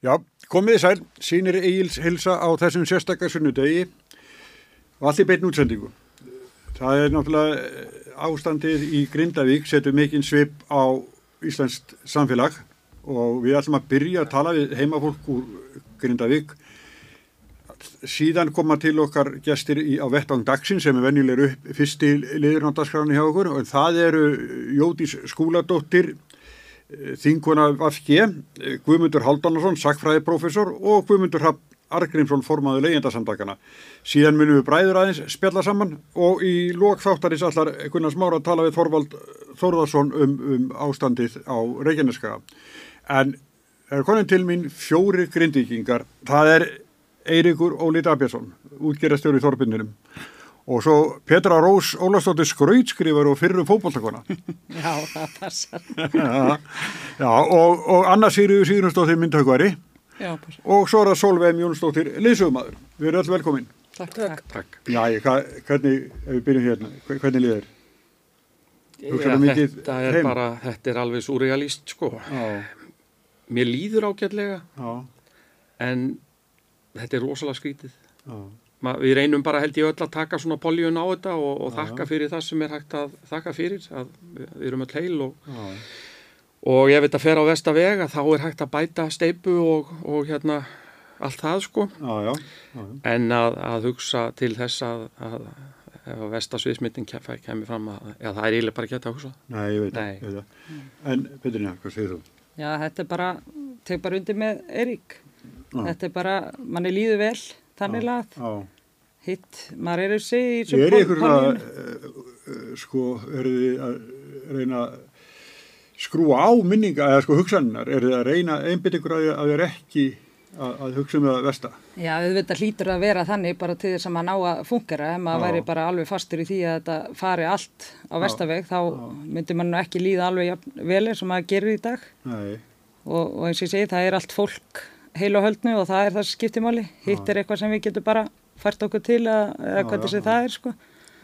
Já, komið í sæl, sínir Egil's hilsa á þessum sérstakar sunnudegi og allt í beitn útsendingu. Það er náttúrulega eh, ástandið í Grindavík, setur mikinn svip á Íslandst samfélag og við ætlum að byrja að tala við heimafólk úr Grindavík. Síðan koma til okkar gestir í, á vettvang dagsinn sem er venjulegur upp fyrsti liður á dagskráni hjá okkur og það eru Jódís Skúladóttir, Þinguna Vafki, Guðmundur Haldunarsson, sakfræðiprofessor og Guðmundur Rapp Argrímsson formaðu leyendasamtakana. Síðan munum við bræður aðeins spjalla saman og í lokþáttarins allar Gunnar Smára tala við Þorvald Þorðarsson um, um ástandið á Reykjaneskaða. En er konin til mín fjóri grindíkingar. Það er Eirikur Óli Dabjarsson, útgerastjóri í Þorbinnunum og svo Petra Rós Ólastóttir skrautskrifar og fyrrum fókbóltakona. Já, það passar. já, já, og, og Anna Sýriður Já, passar. og svo er það Solveig Jónsdóttir liðsögumadur. Við erum öll velkomin. Takk, takk. Takk. Já, ég, hva, hvernig, ef við byrjum hérna, hve- hvernig líður? Hugsar Já, þetta er heim? bara, þetta er alveg surrealist sko. Já, Mér líður ágætlega já, en þetta er rosalega skrítið. já, við reynum bara held ég öll að taka svona poljun á þetta og, og þakka fyrir það sem er hægt að þakka fyrir. Að við, við erum öll heil og, og ef þetta fer á vesta veg að þá er hægt að bæta steipu og, og hérna allt það sko. já, já, já, En að, að hugsa til þess að, að ef að vestasviðsmyndin kemur fram að já, það er eiginlega bara hægt að hugsa. nei, ég veit það, ég veit það. En, Petrina, hvað segir þú? Já, þetta er bara, teg bara undir með Erik. Já. Þetta er bara, manni líður vel, þannig lað. Hitt, maður er sig í ég er ykkur að, poljunni. uh, uh, sko, eru þið að reyna að skrúa á minninga, eða sko hugsannar, eru þið að reyna einbytt ykkur að, að þið er ekki að, að hugsa um það versta? Já, auðvitað hlýtur að vera þannig bara til þess að maður ná að fungera. Ef maður væri bara alveg fastur í því að þetta fari allt á vestaveg, þá myndi maður ekki líða alveg vel eins og maður gerir í dag. Og, og eins og ég segi, það er allt fólk heil og höldnu og það er það sem skiptir máli hitt er eitthvað sem við getum bara fært okkur til að, já, sem já. það er sko.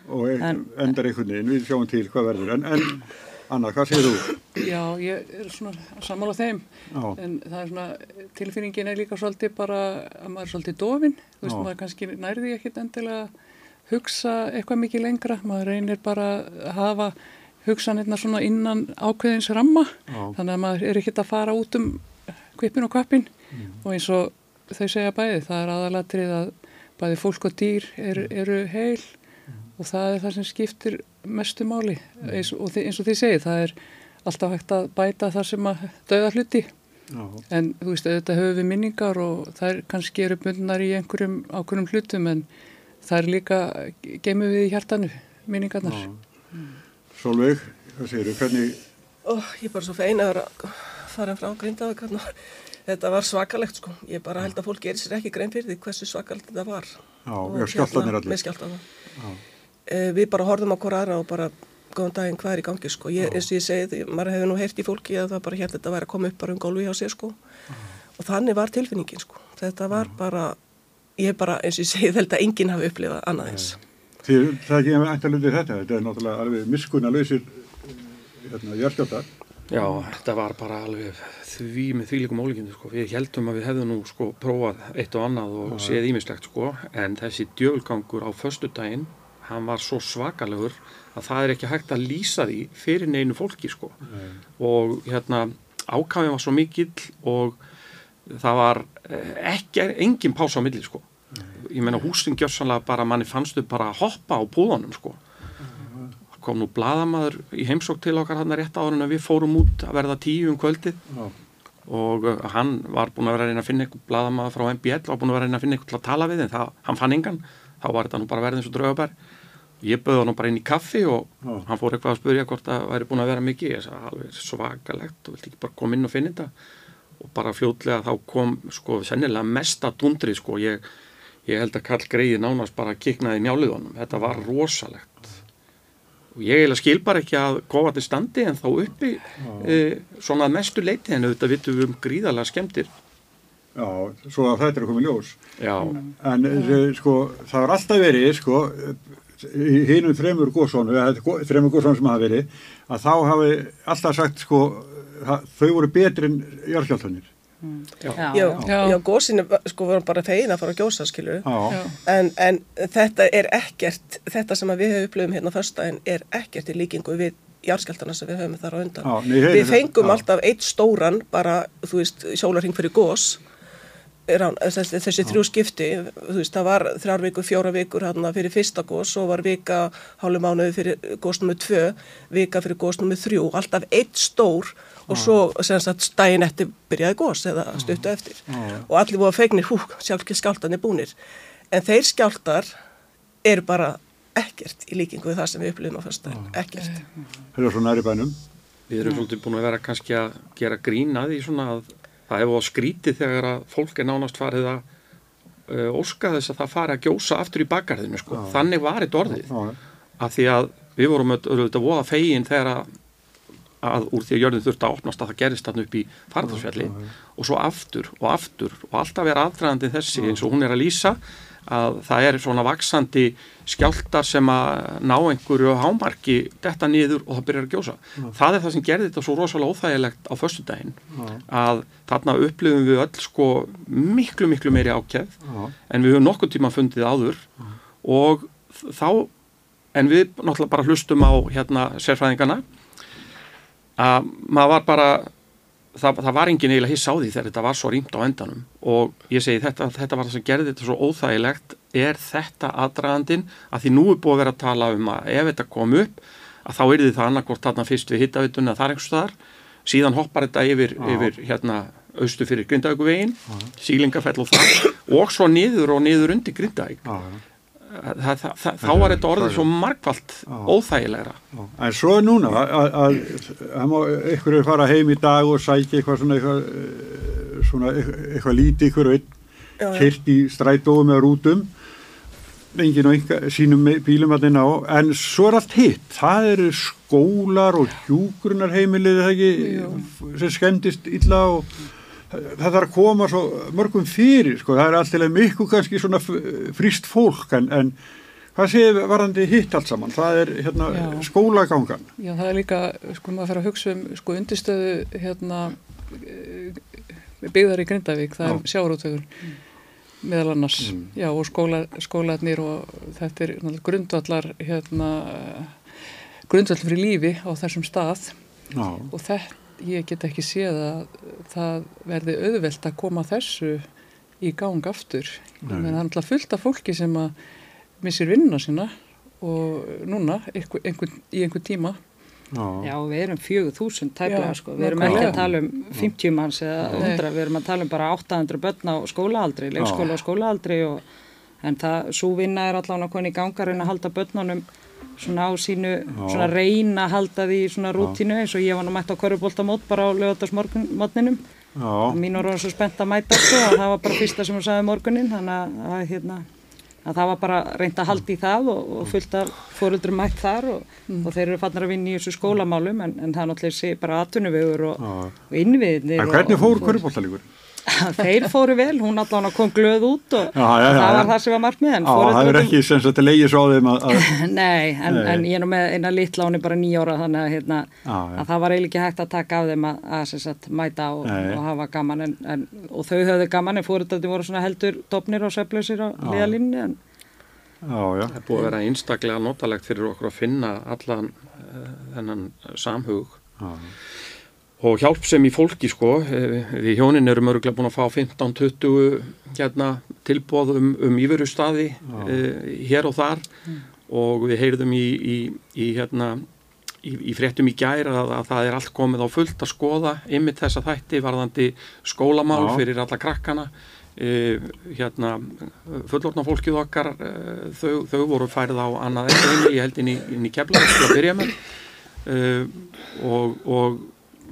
og en, En- endar einhvern veginn, við sjáum til hvað verður. En, en Anna, hvað segir þú? Já, ég er svona að sammála þeim Já, en það er svona, tilfinningin er líka svolítið bara að maður er svolítið dofin þú veist, Já. maður kannski nærði ekkit endilega að hugsa eitthvað mikið lengra maður reynir bara að hafa hugsanirna svona innan ákveðins ramma já, þannig að maður er ekkit að fara út um kvipin og kvapin Mm. og eins og þau segja bæði, það er aðalatrið að bæði fólk og dýr er, eru heil og það er það sem skiptir mestu máli eins og, þi- eins og þið segið, það er alltaf hægt að bæta það sem að döða hluti já, en þú veist, auðvitað höfum við minningar og þær kannski eru bundnar í einhverjum ákveðnum hlutum en það er líka, geymum við í hjartanu minningarnar. já. Solveig, hvað segir þú? Hvernig, Ó, ég er bara svo fein að vera farin frá Grindavík hérna. Þetta var svakalegt sko. Ég bara held að fólk gerir sér ekki grein fyrir því hversu svakalegt þetta var. já, já skjáltanir hérna, allir. Með skjáltana. Já, Eh, við bara horfum á hvora aðra og bara góðan daginn hvað er í gangi sko. Ég, eins og ég segi því, maður hefur nú heyrt í fólki að það bara hérna þetta væri að koma upp bara um gólfi hjá sér sko. Og þannig var tilfinningin sko. Þetta var bara, ég bara eins og ég segi þetta enginn hafi upplifað annað eins. Þið, það er ekki veginn að þetta, þetta er náttúrulega alveg miskuna lausir hérna. Já, þetta var bara alveg því með þvílikum ólíkjum sko. Við heldum að við hefðum nú sko prófað eitt og annað og séð ímislegt sko. En þessi djöfulgangur á föstudaginn hann var svo svakalegur að það er ekki hægt að lýsa því fyrir neinu fólki sko. Og hérna ákafin var svo mikill og það var eh, ekki, engin pása á milli sko. Ég meina húsin gjörsanlega bara manni fannstu bara að hoppa á púðunum sko kom nú bladamaður í heimsók til okkar hann rétt áður en að við fórum út að verða tíu um kvöldið. Já, og uh, hann var búin að vera að reyna að finna eitthvað bladamaður frá MBL var búin að vera að reyna að finna eitthvað til að tala við en það, hann fann engan. Þá var þetta nú bara verðið eins og draugabær ég bauði hann bara inn í kaffi og Já. hann fór eitthvað að spyrja hvort það væri búin að vera mikið. Ég sagði alveg svakalegt og vilti ekki bara koma inn og finna þetta? Og bara fljótlega þá kom sko sennilega mesta dundri sko. Ég, ég held að Karl Greiði nánast bara kiknaði njáliðunum þetta var rosalegt og ég eiginlega skil bara ekki að kofandi standi en þá uppi e, svona að mestu leiti en auðvitað vitum við um gríðarlega skemmtir já, svo að þetta er komið ljós. já, En mm. sko, það var alltaf verið, sko, í hinum þremur góðsónu, þremur góðsónu sem hafa verið, að þá hafi alltaf sagt, sko, þau voru betri en járskjáltanir. Já. Já, Já, Já. já gósinu, sko, vorum bara fegin að fara að gjósa, skilur Já, en, en þetta er ekkert, þetta sem að við höfum upplöfum hérna fyrstæðin er ekkert í líkingu við jarðskjaldana sem við höfum þar á undan. Já, nei, heyri við fengum alltaf eitt stóran, bara, þú veist, sjólarhing fyrir gós, Rán, þessi, þessi þrjú skipti, þú veist, það var þrjár vikur, fjóra vikur hérna fyrir fyrsta gós og var vika hálfu mánuði fyrir gós nummið tvö, vika fyrir gós nummið þrjú, alltaf eitt stór og svo sem sagt daginn eftir byrjaði gós eða stuttu eftir. Og allir voru fegnir, hú, sjálf skjáltanir búnir. En þeir skjáltar eru bara ekkert í líkingu við það sem við upplifum á fyrstæðin, ekkert. það er svo næri bænum. Við erum svolítið búin að vera kannski að gera grína því svona að það hefur á skrítið þegar að fólk er nánast farið að uh, óska þess að það fari að gjósa aftur í bakgarðinu sko. Þannig var þetta orðið. Já, Af því að við vorum auðvitað voða fegin þegar að, að úr því að jörðin þurfti að opnast að það gerist þarna upp í farðarsfjalli. Og svo aftur og aftur og alltaf er aðdraðandi þessi eins og hún er að lýsa að það er svona vaksandi skjáltar sem að ná einhverju hámarki detta niður og það byrjar að gjósa. Það er það sem gerði þetta svo rosalega óþægilegt á föstudaginn að þarna upplifum við öll sko miklu miklu meiri ákjæð já, en við höfum nokkuð tíma fundið áður. Og þá en við náttúrulega bara hlustum á hérna sérfræðingana að maður var bara það, það var engin eiginlega hiss á því þegar þetta var svo rýmt á endanum. Og ég segi þetta, þetta var það sem gerði þetta svo óþægilegt er þetta aðdragandin að því nú er búið að vera að tala um að ef þetta kom upp að þá er því það annarkvort þarna fyrst við hittavitunni að það er einhvers staðar. Síðan hoppar þetta yfir, yfir hérna austu fyrir Grindavíkuvegin, sílingafell og það. Og svo niður og niður undir Grindavík. Það, það, það, þá var þetta orðið svo margfalt óþægilegra. Já, En svo er núna að, að, að, að ykkur er fara heim í dag og sækja eitthvað svona eitthvað, eh, svona eitthvað, eitthvað lítið ykkur kyrt í strætóum eða rútum. Engin og einhver, sínum bílum að inn á. En svo er allt hitt. Það eru skólar og hjúgrunarheimilið það ekki sem skemmtist illa og það þarf að koma svo mörgum fyrir sko, það er alltaf miklu kannski svona frýst fólk en, en hvað séð varandi hitt allt saman? Það er hérna skólagangan. Já, það er líka, sko, maður fer að hugsa um sko undirstöðu hérna eh, byggðar í Grindavík, það Já. er sjárótökur meðal annars, já, og skóla, skólanir og þetta er grundvallar hérna grundvallar fyrir lífi á þessum stað. Já, og þetta, ég get ekki séð að það verði auðvelt að koma þessu í gang aftur. Ég Nei. meina, það er náttúrulega fullt af fólki sem að missir vinnuna sína og núna einhver, einhver, í einhver tíma já, Já, við erum 4000 tæplega Já, sko, við erum ekki að tala um 50 manns eða Nei. 100, við erum að tala um bara 800 börn á skólaaldri, leikskóla og skólaaldri og, en það, svo vinna er allavega koni í gangar en að halda börnunum svona á sínu, svona reyna að halda því svona rútínu eins og ég var nú mætt á korfbóltamót bara á lögatarsmorguninum já, mín voru svo spennt að mæta sko og það var bara fyrsta sem hún sagði morgunin þannig að, að, hérna, að það var bara reynd að halda í það og, og fullt af fóruldrum mætt þar og, og þeir eru fannir að vinna í þessu skólamálum en, en það er náttúrulega bara atvinnuvegur og, og innviðinir En hvernig og- fór og- körfbóltalíkur? Þeir fóru vel, hún allan kom glöð út og Já, já, já, það var já. það sem var Já, það er ekki sem sagt að leiði svo á þeim að, að Nei, en, Nei. en ég er nú með eina litla, hún er bara nýjóra þannig að, hérna, Já, já. að það var eiginlega ekki hægt að taka af þeim að, að sem sagt, mæta og, og hafa gaman en, en, og þau höfðu gaman en fóröldandi voru svona heldur dopnir og söflausir á liðalínni Það er búið að vera einstaklega notalegt fyrir okkur að finna allan uh, þennan samhug já, og hjálp sem í fólki sko, eh, við hjónin erum öruglega búin að fá 15-20 hérna, tilbóð um, um íverustaði uh, hér og þar. Og við heyrðum í, í, í, hérna, í, í fréttum í gæra að, að það er allt komið á fullt að skoða ymmit þessa þætti varðandi skólamál Já. fyrir alla krakkana. Uh, hérna fullortna fólkið okkar uh, þau, þau voru færið á annað eftir ég held inn í, inn í kefla til að byrja með. Uh, og, og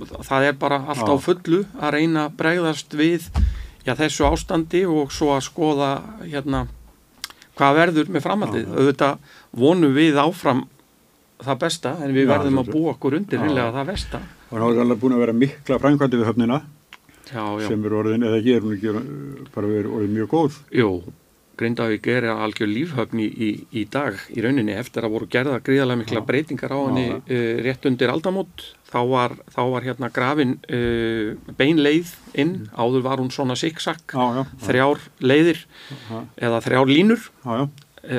það er bara allt á fullu að reyna að bregðast við já, þessu ástandi og svo að skoða hérna hvað verður með framhaldið. Auðvitað vonum við áfram það besta en við Já, verðum að búa okkur undir reynilega það besta og það er alveg búin að vera mikla frænkvæmdi við höfnina já, já, sem er orðin, eða ekki er bara verið orðin mjög góð? Jú Grindavík er algjör lífhöfn í, í, í dag í rauninni eftir að voru gerða gríðarlega mikla Já. breytingar á Já, henni uh, rétt undir aldamót. Þá var, þá var hérna grafin uh, beinleið inn. Áður var hún svona siksak já, já, já, þrjár leiðir Já. eða þrjár línur. Já, já,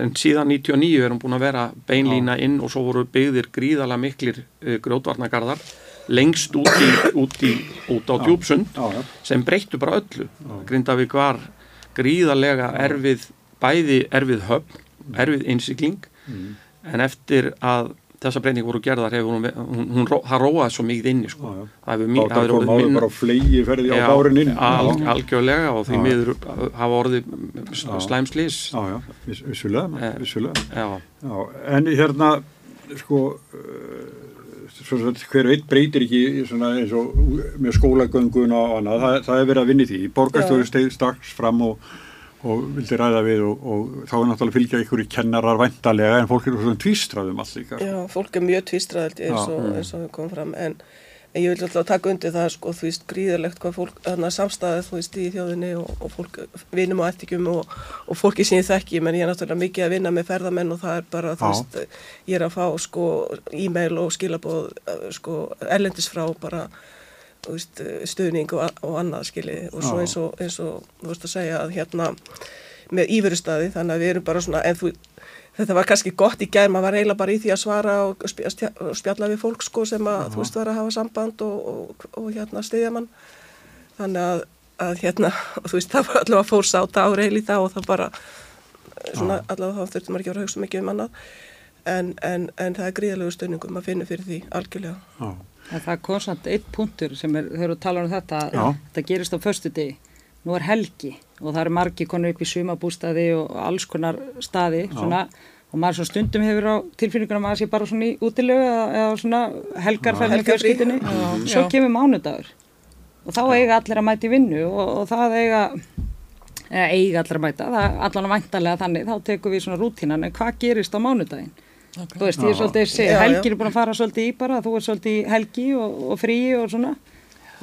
en síðan 99 er hún búin að vera beinlína inn og svo voru byggðir gríðarlega miklir uh, grjótvarnagarðar lengst út, í, út, í, út á djúpsund já, já, sem breyttu bara öllu. Grindavík var gríðarlega erfið bæði erfið höfn, erfið innsikling en eftir að þessar breyningar voru gerðar hefur hún, hún, hún, það róaði svo mikið inni sko. Já, já. það hefur Bátar það kom áður bara á flegi ferði á Já, bárin inn. al, Já, algjörlega og því miður hafa orðið slæmslís vissulega, Eh. vissulega. en hérna, sko, uh, svo, hver veit breytir ekki með skólagöngun og annað, það, það er verið að vinni því. Borgarstjóri steig strax fram og, og vildi ræða við og, og þá er náttúrulega fylgja ykkur í kennarar væntalega en fólk er svona tvístraðum allt líka. Já, fólk er mjög tvístrað eins og, eins og við komum fram en, en ég vil alltaf taka undir það sko, þú veist, gríðarlegt hvað fólk, þannig að samstæðið þú veist í þjóðinni og, og fólk vinum á eftirkjum og, og fólki sem ég þekki menn ég er náttúrulega mikið að vinna með ferðamenn og það er bara, þú veist, ég er að fá sko e-mail og skilabóð eh, sko erlendis frá bara þú veist, stuðning og, og annað skili og svo eins og, eins og þú veist að segja að hérna með íverustadi þannig að við erum bara svona en þú, þetta var kannski gott í gær maður var eiginlega bara í því að svara og spjalla við fólk sko sem að þú veist var að hafa samband og, og, og hérna stiðja mann. Þannig að, að hérna og þú veist það var allavega fór sáta á reyli þá og það bara svona allavega þá þurftum maður ekki að vera hugsa mikið um annað. En, en, en það er gríðalegu stönningum að finna fyrir því algjörlega. Já, En það kom samt eitt punktur sem er, þau eru að tala um þetta, Já. þetta gerist á föstu degi. Nú er helgi og það eru margi konur upp í sumabústaði og alls konar staði svona, og maður svona stundum hefur á tilfinninguna maður sé bara svona í útilegu eða, eða svona fjölskyldinni. Já. Svo Já. kemur mánudagur og þá eiga allir að mæta í vinnu og, og það eiga, eða eiga allir að mæta, það er allan að væntalega þannig, þá tekum við svona rútínan, en hvað gerist á mánudaginn? Okay. Þú veist, ég er svolítið að helgin er búin að fara svolítið í bara, þú er svolítið í helgi og, og fríi og svona.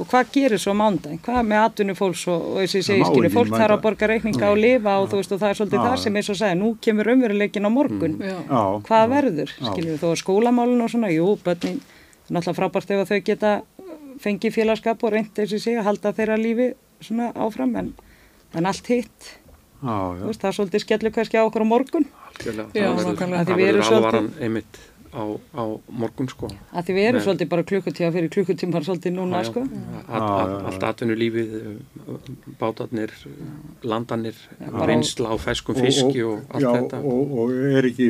Og hvað gerir svo mándaginn? Hvað með atvinnu fólks og, og þessi Það segi, má skilur, ekki fólk þarf að borga reikninga og lifa og þú veist, og það er svolítið það sem er svo að segja, nú kemur umveruleikin á morgun, já. hvað já. verður, þó að skólamálun og svona, jú, börnin, er náttúrulega frábært ef að þau geta fengið félagskap og reynd þessi sig að halda þeirra lífi svona áfram, en, en allt hitt, Já, þú já. veist, það er svolítið skellur kannski á okkur á morgun. algjörlega. Já, það verður, alvaran einmitt á, á morgun sko Að því við erum Nei. svolítið bara klukkutíma fyrir klukkutímar svolítið núna, Já, já. sko. Allt- Já, já, já. atvinnulífið bátarnir, landanir reynsla á feskum fiski og, allt já, þetta og, og er ekki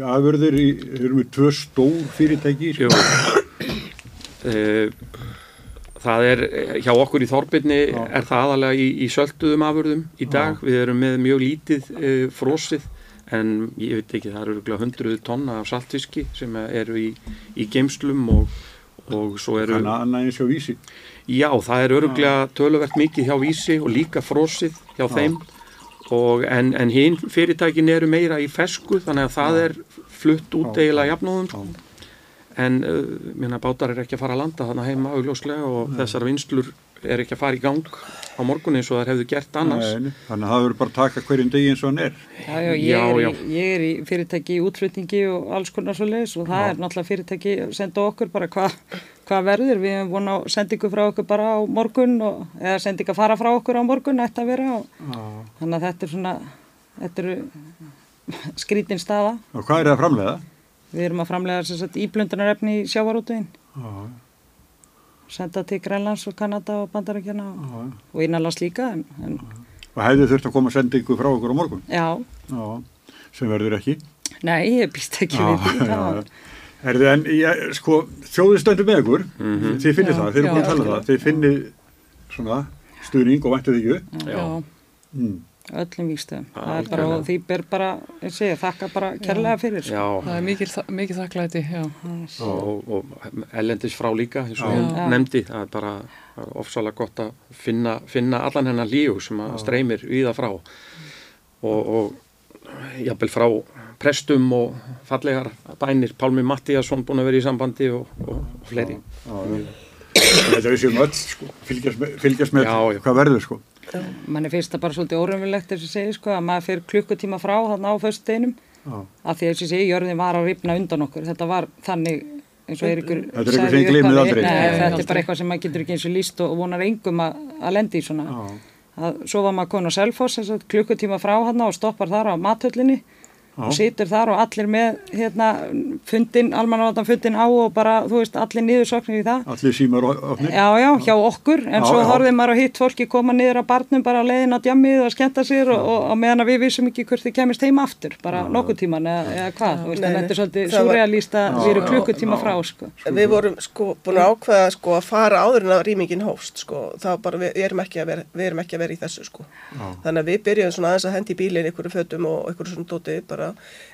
afurðir í, erum við tvö stór fyrirtæki Jú. Eh, það er eh, hjá okkur í Þorbirni Já. er það aðalega í, í sölduðum afurðum í dag, við erum með mjög lítið uh, frosið en ég veit ekki, það eru hundruð tonna af saltfiski sem eru í, í geimslum og, og svo eru þannig að annað eins og vísi. Já, það er öruglega töluvert mikið hjá Vísi og líka frosið hjá þeim. Og en, en hinn fyrirtækin eru meira í fesku þannig að það er flutt út Já. eiginlega jafnóðum sko. en uh, minna bátar er ekki að fara að landa þannig heima augljóslega og þessar vinslur er ekki að fara í gang á morgun eins og þær hefðu gert annars Nei, þannig að það verður bara að taka hverjum degi eins og hann er Já, já, ég, Já, er. Í, ég er í fyrirtæki í útflutningi og alls konar svo leiðis og það er náttúrulega fyrirtæki að senda okkur bara hvað hva verður. Við hefum búin á sendingu frá okkur bara á morgun og, eða sendingu að fara frá okkur á morgun ætti að vera og, þannig að þetta er svona, þetta eru skrítin staða. og hvað er það að framlega? Við erum að framlega sem sagt íblöndunarefni í sjávarútveginn, Já, senda til Grænlands og Kanada og Bandarækjana og, og innanlands líka en, en og hefði þurft að koma að senda ykkur frá okkur á morgun já, já, sem verður ekki nei, ég býst ekki Já, við því. já. Herði, en ég, sko, þjóðið stendur með ykkur, þið finnir það, þið eru búin að tala um það, þið finnir svona stuðning og væntu þig ekki. Já. Mm. Öllum víkstöðum. Já, Það er bara, og því ber bara, ég segi, þakka bara kærlega fyrir. Já, Það er mikil, þa- mikil þakklæti, já. og, og, ellendis frá líka eins og Já. hún nefndi það er bara er ofsalega gott að finna, finna allan hennar líu sem að streymir við það frá og, og jafnvel frá prestum og fallegar bænir Pálmi Mattíasson búin að vera í sambandi og, og, fleiri Já, já. Þetta við séum öll, sko, fylgjast með, fylgjast með Já, já. hvað verður, sko. Mann er fyrst að bara svolítið órumvilegt þess að segja sko að maður fyrir klukkutíma frá þarna á föstu deginum Já. af því að þess að segja, jörðin var að ripna undan okkur þetta var þannig eins og Eiríkur Þetta er sagði sem upphafi. aldrei. Þetta er bara eitthvað sem maður getur ekki eins og líst og vonar engum að, að lendi í svona að svo var maður komin á Selfoss klukkutíma frá hann og stoppar þar á mathöllinni og situr þar og allir með hérna fundin, almannavartan fundin á og bara, þú veist, allir niðursoknir í það Allir símar ofnir. Já, já, hjá okkur, en Já, svo horfið maður á hitt fólki koma niður á barnum bara á leiðin á djammið og skemmta sér og, og, og meðan að við vissum ekki hvort þið kemist heim aftur, bara nokkuð tíman eða, eða hvað, þú veist, Nei, en þetta er svolítið Það var- surrealist að við erum klukkutíma frá, sko. Við vorum sko búin að ákveða sko að fara áður en að rýmingin hófst sko. Var bara, við erum ekki að vera, við erum ekki að vera í þessu sko. Þannig að við byrjum svona aðeins að hendi í bílinn einhverju fötum og einhverju svona dótið bara.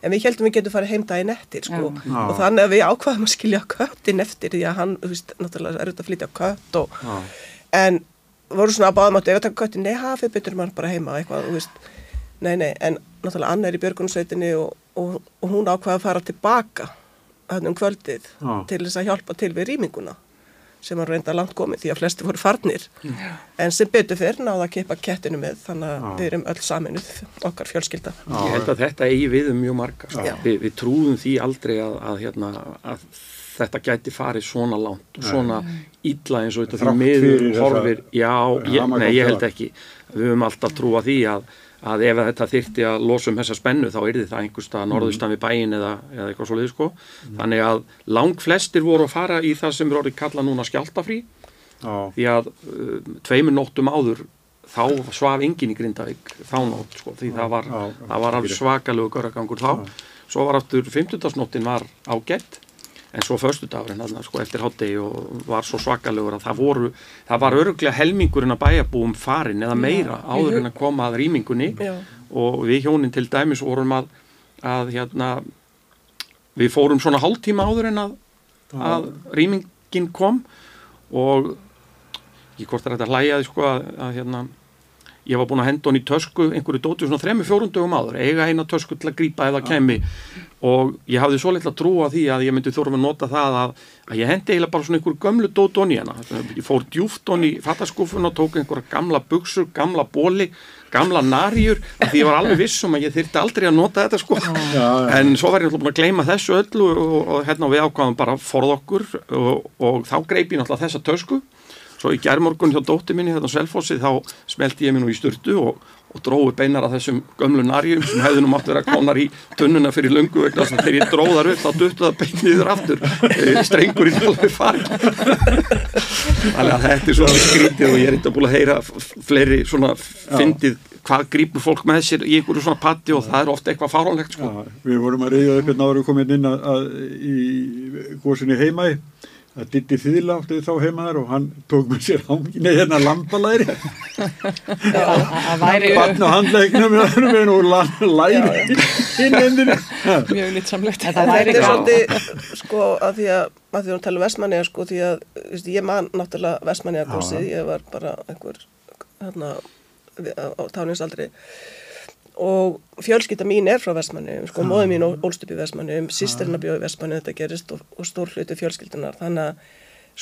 En við heldum við getum farið heim daginn eftir sko. Já. Og þannig að við ákveðum að skilja köttin eftir því að hann, þú veist, náttúrulega er auðvitað að flytja kött og Já. en voru svona að báðum áttu ef það köttin, nei, hafið betur mann bara heima eitthvað, þú veist, nei, nei, en náttúrulega Anna er í björgunsveitinni og, og, og hún ákvaða að fara tilbaka hann um kvöldið Já. til þess að hjálpa til við rýminguna sem var reynda langt komið því að flesti voru farnir en sem betur fyrr náða að kippa kettinu með þannig að Já. við erum öll saminuð okkar fjölskylda Ég held að þetta eigi við um mjög marga. Já. Vi, við trúðum því aldrei að, að, hérna, að þetta gæti farið svona langt og svona illa eins og þetta því miður fyrir horfir. Já, ég, nei, ég held ekki. Við höfum alltaf trúa því að, að ef þetta þyrfti að losa um þessa spennu þá yrði það einhverstað norðustan við bæin eða, eða eitthvað svo sko. Þannig að lang flestir voru að fara í það sem er orðið kalla núna skjáltafrí Já. því að uh, tveimur nóttum áður þá svaf enginn í Grindavík þá nótt sko, því það var, það var alveg svakalegu göragangur þá. Svo var aftur 50. var ágætt en svo föstudagurinn þarna, sko, eftir hátegi og var svo svakalegur að það voru, það var öruglega helmingurinn að bæjabúum farin eða meira áður en að koma að rýmingunni Já. og við hjónin til dæmis vorum að, að hérna við fórum svona hálftíma áður en að, að rýmingin kom og ég hvort er þetta að hlæja því sko að, að hérna ég var búin að henda hún í tösku einhverju dóti svona þremmu fjórundögum áður eiga eina tösku til að grípa eða kemi og ég hafði svo litla trú að því að ég myndi þurfa að nota það að, að ég hendi eiginlega bara svona einhverju gömlu dót onni hérna. Ég fór djúft onni í fattaskúfun og tók einhverja gamla buksur, gamla bóli gamla narjur, af því ég var alveg viss um að ég þyrti aldrei að nota þetta sko. Já, en svo var ég náttúrulega búin að gleyma þessu öllu og, og hérna við ákvaðum bara að forða okkur og, og þá greip ég náttúrulega þessa tösku svo í gærmorgun hjá dótti minni hérna á Selfossi þá smelti ég mér nú í sturtu og, og dróði beinar að þessum gömlu narjum sem hefði nú mátt vera konar í tunnuna fyrir löngu vegna þess að þegar ég dróðar upp þá duttu það beiniður aftur. Eh, strengurinn alveg farin þannig að þetta er svona skrítið og ég er eitthvað búin að heyra fleiri svona fyndið hvað grípur fólk með sér í einhverju svona patti og það er ofta eitthvað fáránlegt sko. Já, við vorum að reyða upp hérna áður komin inn að, að í góðsynni heima að Ditti Þýðla átti þá heima þar og hann tók með sér hangin eða hérna væri, barn og handleiknum með og læri inn endinu mjög lítsamlegt. En það væri er svolítið, sko, að því að, að því að hún tala um Vestmanniða, sko, því að, veist, ég man náttúrulega Vestmanniða gósið, ég var bara einhver, hérna, á táninsaldri og fjölskylda mín er frá Vestmanniðum, sko, móði mín ól- ólst upp í Vestmanniðum, sýsterina bjóði í Vestmanniðum, þetta gerist og, og stór hluti fjölskyldunar, þannig að,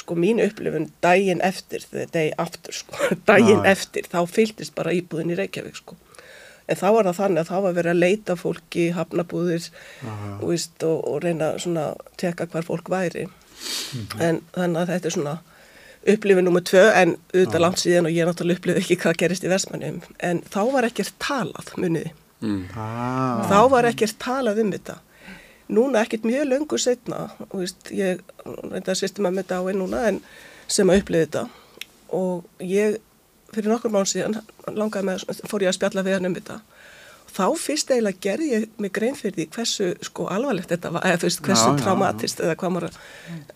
sko, mín upplifun daginn eftir, þegar degi aftur, sko, daginn Já. eftir, þá fylltist bara íbúðin í Reykjavík, sko. En þá var það þannig að þá var verið að leita fólki, hafnabúðir veist, og, og reyna svona að teka hvar fólk væri. En þannig að þetta er svona upplifin nummer tvö en auðvitað langt síðan og ég náttúrulega upplifið ekki hvað gerist í Vestmannum. En þá var ekkert talað, muniði. ah, Þá var ekkert talað um þetta. Núna ekkert mjög löngu setna, og veist, ég reynda að sýstum að með dáin núna en sem að upplifið þetta. Og ég, fyrir nokkur mán síðan, langaði með, fór ég að spjalla við hann um þetta. Þá fyrst eiginlega gerði ég mig grein fyrir því hversu sko alvarlegt þetta var, eða fyrst hversu Já, já, traumatist eða hvað maður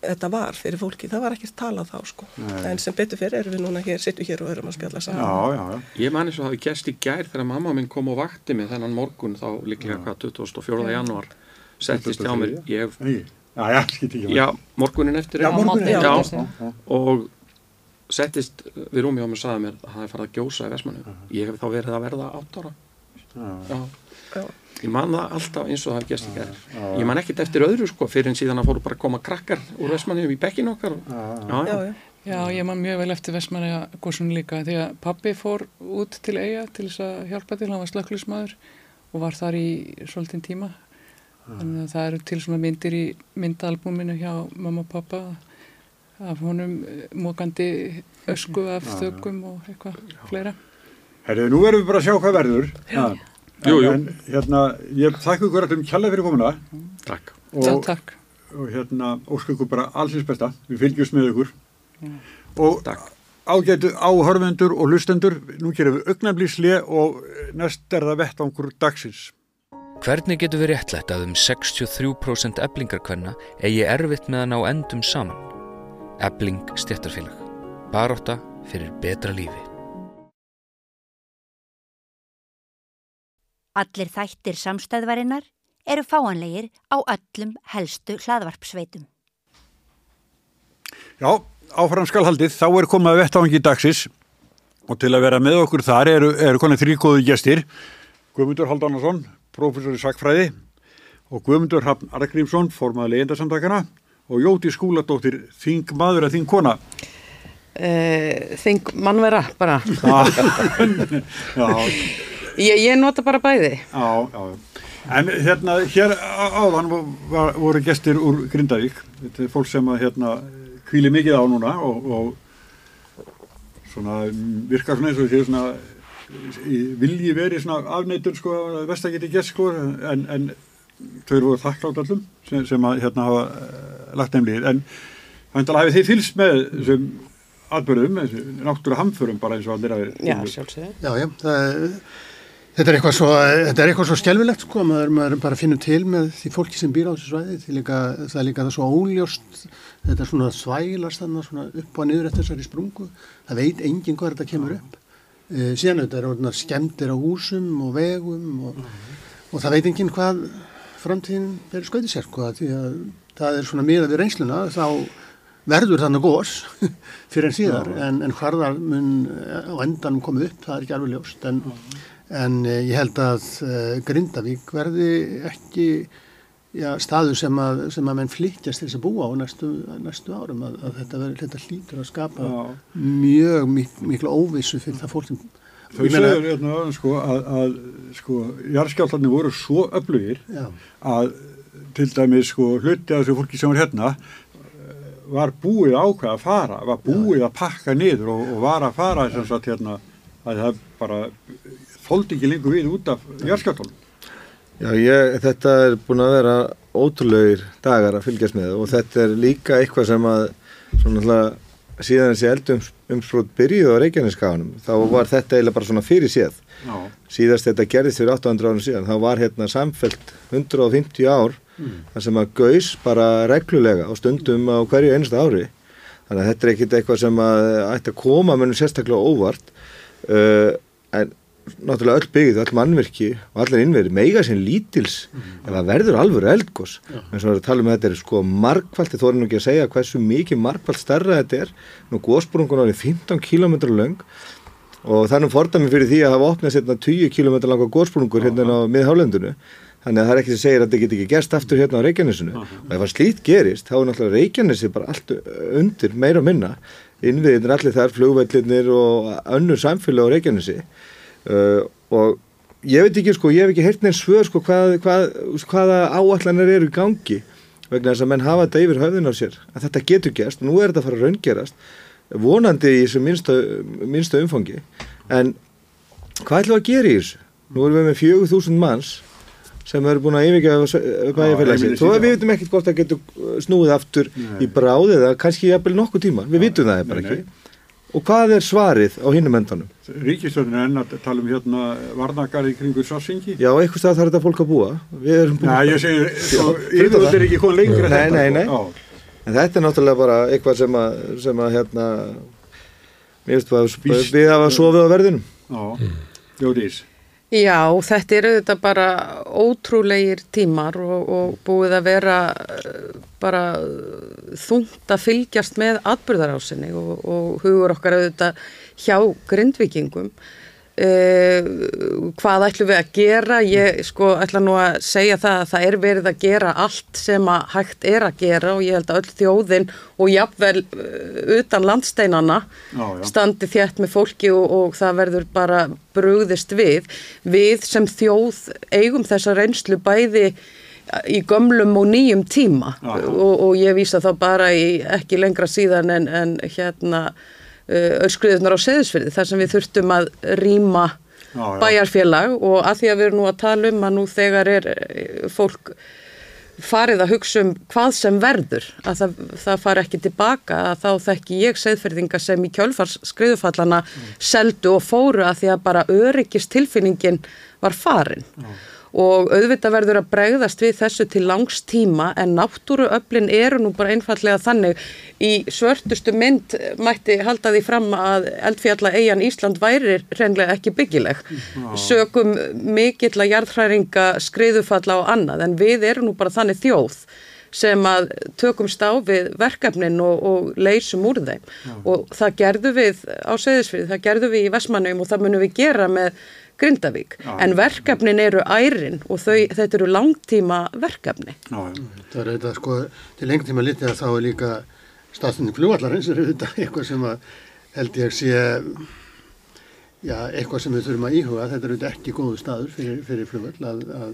þetta var fyrir fólki. Það var ekkert talað þá sko. En sem betur fyrir erum við núna hér, sittum hér og erum að spjalla saman. já, já, já. Ég man eins og það hafi gerst í gær þegar mamma minn kom og vakti mig þennan morgun þá líklega hvað 24. janúar settist hjá mér ég, Nei, já, já, skilt ekki já, morgunin eftir Já, já, Já, já. já, já. og settist við rúmi á mér og sagði mér að það er farið að gjósa í Vestmannu ég hef þá verið að verða átt ára Já. já. Ég man það alltaf eins og það gerst gær já. ég man ekkit eftir öðru sko fyrir en síðan að fóru bara að koma krakkar úr Vestmannu í bekkin okkar og, Já, já, ég man mjög vel eftir Vestmanna góðsum líka því að pappi fór út til eiga til þess að hjálpa til, hann var slökklusmaður og var þar í svolítinn tíma. Þannig að það eru til svona myndir í myndalbúminu hjá mamma og pappa af honum eh, mókandi ösku af þögum og eitthvað fleira. Herðu, nú erum við bara að sjá hvað verður. Já. Jú, jú. En hérna, ég þakka ykkur allum kjalla fyrir komuna Takk. Já, og, takk. og hérna, ósku ykkur bara allsins besta. Við fylgjumst með ykkur. Og Takk. ágætu áhörvendur og lustendur, nú gerum við augnablísli og næst er það vettvangur dagsins. Hvernig getur við réttlætt að um 63% eblingarkvenna eigi erfitt með að ná endum saman? Ebling stjættarfélag. Baróta fyrir betra lífi. Allir þættir samstæðvarinnar eru fáanlegir á öllum helstu hlaðvarpsveitum. Já, áfram skal haldið, þá er komað vettvangi dagsins og til að vera með okkur þar eru, eru konið þrýkóðu gestir. Guðmundur Haldánarsson, professor í sakfræði og Guðmundur Hafn Argrímsson, formaði leyendasamtakana og Jóti Skúladóttir, þing maður að þing kona. Uh, þing mannvera bara Já, ég, ég nota bara bæði já, já. En hérna, hér á- áðan var, voru gestir úr Grindavík. Þetta er fólk sem að hérna kvíli mikið á núna og, og svona virkar svona eins og séu svona í- vilji verið svona afneitun sko að vest að geti gert sko en, en þau eru voru þakklátt allum sem, sem að hérna hafa uh, lagt nefnlið en þannig að hafið þið fylgst með þessum atbyrðum, náttúru hamförum bara eins og allir að já, sjálfsögðu Já, já, það, er- þetta er eitthvað svo, þetta er eitthvað svo skjálfilegt sko, maður, maður bara finnur til með því fólki sem býr á þessu svæði, líka, það er líka það svo óljóst, þetta er svona svælast þannig svona upp og niður eftir þessari sprungu, það veit enginn hvað þetta kemur upp. E, síðan þetta er orðnar skemmtir á húsum og vegum og, og það veit enginn hvað framtíðin verður skautið sér, sko, því að það er svona miða við reynsluna, þá verður þannig gós fyrir en síðar. En, en hvarðar mun á endanum komið upp, það er ekki alveg ljóst. En, en eh, ég held að uh, Grindavík verði ekki já, staðu sem að, sem að menn flytjast til þess að búa á næstu, næstu árum að, að þetta, verður, þetta hlýtur að skapa Já. mjög mik miklu óvissu fyrir það fólk sem Þau segir hérna sko, að, að sko, jarðskjáltarnir voru svo öflugir Já. að til dæmis sko, hluti af þessu fólki sem var hérna eh, var búið ákveð að fara, var búið að pakka niður og, og var að fara sem sagt hérna að það bara þóldi ekki lengur við út af jarðskjáltarnum. Já, ég, þetta er búin að vera ótrúlegir dagar að fylgjast með og þetta er líka eitthvað sem að svona alltaf síðan þessi eldum umsprót byrjuð á Reykjaneskaganum þá var þetta eiginlega bara svona fyrir séð Já, síðast þetta gerðist fyrir 800 árum síðan þá var hérna samfelt 150 ár þar sem að gaus bara reglulega og stundum á hverju einasta ári. Þannig að þetta er ekkit eitthvað sem að ætti að koma munum sérstaklega óvart. Uh, en náttúrulega öll byggð, öll mannverki og allar innverði meiga sinn lítils ef það verður alvöru eldgós en svo er að tala um að þetta er sko margfalt þó er nú ekki að segja hversu mikið margfalt starra þetta er. Nú gósbrungun árið 15 km löng og það nú fordæmi fyrir því að hafa opnað sérna 20 km langa gósbrungur hérna á miðhálendinu. Þannig að það er ekki sem segir að þetta get ekki gerst aftur hérna á Reykjanesinu. Og ef að slíkt gerist þá er náttúrulega Reykjanesi bara allt undir meira minna. Innviðin er allir þar flugvellinir og önnur samfélag á Reykjanesi uh, og ég veit ekki sko, ég hef ekki heyrt neins svör sko hvað, hvað, hvaða áallanir eru í gangi vegna þess að menn hafa þetta yfir höfðun á sér að þetta getur gerst nú er þetta að fara að raungerast vonandi í þessu minnsta, minnsta umfangi. En hvað ætlum við að gera í þessu? Nú erum við með 4000 manns sem eru búin að yfirgefa bæjarfélagsins heimili þó að við vitum ekkert hvort það getur snúið aftur í bráð eða kannski jafnvel nokkuð tíma. Við vitum það bara nei, nei. ekki og hvað er svarið á hinnum endanum? Ríkistöndin er enn að tala um hérna varnagarði kringu Svarsingi. Já, eitthvað stað þarf þetta fólk að búa við erum búin Já, ég segi, sko, fyrir yfirvöld er ekki komið lengra Nei, nei, nei. Já, En þetta er náttúrulega bara eitthvað sem að, sem að hérna, mér veist hvað, við hafa sofið á verðinum. já, Jódís. Já, þetta eru þetta bara ótrúlegir tímar og, og búið að vera eh, bara þungt að fylgjast með atbyrðarásinni og, og hugur okkar auðvitað hjá grindvikingum. Uh, hvað ætlum við að gera ég sko ætla nú að segja það að það er verið að gera allt sem að hægt er að gera og ég held að öll þjóðin og jafnvel uh, utan landsteinana Já, já. standi þétt með fólki og, og það verður bara brugðist við við sem þjóð eigum þessa reynslu bæði í gömlum og nýjum tíma já. og, og ég vísa þá bara í ekki lengra síðan en, en hérna öskriðunar á seðisfyrði þar sem við þurftum að rýma bæjarfélag. Og að því að við erum nú að tala um að nú þegar er eh, fólk farið að hugsa um hvað sem verður að það, það fari ekki tilbaka að þá þekki ég segðferðinga sem í kjölfars skriðufallana seldu og fóru að því að bara öryggist tilfinningin var farin og auðvitað verður að bregðast við þessu til langs tíma en náttúruöflin eru nú bara einfallega þannig. Í svörtustu mynd mætti halda því fram að eldfjalla eigin Ísland væri reynlega ekki byggileg. Sögum mikill að jarðhræringa skriðufalla og annað. En við erum nú bara þannig þjóð sem að tökumst á við verkefnin og, og leysum úr þeim. Og það gerðu við á Seyðisfrið, það gerðu við í Vestmannum og það munum við gera með Grindavík, en verkefnin eru ærin og þau, þetta eru langtíma verkefni. Já, já. Það er þetta sko, til lengur tíma litið að þá er líka staðstunning flugvallarins er auðvitað eitthvað sem að held ég sé já, eitthvað sem við þurfum að íhuga. Þetta er auðvitað ekki góðu staður fyrir, fyrir flugvall að, að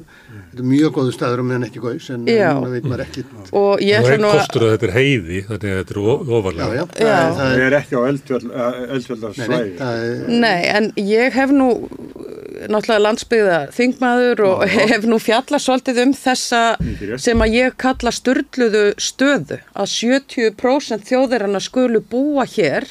þetta er mjög góðu staður og meðan ekki góðs en, það veit maður ekki Og ég ætla nú að... kostur að þetta er heiði, þannig að þetta er o- Já, ofarlega. já, Já. það, er, ekki á eldfjallar nei, nei, en ég hef nú náttúrulega landsbyggða þingmaður og hef nú fjallað svolítið um þessa sem að ég kalla styrluðu stöðu að 70% þjóðirana skulu búa hér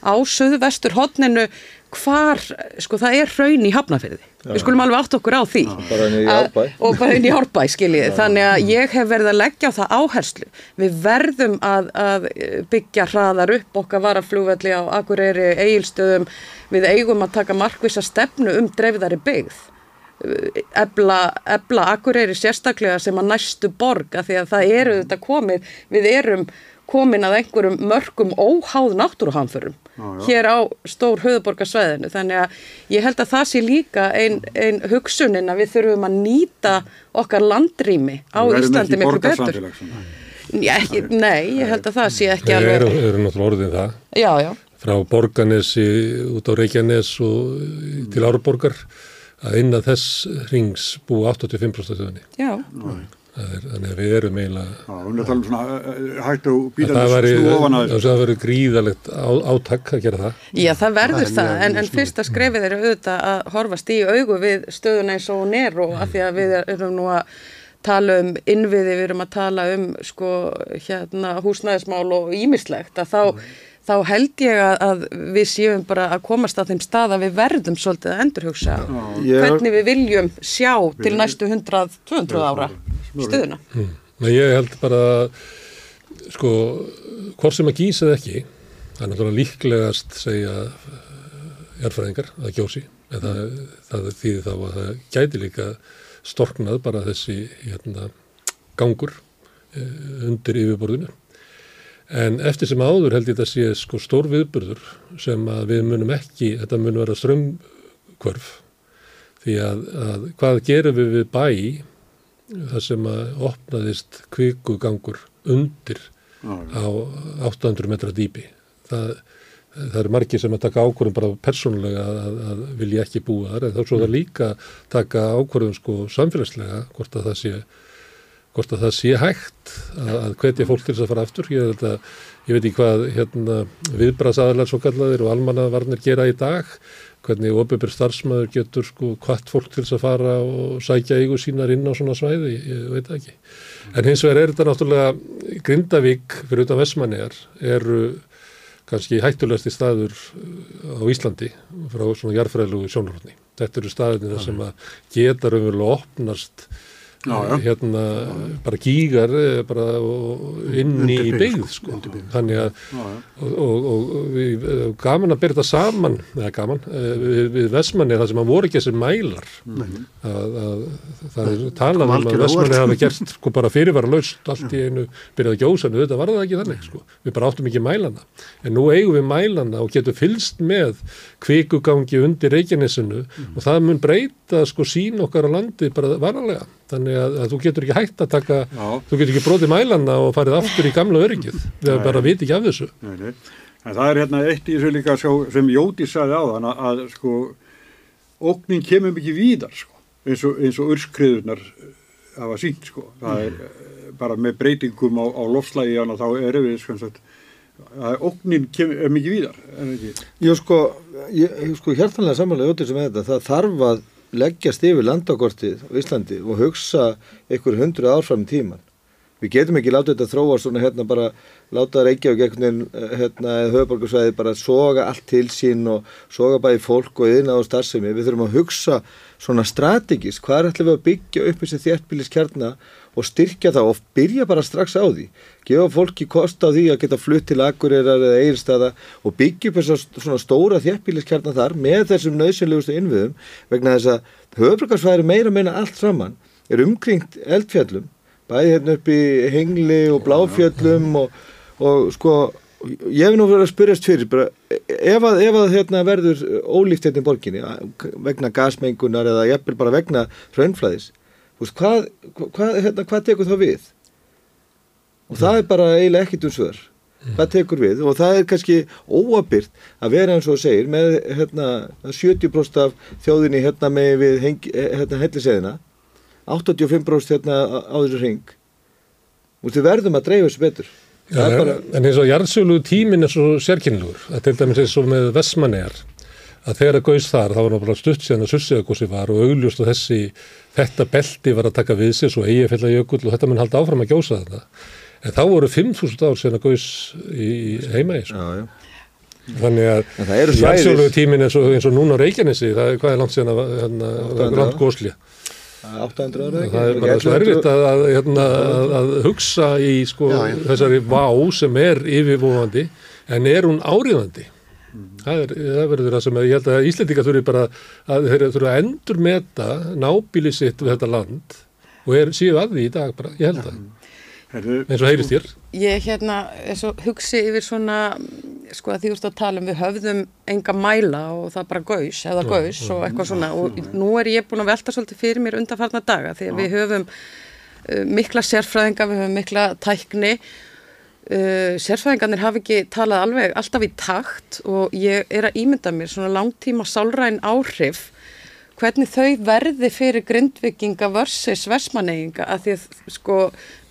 á suðvestur hotninu hvar, sko það er hraun í hafnafyrði. Við skulum alveg átt okkur á því. Bara Að- Árbæ. Og bara inn í árbæ, skiljið. Þannig að ég hef verið að leggja á það áherslu. Við verðum að, að byggja hraðar upp okkar varaflugvelli á Akureyri, Egilstöðum. Við eigum að taka markvisa stefnu um dreifðari byggð. Ebla, ebla Akureyri sérstaklega sem að næstu borg af því að það eru þetta komið, við erum komin að einhverjum mörgum óháð náttúruhamförum hér á stór höfuborgarsvæðinu þannig að ég held að það sé líka ein, ein hugsunin að við þurfum að nýta okkar landrými á Íslandi miklu betur. Já, ekki, nei, ég held að það sé ekki alveg, erum, erum náttúrulega orðin það. já, já, Frá Borganesi út á Reykjanes og til Árborgar að innan þess rings búa 85% þjóðinni. já, Það er, þannig að við erum eiginlega... Er um svona hægt og Það væri gríðalegt á, átak að gera það. já, það verður Það það, en, en fyrsta skrefið er auðvitað að horfast í augu við stöðuna eins og er og af því að við erum nú að tala um innviði, við erum að tala um sko hérna húsnæðismál og ímislegt að þá, þá held ég að, að við séum bara að komast að þeim stað að við verðum svolítið að endurhugsa Ég- hvernig við viljum sjá til næstu 100-200 ára stöðuna. Men ég held bara, sko, hvort sem að gísa eða ekki, það er náttúrulega líklegast segja erfræðingar að gjósi, en það, það þýðir þá að það gæti líka storknað bara þessi hérna, gangur eh, undir yfirborðinu. En eftir sem áður held ég þetta sé sko stór viðburður sem að við munum ekki, þetta mun vera strömmkvörf því að, að hvað gerum við við bæ það sem að opnaðist kvikugangur undir á 800 metra dýpi. Það, það eru margir sem að taka ákvörðum bara persónulega að, að, að vilja ekki búa þar en þá svo það líka taka ákvörðum sko samfélagslega hvort að það sé hvort að það sé hægt að, að hvetja fólk til þess að fara aftur. Ég, þetta, ég veit ekki hvað hérna, viðbrasaðalar svo kallaðir og almannavarnir gera í dag, hvernig opibir starfsmæður getur sko hvart fólk til þess að fara og sækja eigu sínar inn á svona svæði, ég, veit ekki. En hins vegar er þetta náttúrulega Grindavík fyrir utan Vestmanniðar eru kannski hættulegasti staður uh, á Íslandi frá svona jarðfræðilegu sjónarhóttni. Þetta eru staðinir sem að geta raunverulega opnast Já, hérna bara gígar eh, bara inni í byggð, sko, sko. þannig að Já, og, og, og við, eh, gaman að byrja þetta saman eða gaman, eh, við, við Vestmanni það sem að voru ekki þessir mælar. Að, að það er talað um að óvart. hafa gert sko bara fyrirvara laust allt í einu byrjað að gjósa en þetta var það ekki þannig sko. við bara áttum ekki mælana en nú eigum við mælana og getum fylst með kvikugangi undir Reykjanesinu og það mun breyta sko sín okkar á landi bara varalega þannig að, að þú getur ekki hægt að taka Já. þú getur ekki brotið mælana og farið aftur í gamla öryggið við Nei. bara viti ekki af þessu Nei, nei. En það er hérna eitt í þessu líka sjó, sem Jóti sagði á þann að, að sko ógnin kemur mikið víðar sko, eins og, eins og urskriðunar hafa sínt sko. Það er eh, bara með breytingum á, á lofslægi hana þá erum við sko, að ógnin kemur er mikið víðar, er? Jú sko, ég, sko hjartanlega samanlega út sem þetta, það þarf að leggjast yfir landakortið á Íslandi og hugsa einhver hundru árfram í tíman. Við getum ekki látið þetta þróa svona hérna bara láta Reykjavík einhvern veginn hérna höfuborgarsvæði bara soga allt til sín og soga bæði fólk og yðna og starfsemi. Við þurfum að hugsa svona strategist, hvað er ætlum við að byggja upp þessi þjertbíliskjarna og styrkja það og byrja bara strax á því. Gefa fólki kost á því að geta flutt til Akureyrar eða Egilstaða og byggja upp þessa svona stóra þjertbíliskjarna þar með þessum nöðsynlegustu innviðum vegna þess að höfuborgarsvæði meira meina allt framann er umkringt eldfjallum bæði hérna upp í Hengli og Bláfjöllum og, og sko ég hef nú verið að spyrjast fyrir bara, ef að, ef að hérna, verður ólíft hérna í borginni vegna gasmengunar eða jafnvel bara vegna hraunflæðis veist, hvað, hvað, hérna, hvað tekur það við? Og það er bara eiginlega ekkit um svör. Hvað tekur við? Og það er kannski óabyrt að vera eins og segir með hérna, 70% af þjóðinni hérna með við heng, hérna, helliseðina 85% hérna á þessu ring og þið verðum að dreifa þessu betur. Já, bara, en eins og jarðsölu tímin er svo sérkynlugur, að til dæmis eins og með Vestmannegar, að þegar að gauðs þar, þá var það bara stutt síðan að Sussiðagossi var og augljóst að þessi, þetta belti var að taka við sér, svo eigi fell að jökull og þetta mun halda áfram að gjósa þetta. En þá voru 5.000 ár síðan að gauðs í heima í þessu. já, já. Þannig að það svæðis- jarðsölu tímin eins og, eins og núna á Reykjanesi, það er hvað er langt síðan að, hérna, 800 langt góslja. 800 ára Það er bara svo erfitt að, að, hérna, að, að hugsa í sko, Já, já. þessari vá sem er yfirvóðandi en er hún áriðandi? Það, er, það verður það sem ég held að Íslendinga þurfi bara að þeir þurfi að endur meta nábíli sitt við þetta land og er, séu að því í dag bara, ég held að, eins og heyrist þér. Ég hérna, eins og hugsi yfir svona, sko að því þú veist að tala um við höfðum enga mæla og það bara gaus eða gaus og eitthvað svona. Og nú er ég búin að velta svolítið fyrir mér undanfarnar daga því að við höfum uh, mikla sérfræðinga, við höfum mikla tækni uh, sérfræðingarnir hafa ekki talað alveg alltaf í takt og ég er að ímynda mér svona langtíma sálræn áhrif hvernig þau verði fyrir grindvikinga versus versmaneyinga að því að sko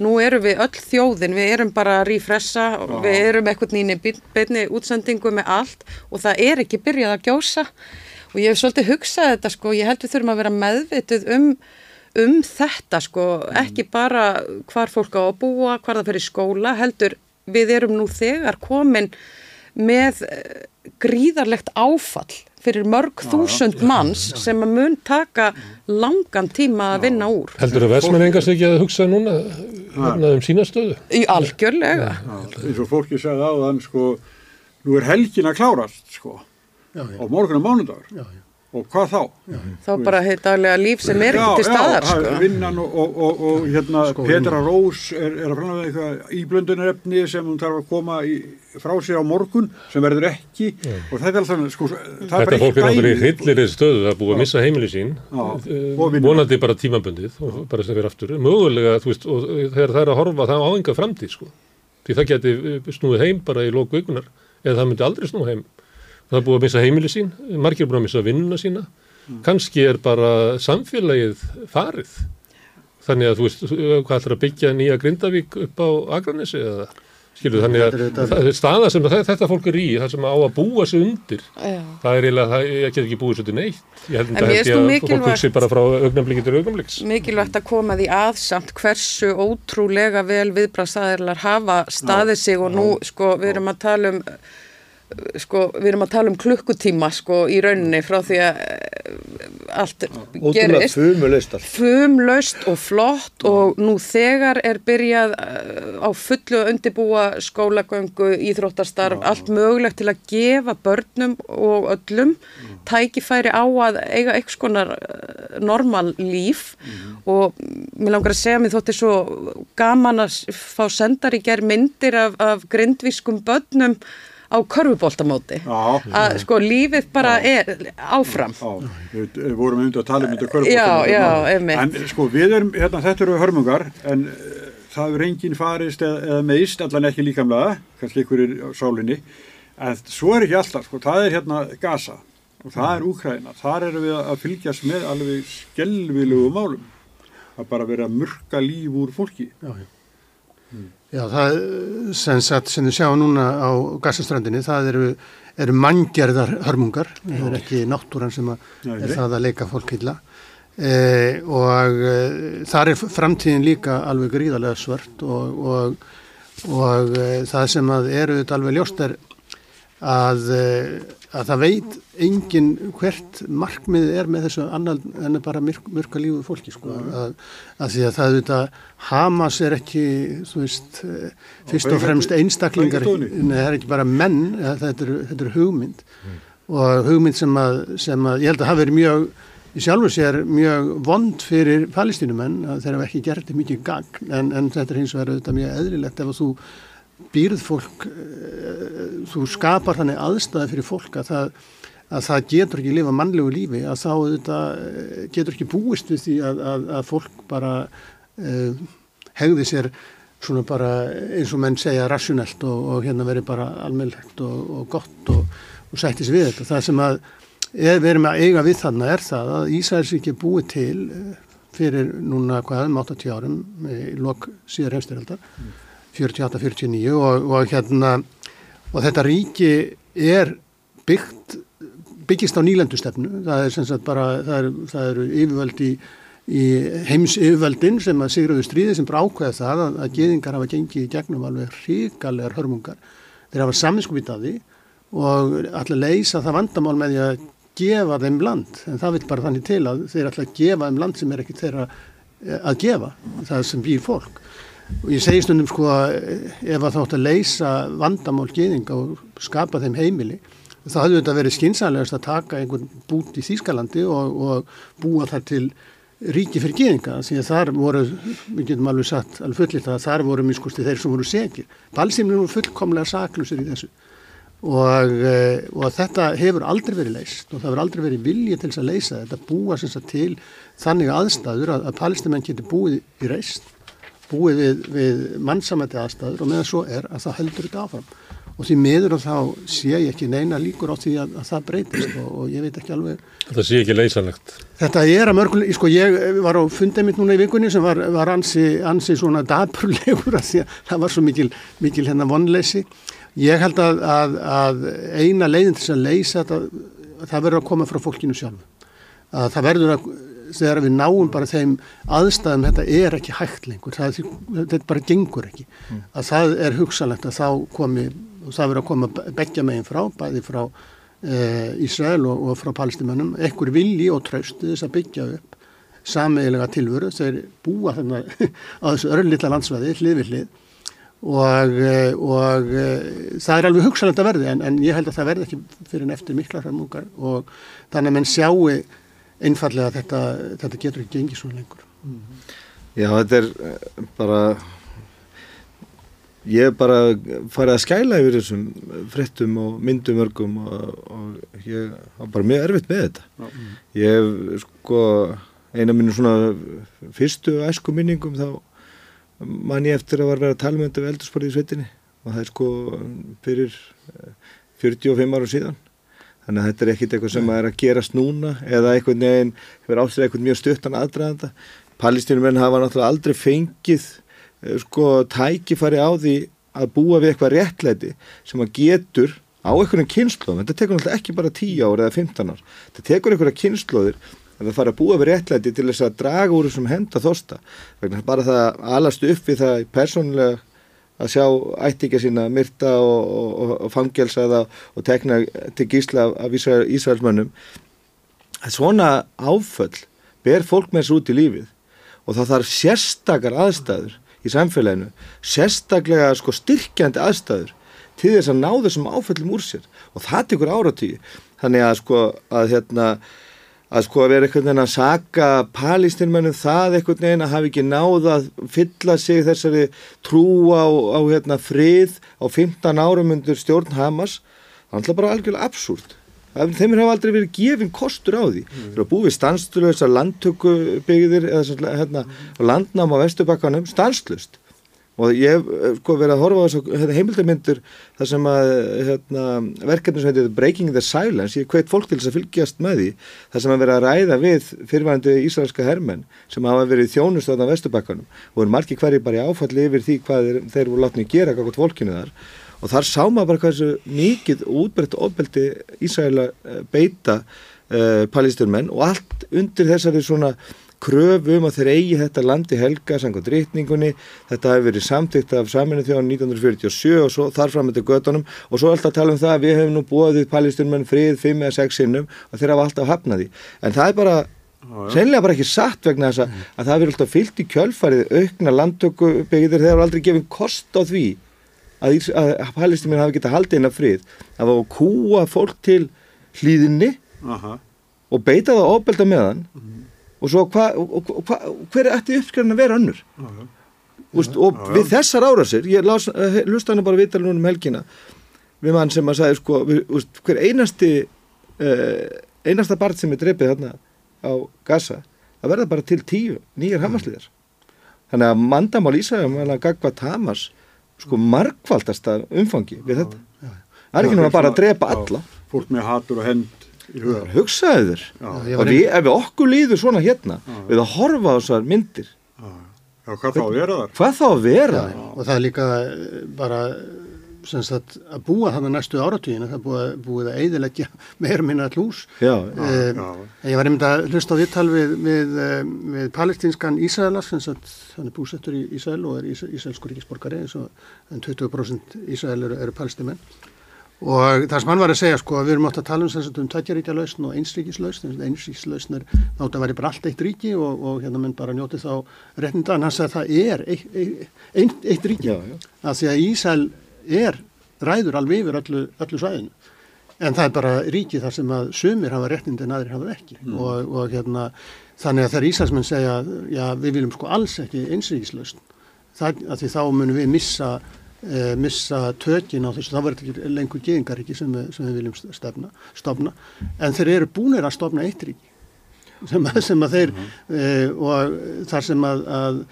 nú erum við öll þjóðin, við erum bara að rífressa og við erum eitthvað nýni beinni útsendingu með allt og það er ekki byrjað að gjósa. Og ég hef svolítið hugsað þetta sko, ég held við þurfum að vera meðvituð um um þetta sko, ekki bara hvar fólk á að búa, hvar það fyrir skóla, heldur við erum nú þegar komin með eh, gríðarlegt áfall fyrir mörg þúsund manns sem að mun taka langan tíma að vinna úr. Heldur að versmenningast ekki að hugsa núna hérna, um sína stöðu? Í algjörlega. eins og fólki sagði á þann sko, nú er helgin að klárast sko, Já, já, og morgun er mánudagur já, já. Og hvað þá? Þá bara heitt daglega líf sem er ekki til staðar já, sko. vinnan og, og, og, og hérna Sko, Petra. Rós er, er að framlega eitthvað íblöndunarefni sem hún þarf að koma í, frá sér á morgun sem verður ekki. Og þetta er alltaf sko, það er Þetta fólk er náttúrulega í hryllilegri stöðu er búið að missa heimili sín. Já, eh, vonandi bara tímabundið og bara sem fyrir aftur. Mögulega, veist, og þegar það er að horfa það á enga framtíð, sko. Því það geti eh, snúið heim bara í lók vikunar eða það myndi aldrei snúið heim það er búið að missa heimili sín, margir er búið að missa vinnuna sína, kannski er bara samfélagið farið. Þannig að þú veist, hvað ætlar að byggja nýja Grindavík upp á Akranesi eða? Skilur, þannig að Þetta staða sem þetta, þetta fólk er í, það sem á að búa sig undir. Já. það er eiginlega, það, ég get ekki búið svo til neitt. Ég held að fólk hugsi bara frá augnamblíki til augnamblíks mikilvægt að koma því að samt hversu ótrúlega vel viðbrasaðirlar hafa staðið sig og nú sko við erum að tala um sko við erum að tala um klukkutíma sko í rauninni frá því að allt Ótrúlega gerist. fumulaust allt. fumlaust og flott og nú þegar er byrjað uh, á fullu að undibúa skólagöngu, íþróttarstarf, allt mögulegt til að gefa börnum og öllum tækifæri á að eiga eitthvað skonar uh, normal líf. Og mér langar að segja mér þótti svo gaman að fá sendar í gerð myndir af, af grindvískum börnum á körfuboltamóti Já. að sko lífið bara er áfram Já, við við vorum um þetta að tala um þetta Já, já, einmitt. En sko við erum, hérna þetta eru hörmungar en uh, það er enginn farist eða, eða meist, allan ekki líkamlega, kannski ykkur er sálinni, en svo er ekki alltaf, sko, það er hérna Gaza og það er Úkraina, þar erum við að fylgjast með alveg skelvilegu málum, að bara vera að murka líf úr fólki. Já, já. Já, það sem sagt sem þið sjá núna á gassastrandinni, það eru, eru manngerðar hörmungar, það er ekki náttúran sem að Nei, er það að leika fólk illa. E, og e, þar er framtíðin líka alveg gríðarlega svört og, og, og e, það sem að eru þetta alveg ljóst er að, e, að það veit engin hvert markmiðið er með þessu annar en bara myrk, myrka lífu fólki sko, að, að því að það auðvitað Hamas er ekki, þú veist, eh, fyrst og fremst einstaklingar, nei, það er ekki bara menn, þetta er, þetta er hugmynd. Og hugmynd sem að, sem að ég held að hafi verið mjög, í sjálfur sér mjög vond fyrir palestínumenn að þeir hafa ekki gert mikið gagn. En, en þetta er hins vegar auðvitað mjög eðlilegt ef þú býrð fólk, eh, þú skapar þannig aðstæði fyrir fólk að það, að það getur ekki lifa mannlegu lífi að þá auðvitað eh, getur ekki búist við því að, að, að fólk bara uh, hegði sér svona bara eins og menn segja rasjonelt og, og hérna veri bara almennlegt og, og gott og, og sættis við þetta. Það sem að við erum að eiga við þarna er það að er búið til fyrir núna hvað um 80 árum í lok síðar heimstyrjaldar 48-49 og, og hérna og þetta ríki er byggt byggist á nýlendustefnu. Það er sem sagt bara það eru, eru yfirvöld í, í heims yfirvöldin sem að sigraðu stríði sem bara ákveða það að, að geðingar hafa gengið í gegnum alveg hrikalegar hörmungar. Þeir hafa saminskupið að því og ætla að leysa það vandamál með því að gefa þeim land. En það vil bara þannig til að þeir ætla að gefa þeim land sem er ekki þeirra eh, að gefa það sem býr fólk og ég segi stundum sko að ef að þátt að leysa vandamál geðinga og skapa þeim heimili þá hafði þetta verið skinsanlegast að taka einhvern bút í Þýskalandi og, og búa það til ríki fyrir geðinga því að þar voru, við getum alveg sagt alveg fullitt að þar voru miskusti þeir sem voru segir. Balsimnir voru fullkomlega saklusir í þessu. Og, eh, og þetta hefur aldrei verið leist og það hefur aldrei verið vilja til þess að leysa þetta búa sem sagt til þannig aðstæður að, að palestimenn getur búið í reist búið við, við mannsamætti aðstæður og meðan svo er að það heldur þetta áfram og því miður og þá sé ég ekki neina líkur á því að, að það breytist og, og ég veit ekki alveg Það sé ekki leysanlegt. Þetta er að mörguleg, sko ég var á fundið mitt núna í vikunni sem var, var ansi, ansi svona daburlegur að því að það var svo mikil, mikil hérna vonleysi. Ég held að, að, að eina leiðin til þess að leysa þetta, það verður að koma frá fólkinu sjálf. Að það verður að, þegar við náum bara þeim aðstæðum, þetta er ekki hægt lengur, það, þetta bara gengur ekki. Að það er hugsanlegt að þá komi, það verður að koma begja meginn frá, bæði frá eh, Ísrael og, og frá palestimannum ekkur vilji og trausti þess að byggja upp sameigilega tilvöru þeir búa þarna á þessu örlítla landsvæði hlið við hlið. Og, eh, og eh, það er alveg hugsanlegt að verði en, en ég held að það verði ekki fyrir en eftir mikla hramungar og þannig að menn sjáu einfallega að þetta, þetta getur ekki gengið svo lengur. Já, þetta er eh, bara ég er bara farið að skæla yfir þessum fréttum og myndum örgum og, og ég var bara mjög erfitt með þetta. Ég hef sko eina mínu svona fyrstu æsku minningum þá man ég eftir að var verið að tala með þetta við eldursporið í sveitinni. Og það er sko fyrir eh, 45 ára síðan þannig að þetta er ekkit eitthvað sem er að gerast núna eða eitthvað neginn hefur ástæðið eitthvað mjög stuttan aðdraðanda palestínumenn hafa náttúrulega aldrei fengið eh, sko tækifæri á því að búa við eitthvað réttlæti sem að getur á einhverjum kynnslóðum, þetta tekur náttúrulega ekki bara 10 ár eða 15 ár, þetta tekur einhverja kynnslóðir að það fara að búa við réttlæti til þess að draga úr þessum henda vegna bara það að alast upp við það persónulega að sjá ættingja sína myrta og, og, og fangelsaða og tekna til gísla af Ísrael, Ísraelsmönnum. Svona áföll ber fólk með þessu út í lífið og það þarf sérstakar aðstæður í samfélaginu, sérstaklega sko styrkjandi aðstæður til þess að ná þessum áföllum úr sér. Og það tekur áratíu þannig að sko að hérna að sko að vera einhvern veginn að saka palestinmennum það einhvern veginn að hafa ekki náða að fylla sig þessari trú á, á hérna, frið á 15 árum undir stjórn Hamas það er alltaf bara algjörlega absúrt. Þeim er hafa aldrei verið gefin kostur á því. Mm. þeir hafa búið stanslösa landtökubyggðir eða hérna, landnám á vestubakkanum stanslust og ég hef eh, sko, verið að horfa á þessu hérna, heimildarmyndur þar sem að hérna, verkefni sem heitir Breaking the Silence, ég hveit fólk til þess að fylgjast með því þar sem að vera að ræða við fyrirvæðandi ísraelska hermenn sem hafa verið þjónust á þann vestubakkanum og er margi hverju bara áfalli yfir því hvað þeir, þeir voru látni að gera kakot fólkinu þar. Og þar sá maður bara hvað þessu mikið útbreytt ofbeldi Ísraela eh, beita uh, palestinmenn og allt undir þessari svona kröfu um að þeir eigi þetta landi helga sanga drítningunni, þetta hefur verið samtíkt af saminu þjóðan 1947 og svo þar fram með þetta gödunum og svo alltaf tala um það að við hefum nú búið palestinmenn frið 5 eða 6 sinnum og þeir hafa alltaf hafnaði, en það er bara sennilega bara ekki satt vegna þess að, að það verður alltaf fyllt í kjölfarið aukna landtöku byggðir þegar aldrei gefin kost á því að, að, palestinmenn hafi getað haldið inn af frið. Að það var að kúa fólk til hlýðinni Aha. og beita það ofbelda meðan. -hmm og svo hva, og, og, hva, hver ætti uppskrifin að vera önnur? Já, já. Úst, og já, við þessar árasir ég eh, lusta hann bara viðtala núna um helgina við mann sem að sagði sko, við, úst, hver einasti uh, einasta barn sem er drefið þarna á Gaza það verða bara til tíu nýjar hamasliðar. Þannig að mandamál Ísæðum að gagva Tamas sko markvaldasta umfangi við þetta. það er ekki náttúrulega bara að drepa alla. Fólk með hatur og hend hugsaðu þér. Og við, ef við okkur líður svona hérna já. við að horfa á þessar myndir. Já. Já, hvað þá að vera þar? Hvað þá að vera? Þar og það er líka eh, bara sagt, að búa þannig næstu áratvíðin það er búið, búið að eidilegja meira minna allús um, ég var einmitt að hlusta á vittal við, við, eh, við palestinskan Ísælar hann er búsettur í Ísæl og er Ísælskur ríkisborgari en 20% Ísæl eru, eru palestimenn og það sem hann var að segja sko við erum átt að tala um þess að um tætjaríkja lausn og einsríkislausn einsríkislausn er nátt að vera bara allt eitt ríki og, og hérna menn bara njóti þá réttinda en hann sagði að það er eitt, eitt, eitt ríki já, já. að því að Ísæl er ræður alveg yfir öllu, öllu svæðinu en það er bara ríki þar sem að sumir hafa réttinda en aðrir hafa ekki mm. og, og hérna þannig að þegar Ísælsmenn segja já við viljum sko alls ekki einsríkislausn það að því þá munum við missa e, missa tökin á þessu, þá verður ekki lengur geðingaríki sem, sem við viljum stefna, stofna, en þeir eru búinir að stofna eitt ríki sem, sem að þeir, e, og þar sem að, að,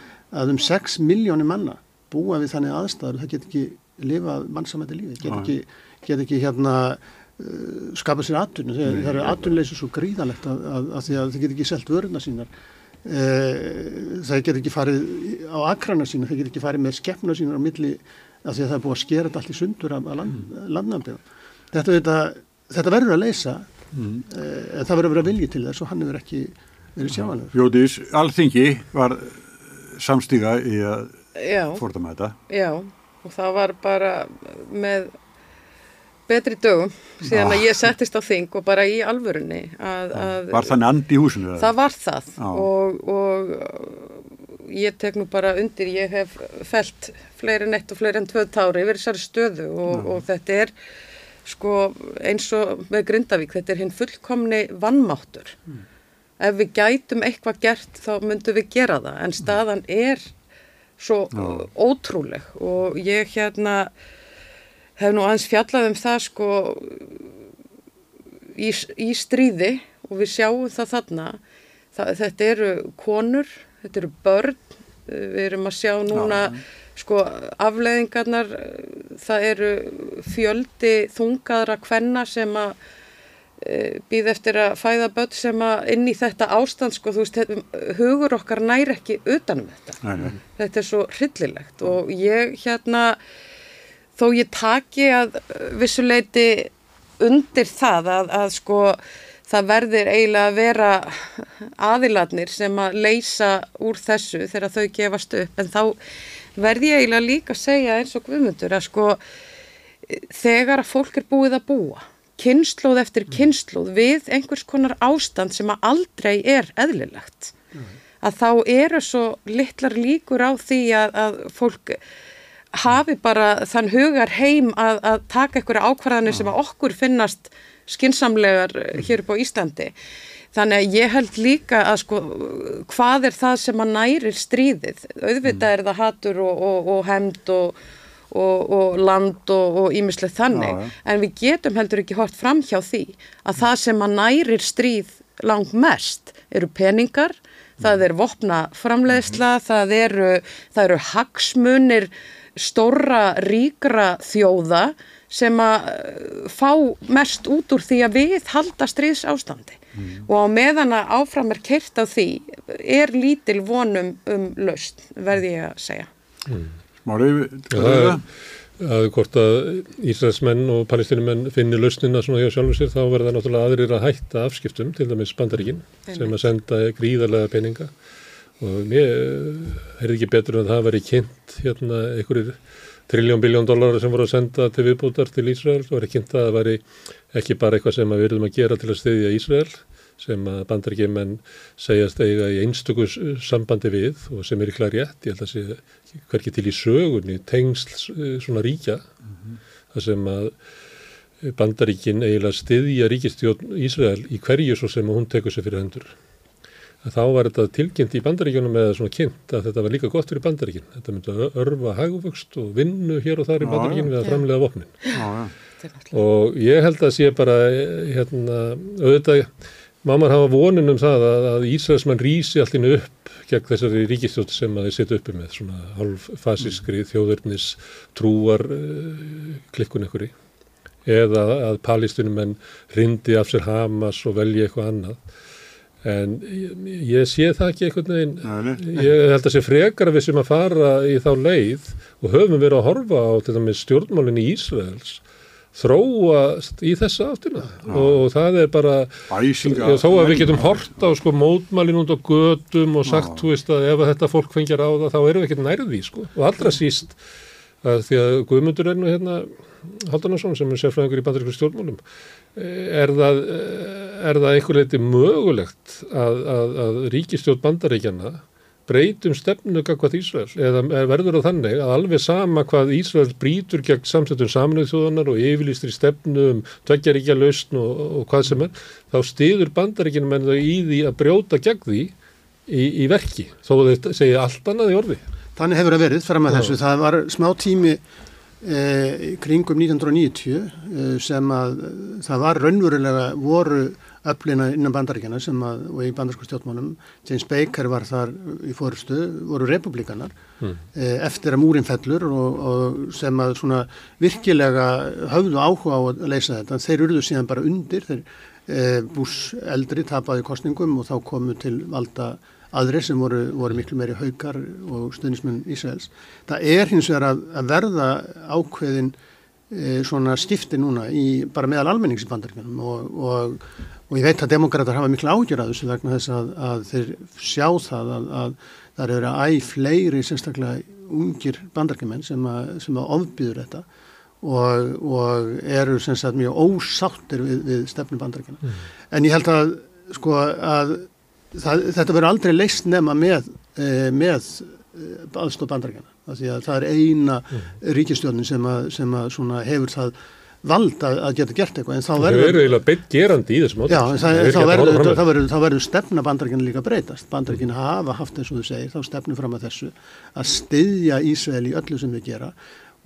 að um 6 miljónir manna búa við þannig aðstæður, það get ekki lifað mannsamætti lífi, get ekki, get ekki hérna uh, skapa sér atvinnu, það eru atvinnleysu svo gríðalegt að, að, að því að það get ekki selt vöruna sínar. Það get ekki farið á akrana sína, það get ekki farið með skeppna sínar á milli af því að það er búið að skera þetta allt í sundur af land, landnafnum. Þetta, þetta, þetta verður að leysa mm. e, það verður að vera vilji til þess og hann hefur ekki verið sjáanlegur. Jóðís, allþingi var samstíga í að fórta með þetta. Já, og það var bara með betri dögum síðan að ég settist á þing og bara í alvörunni að, að Var þannig andi í húsinu? Það var það og, og ég tek nú bara undir, ég hef felt fleiri nett og fleiri enn tvöð tári yfir þessari stöðu og, og þetta er sko eins og með Grindavík, þetta er hinn fullkomni vannmáttur. Mm. Ef við gætum eitthvað gert þá myndum við gera það en staðan er svo Já. ótrúleg og ég hérna hef nú aðeins fjallað um það sko í, í stríði og við sjáum það þarna, það, þetta eru konur þetta eru börn, við erum að sjá núna Já. Sko afleðingarnar, það eru fjöldi þungaðra kvenna sem að e, býð eftir að fæða börn sem að inn í þetta ástand sko þú veist, hugur okkar næri ekki utanum þetta. Nei. Þetta er svo hryllilegt og ég hérna þó ég taki að vissuleiti undir það að, að sko það verður eiginlega að vera aðiladnir sem að leysa úr þessu þegar þau gefast upp en þá verði ég eiginlega líka að segja eins og guðmundur að sko þegar að fólk er búið að búa kynnslóð eftir kynnslóð við einhvers konar ástand sem að aldrei er eðlilegt. Að þá eru svo litlar líkur á því að, að fólk hafi bara þann hugar heim að, að taka einhverja ákvarðanir sem að okkur finnast skinsamlegar hér upp á Íslandi. Þannig að ég held líka að sko hvað er það sem að nærir stríðið? Auðvitað er það hatur og, og, og hemd og, og land og ímislega þannig. Já. En við getum heldur ekki hort fram hjá því að það sem að nærir stríð langt mest eru peningar, það er vopna framleiðsla, það eru, það eru hagsmunir stóra ríkra þjóða sem að fá mest út úr því að við halda stríðs ástandi mm. og á meðan að áfram er kert á því er lítil vonum um laust, verði ég að segja. Mm. Smárið, það er að hvort að Ísraelsmenn og palestinumenn finnir lausnina svona hjá sjálfum sér þá verða náttúrulega aðrir að hætta afskiptum til dæmis bandaríkinn sem að senda gríðarlega peninga og mér er ekki betur en það að veri kynnt hérna einhverjir triljón biljón dólarar sem voru að senda til viðbútar til Ísrael og veri kynnt að það veri ekki bara eitthvað sem við verðum að gera til að stiðja Ísrael sem að bandaríkjumenn segjast eiga í einstöku sambandi við og sem er ykkur rétt, ég held að sé hverkið til í sögunni, tengsl svona ríkja, mm -hmm. það sem að bandaríkin eiginlega stiðja ríkistjón Ísrael í hverju svo sem hún tekur sér fyrir hendur. Þá var þetta tilkynnt í bandaríkjunum með svona kynnt að þetta var líka gott fyrir bandaríkin. Þetta myndi að örfa hagvöxt og vinnu hér og þar í bandaríkin við að framlega vopnin. Já, já. Og ég held að sé bara hérna auðvitað maður hafa vonin um það að, að Ísraelsmann rýsi allir upp gegn þessari ríkistjótt sem að þeir setja uppi með svona halvfasískri mm. þjóðurnis trúar uh, klikkun ykkur í eða að palestinumenn rindi af sér Hamas og velja eitthvað annað en ég, sé það ekki einhvern veginn. Ég held að sé frekar við sem að fara í þá leið og höfum verið að horfa á til dæmis stjórnmálinn í Ísraels þróa í þessa áttina. Já. og það er bara Æsinga, þó að við getum hort á sko mótmælin út á gödum og sagt þú veist að ef þetta fólk fengjar á það þá erum við ekkert nærði sko. Og allra síst að því að Guðmundur er nú hérna Haldunarsson sem er sérfræðingur í bandarísku stjórnmálum er það, er það einhver leiti mögulegt að, að, að ríkistjórn bandaríkjana breytum stefnu gagvað Ísraels? Eða verður það þannig að alveg sama hvað Ísraels brítur gegn samsettum saminuð þjóðanar og yfirlýstir stefnu um tveggjaríkja lausn og, og hvað sem er þá stiður bandaríkinu menn þau í því að brjóta gegn því í, í verki þó þau segja allt annað í orði? Þannig hefur það verið fram að þessu. Það var smá tími eh, kringum 1990 eh, sem að það var raunverulega voru öflina innan bandaríkjana sem að, og í bandarsku stjórnmálum, James Baker var þar í fórustu, voru republikanar mm. e, eftir að múrin fellur og, og sem að svona virkilega höfðu áhuga á að leysa þetta, þeir urðu síðan bara undir, þeir e, Bush eldri tapaði kostningum og þá komu til valda aðri sem voru, voru miklu meiri haukar og stuðnismenn Ísraels. Það er hins vegar að, að verða ákveðin e, svona skipti núna í bara meðal almennings í bandaríkjunum og, og og ég veit að demokrætar hafa miklu ágjör að þessu vegna þess að, að þeir sjá það að, að það eru að æg fleiri sérstaklega ungir bandarkimenn sem sem að ofbýður þetta og, og eru sérstaklega mjög ósáttir við, við stefnu bandarkina. Mm. En ég held að sko að það, þetta verður aldrei leist nema með, e, með eh, aðstof bandarkina. Það er eina mm. ríkistjónin sem, sem að hefur það vald að, að geta gert eitthvað en þá verður það eru eiginlega beitt gerandi í þessum já, það, það, verður, verður, verður stefna bandarækina líka breytast bandarækina mm. hafa haft eins og þú segir þá stefnum fram að þessu að styðja Ísrael í öllu sem við gera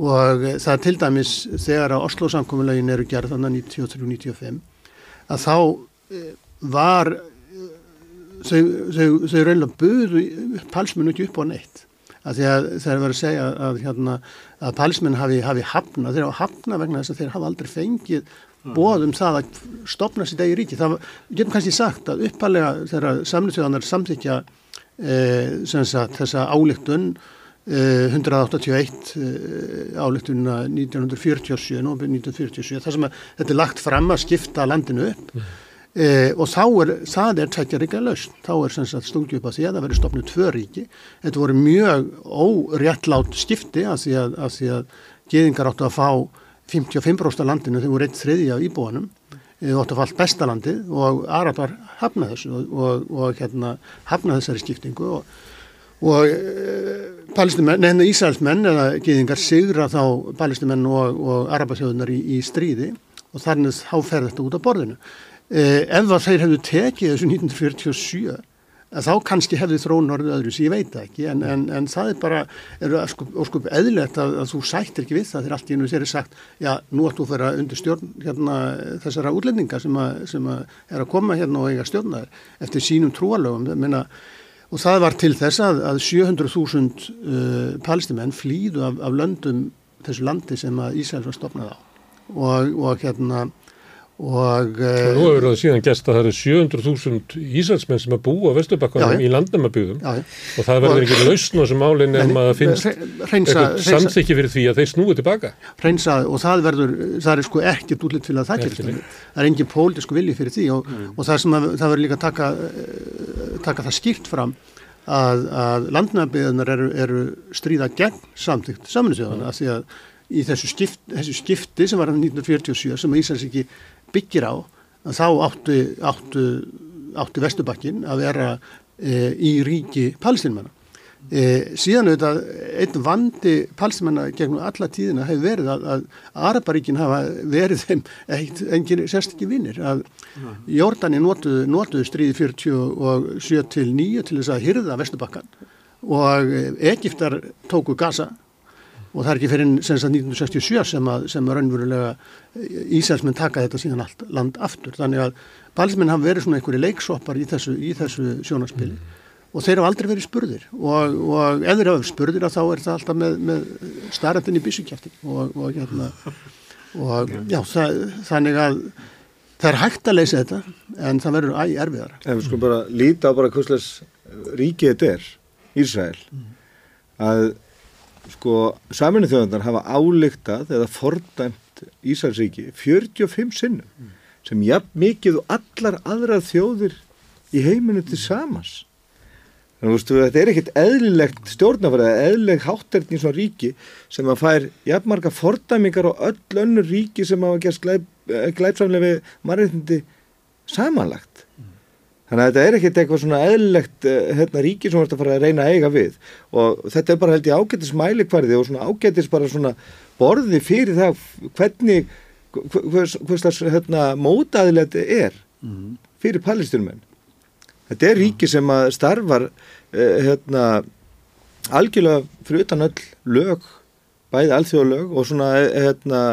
og það er til dæmis þegar að Oslo samkominnlegin eru gerð þannig 93-95 að þá eh, var eh, þau, þau, reynilega buðu palsmennu ekki upp á neitt að því að þeir eru verið að segja að, hérna, að palismenn hafi, hafi hafna, þeir hafa hafna vegna þess að þeir hafa aldrei fengið mm. bóðum það að stopna sér degi ríki. Það getum kannski sagt að uppalega þegar samlýtsjóðanar samþykja e, sagt, þessa álíktun e, 181 e, álíktununa 1947, 1947, þar sem að þetta er lagt fram að skipta landinu upp mm. Eh, og er, það er tveggjaríkja lausn, þá er sem sagt stungið upp að að það verður stopnið tvö ríki, þetta voru mjög óréttlátt skipti að því að, að, að geðingar áttu að fá 55% af landinu. Þegar voru eitt þriði af íbúanum óttafallt bestalandið og Arabar hafnaði þessu og, og, og hérna hafnaði þessari skiptingu og, og e, neina Ísælsmenn eða geðingar sigra þá palestimenn og Arabasjóðunar í, í stríði og þannig þá fer þetta út á borðinu. E, ef það þeir hefðu tekið þessu 1947 þá kannski hefði þróun orðið öðru sem ég veit ekki en, en, en það er bara er óskup eðlert að, að þú sættir ekki við það þegar allt í ennum þér er sagt já, nú ættu að vera undir stjórn hérna, þessara útlendinga sem, a, sem a er að koma hérna og eiga stjórnaður eftir sínum trúalögum og það var til þess að, að 700.000 uh, palestimenn flýðu af, af löndum þessu landi sem að Ísæl var stopnað á. Og, og hérna Og, og nú hefur það síðan gæst að það eru 700.000 ísælsmenn sem að búa á Vesturbakkanum í landamabugðum og það verður ekki lausn á þessu málinn en maður finnst eitthvað samþykki fyrir því að þeir snúi tilbaka. Reynsa og það verður, það er sko ekkert útlitt fyrir að það gerist. Það er engin pólitísku vilji fyrir því og, mm. og það sem að, það verður líka að taka, taka það skýrt fram að, að landamabugðunar eru, eru stríða gegn samþykt saminsjóðana mm. því að í þessu, skipt, þessu skipti sem var 1947 sem Íslands ekki byggir á þá áttu, áttu, áttu Vesturbakkin að vera e, í ríki palestinmanna. E, síðan auðvitað einn vandi palestinmanna gegnum alla tíðina hefur verið að, að Araparíkin hafa verið þeim engin sérstakki vinnir. Að Jordani notuðu, notuðu stríði 47 til 9 til þess að hyrða Vesturbakkan og Egiptar tóku Gaza og það er ekki fyrir 1967 sem að, sem að raunverulega Ísælsmenn taka þetta síðan allt land aftur. Þannig að balsmenn hafa verið svona einhverju leiksoppar í þessu, í þessu sjónarspili. Mm. og þeir hafa aldrei verið spurðir. Og, og ef þeir hafa spurðir þá er það alltaf með, með starrandin í byssukjæfti og, og, hérna, og já, það, þannig að það er hægt að leysa þetta en það verður æg erfiðar En við skulum bara líta á bara hvusleis ríkið þetta er, Ísrael mm. að sko saminu þjóðandar hafa álíktað eða fordæmt Ísælsríki 45 sinnum mm. sem jafn mikið og allar aðrar þjóðir í heiminu til samans. Þannig að þetta er ekkit eðlilegt stjórnafæri eða eðlileg hátterni í svona ríki sem að fær jafnmarga fordæmingar og öll önnur ríki sem hafa eh, glæpsamlega við margirðindi samanlagt. Þannig að þetta er ekkert eitthvað svona eðlilegt eh, hérna, ríki sem vart að fara að reyna að eiga við og þetta er bara held ég ágættis mælikvarði og svona ágættis bara svona borði fyrir það hvernig hvers, hvers slags hérna, mótaðilegt er mhm. fyrir palestinmenn. Þetta er ríki sem að starfar eh, hérna, algjörlega fyrir utan öll lög, bæði alþjóðlög og svona eh, hérna,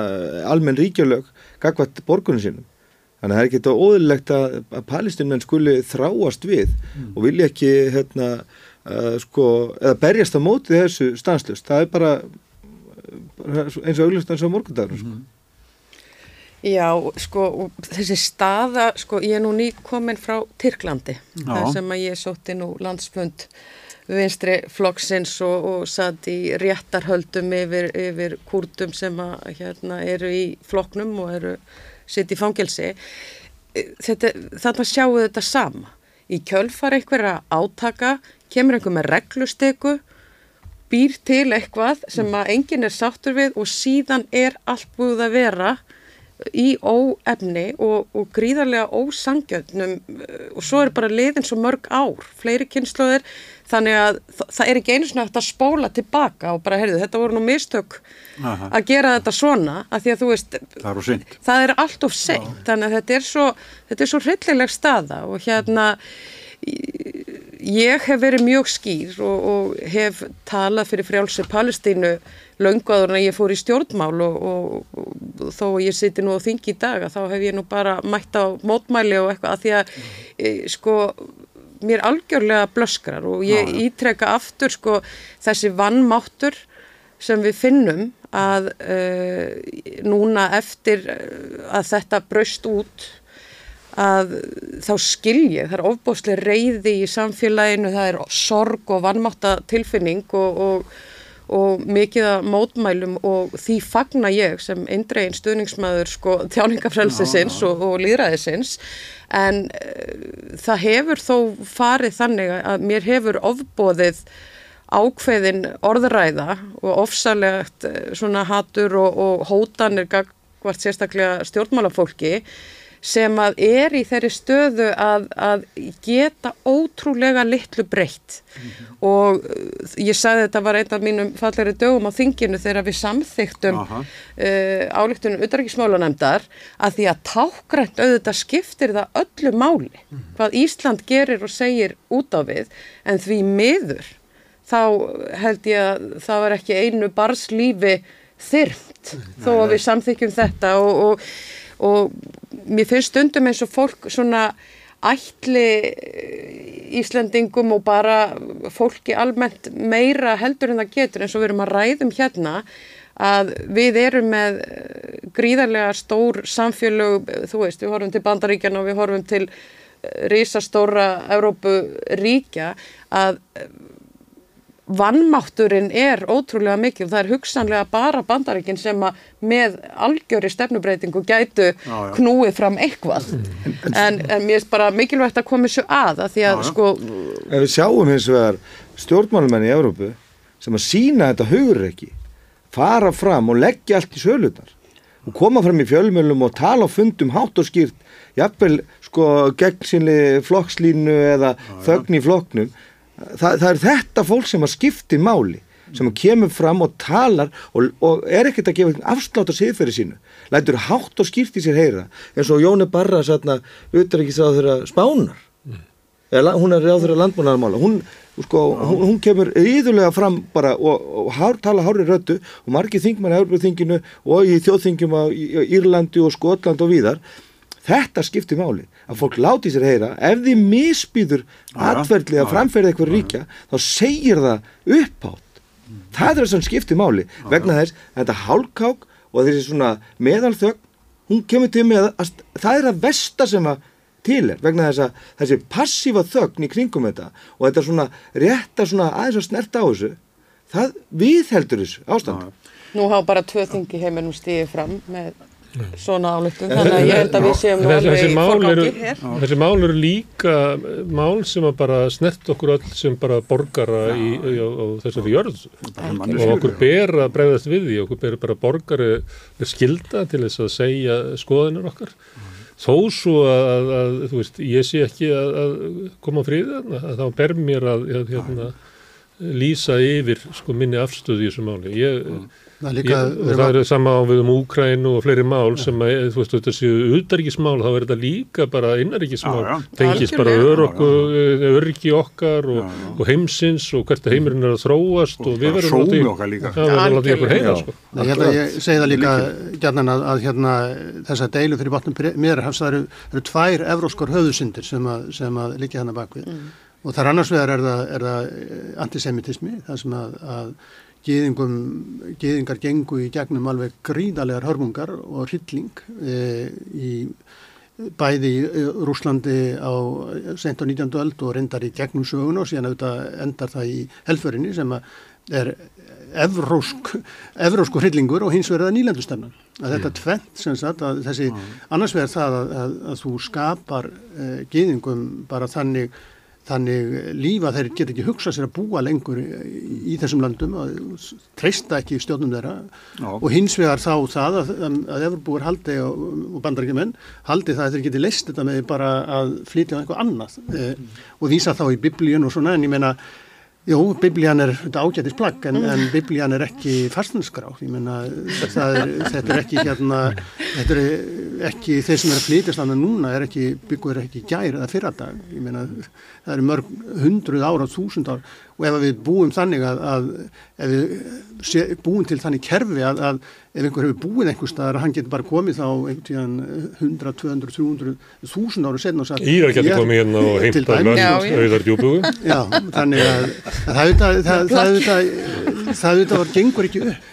almenn ríkjölög gagvat borgunum sínum. Þannig að það er ekki þetta óðurlegt að, að palestinmenn skuli þráast við mm. og vilja ekki hérna, uh, sko, eða berjast á móti þessu stanslust. Það er bara, bara eins og auglust eins og morgundagur. Sko. Mm. Já, sko, þessi staða, sko, ég er nú ný komin frá Tyrklandi, Já. það sem að ég sótti nú landsfund vinstri flokksins og, og satt í réttarhöldum yfir, yfir kúrtum sem að, hérna, eru í flokknum og eru sitt í fangelsi þannig að sjáu þetta sama. Í kjölfar einhverja átaka kemur einhver með reglustegu býr til eitthvað sem að enginn er sáttur við og síðan er allt búið að vera í óefni og, og gríðarlega ósangjöndnum og svo er bara liðin svo mörg ár, fleiri kynnslóðir þannig að það er ekki einu svona eftir að spóla tilbaka og bara, heyrðu, þetta voru nú mistök Aha. að gera þetta svona að því að þú veist, það er, það er allt of seint, þannig að þetta er svo þetta er svo hryllileg staða og hérna ég hef verið mjög skýr og, og hef talað fyrir frjálsi Palestínu lönguður en ég fór í stjórnmál og, og, og þó ég siti nú á þingi í dag þá hef ég nú bara mætt á mótmæli og eitthvað að því að mm. e, sko mér algjörlega blöskrar og ég ítreka aftur sko þessi vannmáttur sem við finnum að uh, núna eftir að þetta braust út að þá skilji, það er ofbóðslega reyði í samfélaginu, það er sorg og vannmáta tilfinning og, og, og mikið að mótmælum og því fagna ég sem eindregin stuðningsmaður sko tjáningafrælsisins og, og líðræðisins en uh, það hefur þó farið þannig að mér hefur ofbóðið ákveðin orðræða og ofsalegt uh, svona hatur og, og hótanir gagvart sérstaklega stjórnmálafólki sem að er í þeirri stöðu að, að geta ótrúlega litlu breytt. Og uh, ég sagði þetta var einn af mínum fallegri dögum á þinginu þegar við samþyktum Aha. uh, álíktunum utarriksmálanemdar að því að tákgrænt auðvitað skiptir það öllu máli hvað Ísland gerir og segir út á við. En því miður þá held ég að það var ekki einu barslífi þyrmt þó að við samþykjum þetta. Og, og, og mér finnst stundum eins og fólk svona ætli eh, Íslendingum og bara fólki almennt meira heldur en það getur eins og við erum að ræðum hérna að við erum með eh, gríðarlega stór samfélög, þú veist, við horfum til Bandaríkjana og við horfum til eh, risastóra Evrópu ríkja að vannmátturinn er ótrúlega mikil og það er hugsanlega bara bandaríkin sem að með algjöri stefnubreitingu gætu já. knúið fram eitthvað en, en mér er bara mikilvægt að koma þessu að að því að Já, já. sko Ef við sjáum hins vegar stjórnmálumenn í Evrópu sem að sína þetta hugur ekki, fara fram og leggja allt í sölutar og koma fram í fjölmjölum og tala á fundum hátt og skýrt, jafnvel sko gegn sínli flokkslínu eða þögn í flokknum, Þa, það er þetta fólk sem að skipti máli sem að kemur fram og talar og, og er ekkert að gefa afslátt á siðferði sínu, lætur hátt og skýrt í sér heyra, eins og Jóni Barra satna, ekki sá þeirra spánar. Eða, hún er ráður að landbúnaðarmála. Hún, sko, hún, hún kemur yðurlega fram bara og, og hár, tala hári rödu og margir þingmenn í Európa-þinginu og í þjóðþingjum á Írlandi og Skotland og víðar. Þetta skiptir máli, að fólk láti sér heyra ef þið misbýður atverðli að framferða eitthvað ríkja þá segir það upphátt. Það er það sem skiptir máli vegna þess að þetta hálkák og þessi svona meðalþögn hún kemur til með að það er að versta sem að til er vegna þess að þessi passífa þögn í kringum þetta og þetta svona rétta svona aðeins að snerta á þessu það viðheldur þessu ástand. Nú hafa bara tvö þingi heiminum stíðið fram með svona álugtum þannig að ég held að við séum Þessi, mál eru, þessi mál eru líka mál sem að bara snert okkur öll sem bara borgara í, í, á, á þessari jörð. Og okkur ber að bregðast við því, okkur ber bara borgari er skilda til þess að segja skoðanir okkar. Þó svo að, að, að þú veist, ég sé ekki að, að koma þarna, að þá ber mér að, að hérna, lýsa yfir sko minni afstöðu í þessu máli. Ég, Það er líka- ég, og það er sama á við um Úkrænu og fleiri mál sem að, þú veist, þetta séu utarrikismál, þá er þetta líka bara innarrikismál, Já, já. tengist bara örokku, öryggi okkar og, og heimsins og hvert að heimurinn er að þróast og, líka. Já, við verðum að láta heyra, Já. sko. Ég held að ég segi það líka gætnan að, að hérna, þessa deilu fyrir botnum meðarhafs það eru, eru tvær evróskor höfðusindir sem að, sem að liggja hann að bakvið og þar annars vegar er það, er það eh, antisemitismi, það sem að, gyðingar gengu í gegnum alveg gríðalegar hörmungar og hrylling e, í bæði í Rúslandi á sent á 19. öld og reyndar í gegnum sögun og síðan auðvitað endar það í helförinni sem er evrósk, evrósku hryllingur og hins vegar það nýlendustemnan. Að þetta tvent sem sagt að þessi annars vegar það að, að, að þú skapar uh, gyðingum bara þannig þannig lífa þeir geta ekki hugsað sér að búa lengur í, þessum landum og treysta ekki stjórnum þeirra Já. og hins vegar þá það að, að Everbúar haldi og, og bandarækjumenn haldi það að þeir geti leist þetta með bara að flytja á eitthvað annað eh, og vísa þá í biblíun og svona en ég meina Jú, biblían er ágætis plagg en, en biblían er ekki fastanskrá, ég meina það er, þetta er ekki hérna, þetta er ekki þeir sem er að flytjast þannig núna er ekki, byggur ekki gær eða fyrradag, ég meina það eru mörg hundruð ára, þúsund ár og ef við búum þannig að, að ef við sé, búum til þannig kerfi að, að ef einhver hefur búið einhver staðar að hann getur bara komið þá einhvern tíðan 100, 200, 300, 1000 ára setna og sagt Írar getur komið hérna og til heimta dæmis. Já, lönd já. auðar djúbugu. Já, þannig að, að það auðvitað, það, það auðvitað var gengur ekki upp.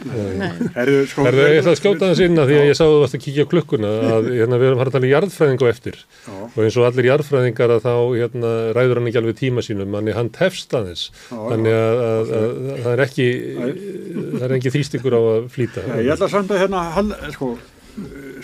Herðu, sko, ég ætla að skjóta þess inn að því að ég sá þú varst að kíkja á klukkuna að hérna, við erum að fara að tala í jarðfræðingu eftir. Og eins og allir jarðfræðingar að þá hérna, ræður hann ekki alveg tíma sínum þannig hann tefst aðeins. Þannig að, að, að, að það er ekki það er ekki þýstingur á að flýta. Ég ætla samt að hérna sko,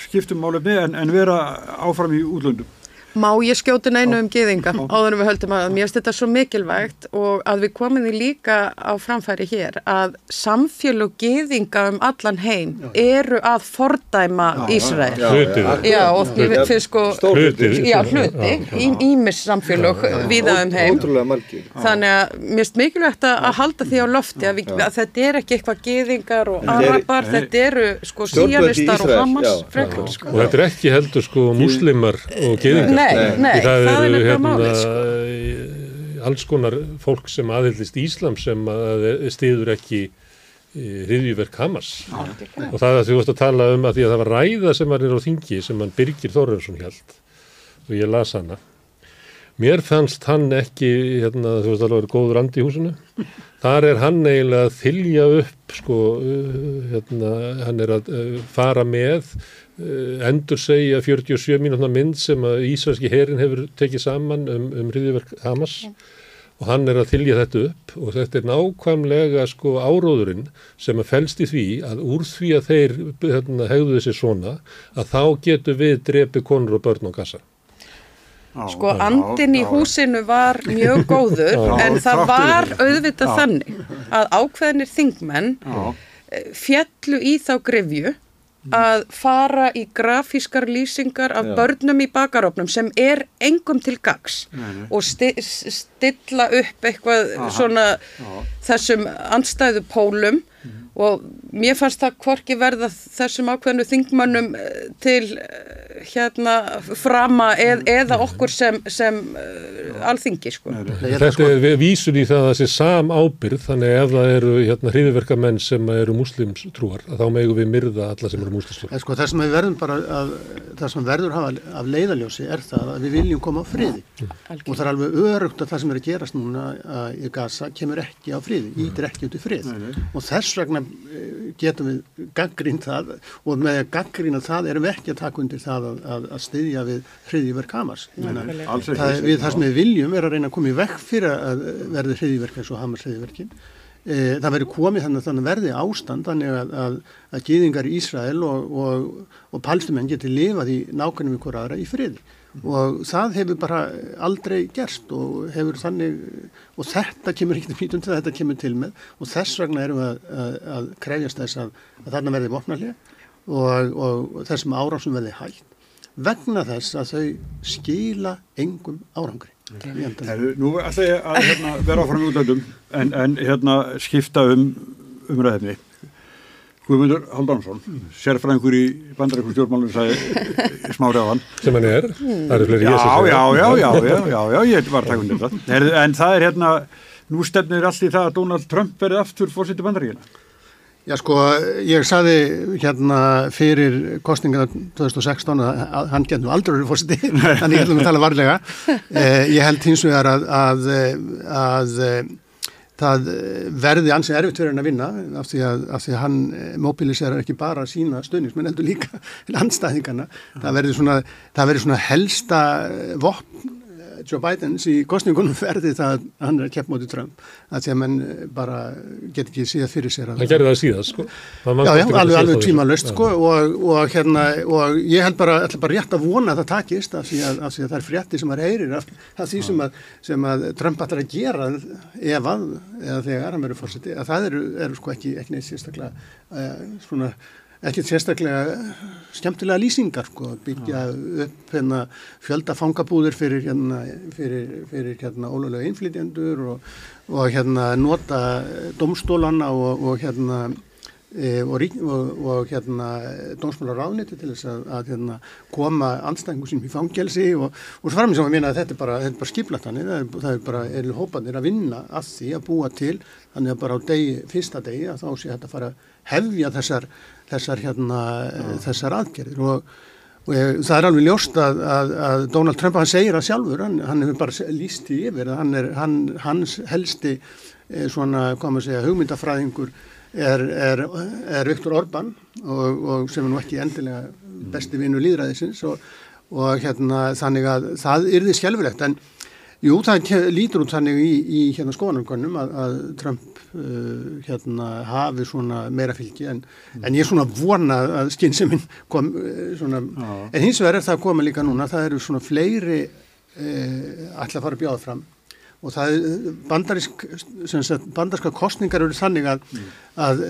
skiptum málefni en, en vera áfram í útlöndum. Má ég skjóti neinu um gýðinga áður en við höldum að mér finnst þetta svo mikilvægt og að við komum því líka á framfæri hér að samfélug gýðinga um allan heim eru að fordæma Ísrael. Hlutir. Já, og finnst sko, Hlutir. já, hluti, ímis samfélug viða um heim. Ótrúlega margir. Þannig að mér finnst mikilvægt að að halda því á lofti að, við, að þetta er ekki eitthvað gýðingar og Nei. þetta eru sko síanistar og Hamas frekar. Sko. Og þetta er ekki heldur sko muslimar og geðingar. Nei, nei, það, það er eru nefnilega hérna sko. alls konar fólk sem aðhyllist Íslam sem að stiður ekki hriðjúverk Hamas. Og það að þú varst að tala um að því að það var ræða sem var nýra á þingi sem hann Birgir Þorrensson held og ég las hana. Mér fannst hann ekki hérna, þú veist alveg að vera góður andi í húsinu. Þar er hann eiginlega að þylja upp sko, hérna, hann er að fara með endur segja 47 mínútna mynd sem að Ísraelski herin hefur tekið saman um, um hriðjúverk Hamas og hann er að þylja þetta upp og þetta er nákvæmlega sko áróðurinn sem að felst í því að úr því að þeir hérna, hegðu þessi svona að þá getur við drepi konur og börn á kassa. Já, Sko já, andin í já. húsinu var mjög góður Já, en það var auðvitað Já. þannig að ákveðinir þingmenn Já. eh, fjallu í þá grifju að fara í grafískar lýsingar af Já. börnum í bakarofnum sem er engum til gags Nei, nei. og sti stilla upp eitthvað svona þessum andstæðu pólum og mér fannst það hvorki verða þessum ákveðinu þingmönnum eh, til eh, hérna frama eð, eða okkur sem, sem uh, alþingi sko. Þetta er við- vísun í það að þessi sam ábyrð þannig ef það eru hérna hriðverkamenn sem eru muslimstrúar að þá megum við myrða alla sem eru muslimstrúar. Sko það sem við verðum bara að, það sem verður hafa af leiðaljósi er það að við viljum koma á friði. Og það er alveg örugt að það sem er að gerast núna uh, í Gaza kemur ekki á friði, ítir ekki út í frið og þess vegna uh, getum við gaggrín það og með að gaggrína það erum við ekki að taka undir það að, að, að styðja við hriðjverk Hamas. Ég meina, Alls ekki. það, við, það sem við viljum er að reyna að koma í vekk fyrir að verði hriðjverk eins og Hamas hriðjverkin e, það verður komið þannig að þannig verði ástand þannig að, að, að gýðingar í Ísrael og, og, og palstumenn geti lifað í nákvæmum ykkur aðra í friði. Og það hefur bara aldrei gerst og hefur þannig og þetta kemur ekki mítun til þetta kemur til með. Og þess vegna erum við að, að, að krefjast þess að, að þarna verði vopnarlega og, og þessum árásum verði hægt vegna þess að þau skila engum árangri. Heru, nú ætla ég að hérna, vera áfram í útlöndum en, en hérna skipta um umræðinni. Guðmundur Haldansson, sérfræðingur í bandarækum stjórnmálum, sagði smári á hann. Sem hann er, það eru fleiri sem já, já, já, já, já, já, ég var að taka undir þetta. Heru, en það er hérna, nú stefnir allt í það að Donald Trump verði aftur fórseti bandaríkina. Já sko, ég saði hérna fyrir kostninga 2016 að hann getur aldrei verið fórseti, þannig ég ætlum að tala varlega. Eh, ég held hins vegar að, að, að, að það verði ansið erfitt fyrir hann að vinna af því að, af því að hann mobiliserar ekki bara sína stöðnismenn heldur líka landstæðingarna. Það verði svona, svona helsta vopn Joe Bidens í kostningunum verði það að hann er að keppa móti Trump að því að menn bara get ekki síðan fyrir sér að Hann gerði það síðast, sko. Já, já, alveg, alveg þessu. tímalöst Já. sko og, og hérna og ég held bara, bara rétt að vona að það takist af því að, af því að það er frétti sem maður heyrir af, af því sem að, sem að Trump ætlar að gera ef að eða þegar hann verður fórseti að það eru, eru sko ekki, ekki neitt sérstaklega uh, svona ekkert sérstaklega skemmtilega lýsingar sko, byggja upp hérna, fjölda fangabúður fyrir hérna, fyrir, fyrir hérna ólulega innflytjendur og, og hérna nota domstólana og, og hérna e, og, og, og hérna dómsmálar ráðniti til þess að, að hérna, koma anstæðingum sínum í fangelsi og, og svo fram sem að minna að þetta er bara, bara skiplat þannig, það er, það er bara, er hópanir að vinna að því að búa til, þannig að bara á degi, fyrsta degi að þá sé þetta fara að hefja þessar, þessar hérna, þessar aðgerðir. Og Og ég, það er alveg ljóst að, að, að Donald Trump, hann segir það sjálfur, hann, hann hefur bara líst í yfir, hann er, hann, hans helsti eh, svona, hvað maður segja, hugmyndafræðingur er, er, er Viktor Orbán og, og sem er nú ekki endilega besti vinnu líðræðisins og, og hérna þannig að það yrði skjálfilegt en Jú, það lítur út þannig í, í hérna skoðanumkonnum að, að Trump uh, hérna hafi svona meira fylgi en, en ég er svona vona að skynsuminn kom uh, svona, en hins vegar er það að koma líka núna, það eru svona fleiri uh, fara að bjóða fram og það bandarísk, sem sagt, bandarska kostningar eru þannig að, að,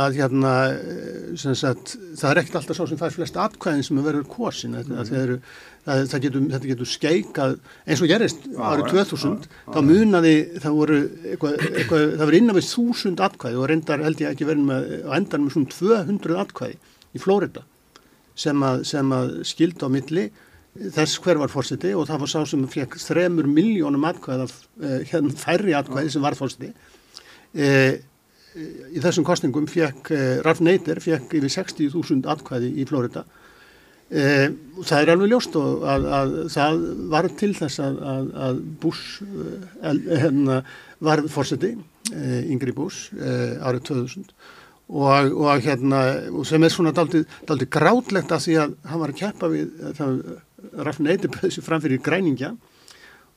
að hérna, sem sagt, það er ekkert alltaf svo sem fær flest atkvæðin sem verður kosin, þetta, það eru, það, það getur, þetta getur skeikað, eins og gerist árið 2000, þá munaði, það voru, eitthvað, eitthvað, það voru innan við þúsund atkvæði og reyndar held ég ekki verið með, á endan með svona 200 atkvæði í Flórida sem að, sem að skildi á milli þess hver var fórseti og það var sá sem fekk þremur miljónum atkvæða eh, hérna færri atkvæði sem var fórseti eh, í þessum kostningum fekk eh, Ralf Neider fekk yfir 60.000 atkvæði í Flórida eh, og það er alveg ljóst og að, að það var til þess að, að, að Bush hérna, var fórseti eh, Ingrid Bush árið 2000 og, og hérna sem er svona daldið, daldið grátlegt að því að hann var að keppa við það Ralf sér framfyrir græningja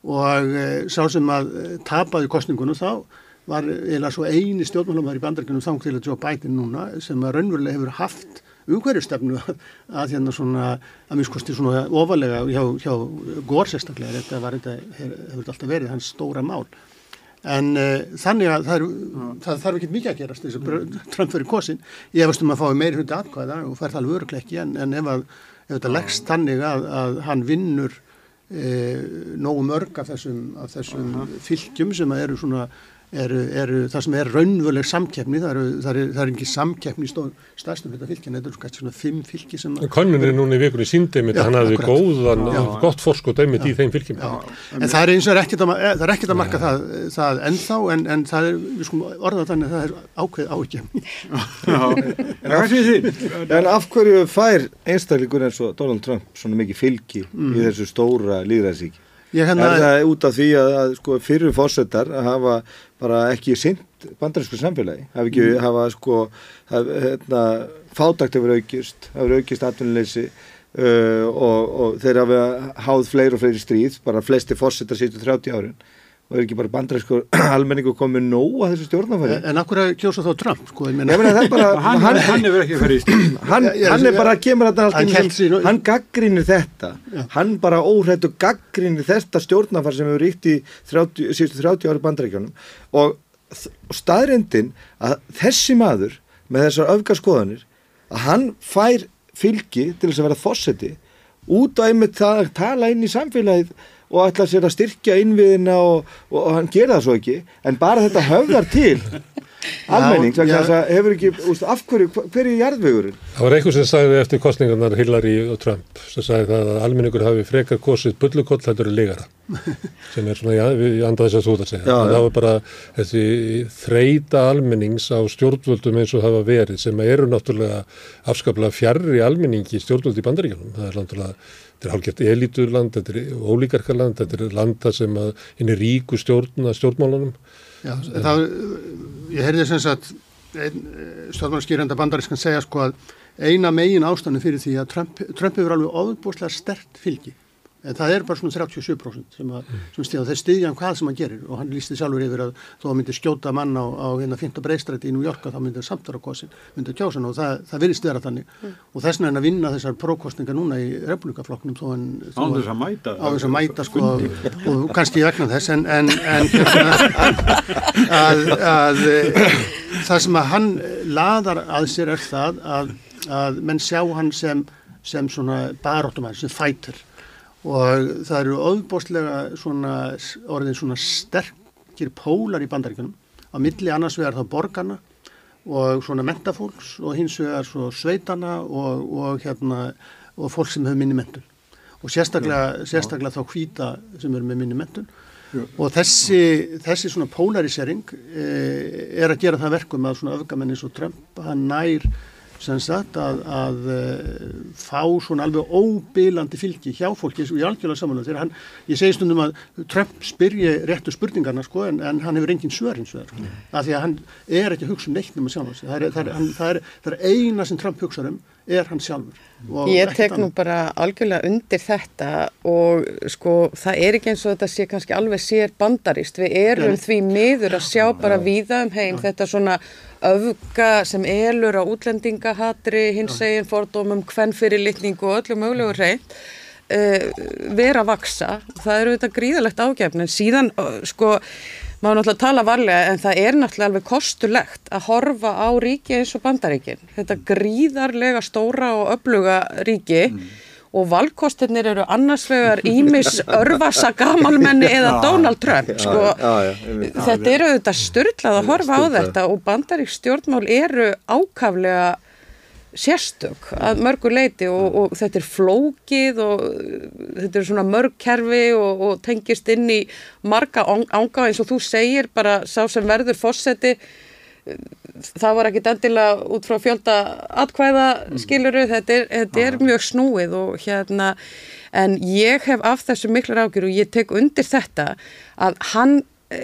og e, sá sem að e, tapaði kostningunum þá var eða svo eini stjórnmálumar í bandaríkunum þá til að Joe Biden núna sem að raunverulega hefur haft umhverjastefnu að, að hérna svona að miskosti svona ofalega hjá, hjá Gór sérstaklega þetta var þetta hefur alltaf verið hans stóra mál. En uh, þannig að það, er, það þarf ekki mikið að gerast þess að Trump verið kosin ég hefast um að fái meiri hundi atkvæða og fær það alveg öruglega ekki en, en ef, að, þetta leggst þannig að, að hann vinnur eh, nógu mörg af þessum, af þessum fylgjum sem eru svona eru, eru það sem er raunvöleg samkeppni það eru, það eru, það eru ekki samkeppni í stóð, stærstum þetta fylgjum, þetta eru kannski svona fimm fylgi sem að Konunni núna í vikunni að hann hafði góðan, Já. gott forskot einmitt í þeim fylgjum. En það er eins og er ekkert að, eh, það er ekkert að marka það, það ennþá en, en það er, við skulum orða þannig að það er ákveð ákveð. Þið? En af hverju fær einstaklingur eins og Donald Trump svona mikið fylgi Mm. í þessu stóra líðræðsíki? Ég hérna- Er það út af því að, að sko, fyrir fórsetar að hafa bara ekki sint bandarísku samfélagi? Hafa ekki, Mm. hafa sko, hafa, hérna, fátakt hefur aukist, hefur aukist atvinnuleysi uh, og, og þeir hafa háð fleiri og fleiri stríð, bara flesti fórsetar sístu 30 árin og er ekki bara bandarísku almenningu komið nóg að þessu stjórnafæri? En akkur að kjósa þá Trump, sko, ég Ég meina það er bara, Hann, hann, hann hefur ekki stíl. hann, Já, já, hann er bara að kemur hann hélt allt sínu- hann gaggrínir þetta. Hann bara óhrættu gaggrínir þetta stjórnafar sem hefur ríkt í 30, síðustu 30 ári bandarækjunum og, staðrindin að þessi maður með þessar öfgarskoðanir að hann fær fylgi til þess að vera fósetti út á einmitt það að tala inn í samfélagið og ætla sér að styrkja innviðina og, og, og hann gera það svo ekki en bara þetta höfðar til almenning, þess að hefur ekki, úst, af hverju, hver- hver er jarðvegurinn? Það var einhver sem sagði eftir kostningarnar Hillary og Trump sem sagði það að almenningur hafi frekar kosið bullukoll heldur en ligara sem er svona, já, við anda þess að þú það segja. Já, það var bara þessi þreita almennings á stjórnvöldum eins og hafa verið sem eru náttúrulega afskaplega fjarrri almenningi stjórnvöld í bandaríkjunum. Það er náttúrulega, þetta er hálfgett eliturland, þetta er ólíkarkarland, þetta er landa sem að í ríku stjórna stjórnmálunum. Já, það, ég heyrði sem sagt stjórnmálskýrenda bandarískan segja sko að eina megin ástæðan fyrir því að Trump, Trump hefur alveg ofbúslega stert fylgi en það er bara svona 37% sem, að, sem stíða, þeir stiðja um hvað sem hann gerir. Og hann lísti sjálfur yfir að þó að myndi skjóta mann á, á hérna 5. breystræti í New York að þá myndi það samt vera kosin, myndi kjósa hann og það, það virðist vera þannig. Og þess vegna er hann að vinna þessar prókostninga núna í republikaflokknum þó hann þó Án þess að mæta. á þess að mæta sko og kannski vegna þess en, en, en hérna, að, að það sem að hann laðar að sér er það að, að menn sjá hann sem, sem svona baróttumæður, sem fætur og það eru óbóstlega svona orðin svona sterkir pólar í bandaríkunum á milli annars vegar þá borgarna og svona mentafólks og hins vegar svo sveitana og, og hérna og fólk sem hefur minni mentun og sérstaklega, sérstaklega þá hvíta sem eru með minni mentun og þessi, þessi svona polarisering e, er að gera það verkum að svona öfgamenni svo Trump hann nær sem sagt að, að e, fá svona alveg óbylandi fylgi hjá fólki og ég er algjörlega samanlega þegar hann, ég segi stundum að Trump spyrji réttu spurningarna sko en, en hann hefur engin svör hins vegar. Af því að hann er ekki að hugsa um neitt nema sjálf það er, það, er, það, er, það er eina sem Trump hugsa um er hann sjálfur. og Ég tek nú bara algjörlega undir þetta og sko það er ekki eins og þetta sé kannski alveg sér bandarist. Við erum Nei. því miður að sjá bara víða um heim þetta svona öfga sem elur á útlendingahatri, hins eginn fordómum, hvern fyrir litningu og öllu mögulegu reynd uh, vera að vaksa. Það eru þetta gríðalegt ágefn en síðan uh, sko má náttúrulega tala varlega en það er náttúrulega alveg kostulegt að horfa á ríki eins og bandaríkin. Þetta gríðarlega stóra og öfluga ríki og valkostirnir eru annars vegar Ímis Örvasa gamalmenni eða Donald Trump. Sko, já, já, einmitt. þetta eru auðvitað styrlað að horfa á þetta og bandarík stjórnmál eru ákaflega sérstök að mörgu leiti og, og þetta er flókið og uh, þetta er svona mörg kerfi og, og tengist inn í marga án- ánga eins og þú segir bara sá sem verður fósetti það var ekkit endilega út frá fjölda atkvæða skiluru, þetta er, þetta er mjög snúið og hérna en ég hef af þessu miklar ágjur og ég tek undir þetta að hann e,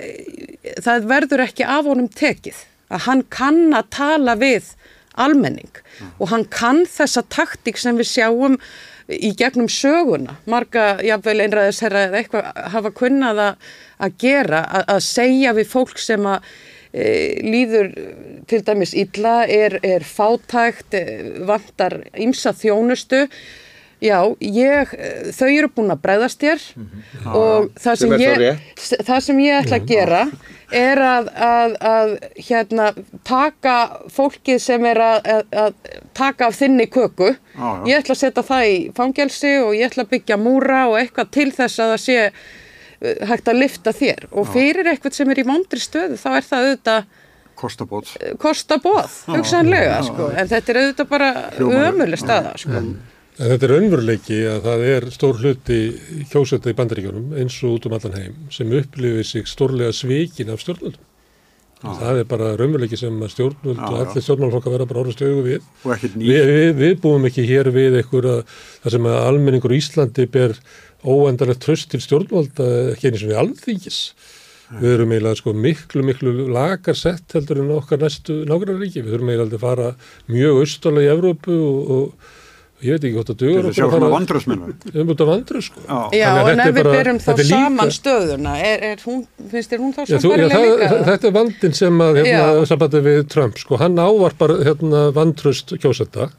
það verður ekki af honum tekið að hann kann að tala við almenning. Og hann kann þessa taktík sem við sjáum í gegnum söguna, marga jafnvel einræðisherra eða eitthvað hafa kunnað að, gera, að, að segja við fólk sem að e, líður til dæmis illa, er, er fátækt, e, vantar ymsa þjónustu, já, ég, e, þau eru búin að bregðast þér og það Sem sem, ég, það sem ég ætla að gera er að, að, að hérna, taka fólkið sem er að, að, taka af þinni köku. Já, já. Ég ætla að setja það í fangelsi og ég ætla að byggja múra og eitthvað til þess að það sé uh, hægt að lifta þér. Og fyrir eitthvað sem er í vondri stöðu þá er það auðvitað Kostabót. kosta bóð, hugsanlega, sko. En þetta er auðvitað bara ömuleg staða, sko. En þetta er önveruleiki að það er stór hluti kjósetta í bandaríkjónum eins og út um allan heim sem upplifir sig stórlega svikin af stjórnvöldum. Það er bara raunveruleiki sem stjórnvöld Já, og allir stjórnmálflokka vera bara orðast augu við. Og ekkert Vi, nýtt. við, við búum ekki hér við einhver að það sem almenningur í Íslandi ber óendarlegt tröst til stjórnvalda ekki einu sinni alþýgis. Við erum eiginlega sko miklu, miklu lagar sett heldur en okkar næstu nágrannaríki. Við þurfum eiginlega að fara mjög austalega í Evrópu og, og ég veit ekki hvort að vandröðsmennu. Við erum út af vandru sko. En þetta ef er við bara- byrjum þá þetta líka- saman stöðuna, er, er hún, finnst þér hún þá já, sambarileg það, líka? þetta er vandin sem að hérna, sambandi við Trump, sko, hann ávarpar hérna, vantröst kjósenda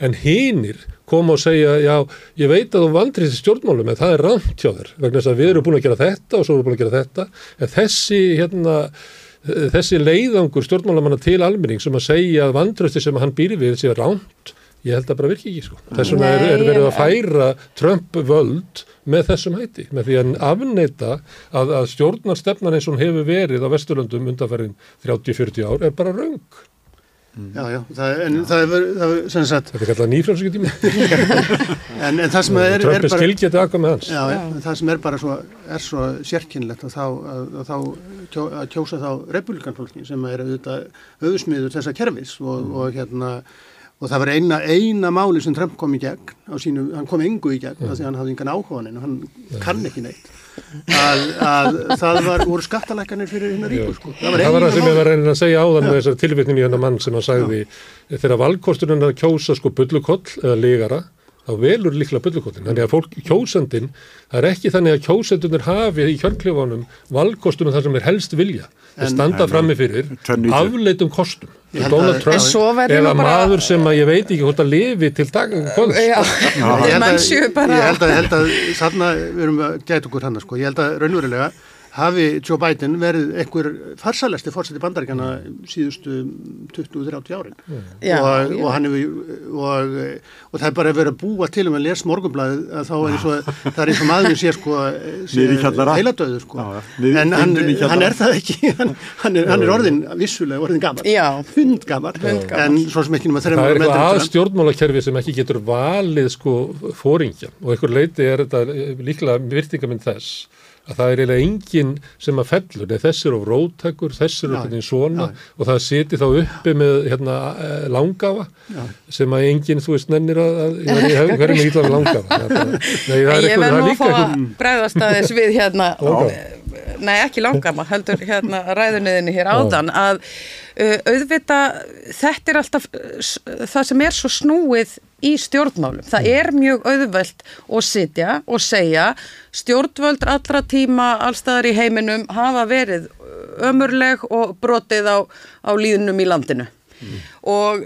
en hinir koma og segja já, ég veit að þú vantrist stjórnmálum en það er rámt hjá þér, vegna þess að við erum búin að gera þetta og svo erum við búin að gera þetta en þessi hérna þessi leiðangur stjórnmálamanna til almenning sem að segja að vantrösti sem hann býr við sé rámt, ég held að bara virki ekki sko. þess vegna er, er Nei, verið að færa Trump völd með þessum hætti, með því að afneita að, að stjórnarstefnan eins og hefur verið á Vesturlöndum undanferðin 30-40 ár er bara raung. Já, já, það, en það er, það er sem sagt, Þetta er kallað nýfrálsvíkjutími. en, en það sem er, er Trump er bara, skilgetið akka með hans. já, en það sem er bara svo, er svo sérkynlegt að þá, að, að þá kjó, að kjósa þá republikanfólki sem er auðvitað auðsmiður þessa kerfis og, og hérna, og það var eina, eina máli sem Trump kom í gegn á sínu, hann kom engu í gegn af því að hann hafði engan áhuga á neinu, hann kann ekki neitt. Að, að það var, voru skattalækkanir fyrir hérna ríku sko. Það var það sem ég var að reyna að segja áðan með þessar tilvitnum í hennar mann sem að sagði þegar valkosturinn er að kjósa sko bullukoll eða ligara þá velur líklega bullukollin. Þannig að fólk kjósandinn, það er ekki þannig að kjósendunir hafi í kjörnklefanum valkostunum þar sem er helst vilja. En- standa En- frammi fyrir afleitum kostum. Ég held Donald að- Trump En eða bara- maður sem að ég veit ekki hvort að lifi til dag kvölds. Já, Ég held að, séu bara... ég held að, held að þarna við erum að gæta okkur hann sko. ég held að raunverulega hafi Joe Biden verið einhver farsalasti fórseti bandaríkjana síðustu 20-30 árin. Já, og, já. og hann hefur og, og það er bara verið að búa til um að lesa morgunblæðið að þá er eins og það er eins og maður sé sko heiladöður sko. Já, já. En hann, hann er það ekki. Hann, hann, er, hann er orðin vissulega orðin gammal hundgammal en svo sem ekki Það er eitthvað að Trump. stjórnmálakerfi sem ekki getur valið sko fóringja og einhver leiti er þetta líklega virtingamind þess að það er eiginlega enginn sem að fellur, nei þessi er á rótækur, þessi er Já, okkur svona já. og það siti þá uppi með hérna, eh, langafa Já. sem að enginn, þú veist, nennir að, að ég ég hef hverjum með langafa. Það er Nei, það er Ég eitthvað, verð er nú að líka fá að eitthvað, bregðast aðeins við hérna, Ok. nei ekki langama, heldur hérna ræðunniðinni hér áðan, að uh, auðvita, þetta er alltaf það sem er svo snúið í stjórnmálum. Það er mjög auðvelt að sitja og segja stjórnvöld allra tíma allstaðar í heiminum hafa verið ömurleg og brotið á, á líðunum í landinu. Og,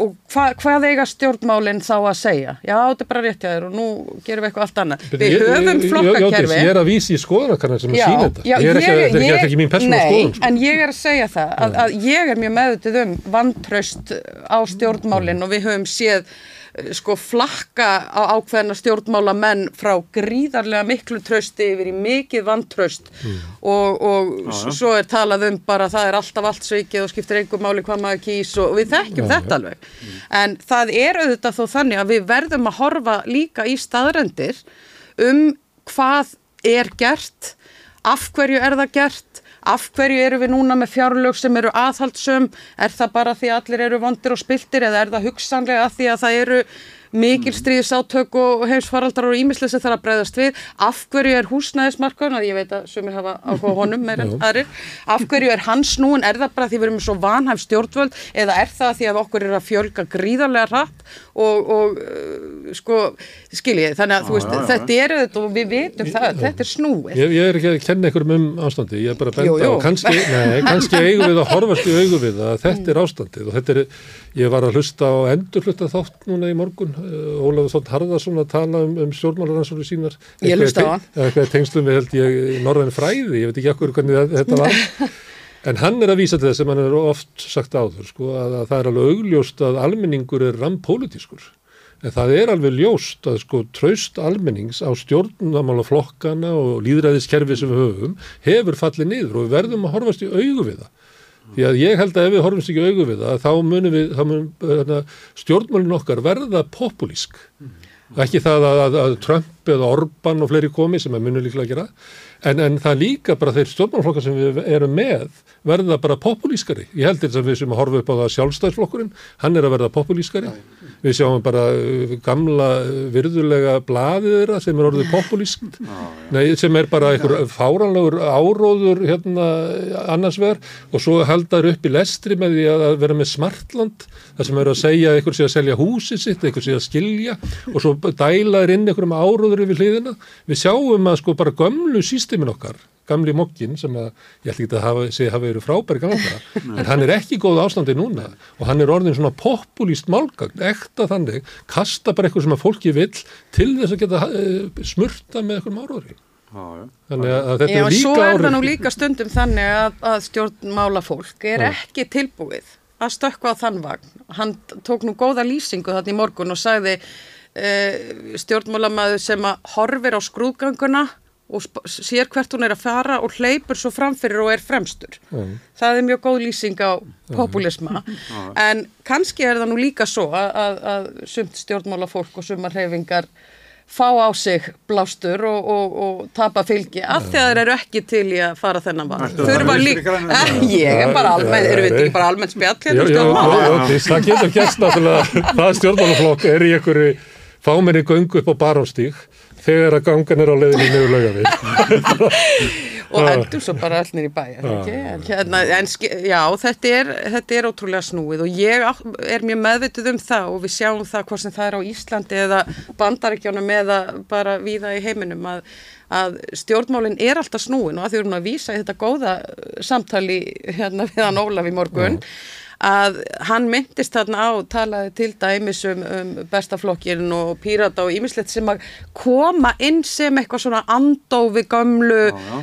og hva, hvað eiga stjórnmálinn þá að segja? Já, þetta er bara rétt hjá þér og nú gerum við eitthvað allt annað. Við Ég- höfum ég- flokkakerfi. Ég er að vísi í skoðanakannar sem að Já, sína þetta. já, ég er ekki, ekki, þetta er ekki mín persónu nei, skoðun. Sko. en ég er að segja það að, að ég er mjög meðutið um vantraust á stjórnmálinn og við höfum séð sko flakka á ákveðna stjórnmála menn frá gríðarlega miklu trösti yfir í mikið vantraust. Og, og já. svo er talað um bara það er alltaf allt sveikið og skiptir einhver máli hvað maður kýs og við þekkjum þetta alveg. En það er auðvitað þó þannig að við verðum að horfa líka í staðrendir um hvað er gert af hverju er það gert af hverju eru við núna með fjárlög sem eru aðhaldsum, er það bara því að allir eru vondir og spiltir eða er það hugsanlega því að það eru mikil stríðsátök og heimsfaraldrar og ímislega sem þarf að breyðast við, af hverju er húsnæðismarkaðun, að ég veit að sumir hafa áhuga honum meira en aðrir, af hverju er hans núin, er það bara því við erum svo vanhæf stjórnvöld eða er það því að okkur er að fjölga gríðarlega hratt? Og, og uh, sko, skiljið, þannig að þú veist, já, já. þetta er þetta og við vitum það, þetta er snúið. Ég, ég er ekki að kenna einhverjum um ástandi, ég er bara að benda á, kannski, nei, kannski eigum við að horfast í augu við að þetta er ástandið og þetta er, ég var að hlusta á endurflutta þátt núna í morgun, uh, Ólafur Þótt Harðarsson að tala um, um stjórnmálaransóru sínar. Ég hlusta á hann. Eitthvað í tengslum við held ég norðan fræði, ég veit ekki okkur hvernig þetta var. En hann er að vísa til þess sem hann er oft sagt áður, sko, að, að það er alveg augljóst að almenningur er rampólitískur. En það er alveg ljóst að sko traust almennings á stjórnumálaflokkana og líðræðiskerfi sem við höfum hefur fallið niður og við verðum að horfast í augu við það. Því að ég held að ef við horfumst ekki augu við það, þá munum við, þá munum hérna, stjórnmálin okkar verða populísk. Ekki það að, að, að Trump eða Orban og fleiri komi sem að munum líklega að gera, en, en það líka bara þeir stjórnmálflokkar sem við erum með verða bara populískari. Ég held til þess að við sem að horfa upp á það sjálfstæðsflokkurinn, hann er að verða populískari. Við sjáum bara uh, gamla uh, virðulega blaðið þeirra sem er orðið populískt, sem er bara einhver fáranlegur áróður hérna annars vegar. Og svo haldar upp í lestri með því að vera með smartland þar sem eru að segja einhver sé að selja húsið sitt, einhver sé að skilja. Og svo dælaður inn einhverjum áróður yfir hliðina. Við sjáum að sko bara gömlu sístemin okkar, gamli mokkin sem að ég ætla ekki að hafa, segja hafa verið frábæri gamla, en hann er ekki í góð ástandi núna og hann er orðin svona populíst málgagn, ekta þannig, kasta bara eitthvað sem að fólki vill til þess að geta uh, smurta með. Já, já. Þannig að þetta Já, er líka svo er það nú líka stundum þannig að, að stjórnmálafólk er Já. ekki tilbúið að stökkva á þann vagn. Hann tók nú góða lýsingu þarna í morgun og sagði uh, stjórnmálamæður sem að horfir á skrúðganguna og sér hvert hún er að fara og hleypur svo framfyrir og er fremstur. Mm. Það er mjög góð lýsing á populisma. en kannski er það nú líka svo að, að, að sumt stjórnmálafólk og sumar hreyfingar fá á sig blástur og, og, og tapa fylgi af því að þeir eru ekki til í að fara þennan var. Þurfa líka? Eh, ég er bara almenn, eru við ekki bara almenn spjall hérna það getur gæst náttúrulega það stjórnmálaflokk er í einhverju fáminni göngu upp á barónstík þegar að gangan er á leiðinni niður lauga og endur svo bara allir í ekki? En, hérna, en já, þetta er, þetta er ótrúlega snúið og ég er mjög meðvituð um það og við sjáum það hvort sem það er á Íslandi eða bandaríkjónum eða bara víða í heiminum að, að stjórnmálinn er alltaf snúin og að því erum að vísa í þetta góða samtali hérna við hann Ólaf í morgun að hann myndist þarna á talaði til dæmis um, um bestaflokkin og pírata og ímislegt sem að koma inn sem eitthvað svona andófi gömlu uh,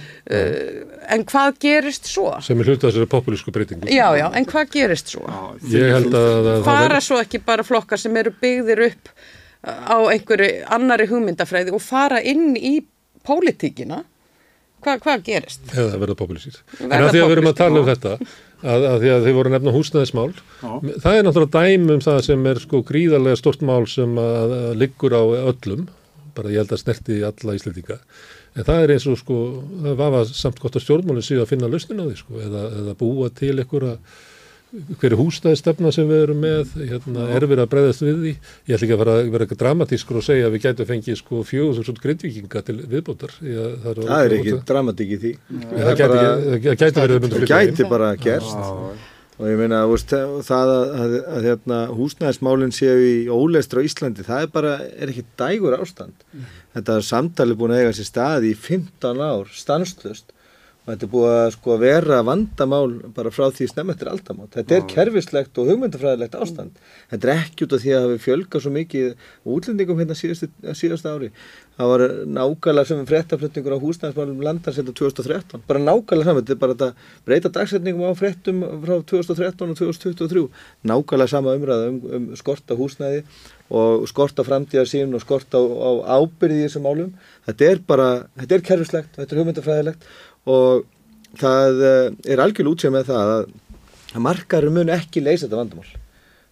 en hvað gerist svo? sem er hluta þessari populísku breytingu Já, já, en hvað gerist svo? ég held að, Fara svo ekki bara flokkar sem eru byggðir upp uh, á einhverju annari hugmyndafræði og fara inn í pólitíkina? Hva, hvað gerist? eða verða populísir en að því að við erum að tala um þetta að, að því að þið voru nefna húsnæðismál. Það er náttúrulega dæmi um það sem er sko gríðarlega stort mál sem að, að liggur á öllum. Bara ég held að snerti alla Íslandinga en það er eins og sko, það var samt gott að stjórnmálinn séu að finna lausnin á því sko, eða, eða búa til einhverja hverju húsnæðistefna sem við erum með hérna, er verið að breyðast við því? Ég ætla ekki að vera, vera eitthvað dramatískur og segja að við gætum fengið sko fjögur þúsund grindvikinga til viðbótar. Ég, það, það er ekki dramatík í því. Það gæti, bara, gæti verið það gæti bara gerst. Og ég meina það að, að, að hérna, húsnæðismálinn séu í óleistra á Íslandi það er bara, er ekki dægur ástand. Mm. þetta samtali búin að eiga sér staði í 15 ár stanslust og þetta er búið að sko vera vandamál bara frá því snemmettir aldamátt. Þetta er kerfislegt og hugmyndafræðilegt ástand. Þetta er ekki út af því að við fjölga svo mikið útlendingum hérna síðast, ári. Það var nákvæmlega sem fréttaflutningur á húsnæðismálum landarsetta 2013. Bara nákvæmlega saman, þetta er bara að breyta dagsetningum á fréttum frá 2013 og 2023. Nákvæmlega sama umræða um, um skorta húsnæði og skorta framtíðarsýn og skorta á, á ábyrði í þessum málum. Þetta er bara, þetta er kerfislegt, þetta er hugmyndafræðilegt og það eh, er algjörl útsið með það að, að markarum mun ekki leysa þetta vandamál.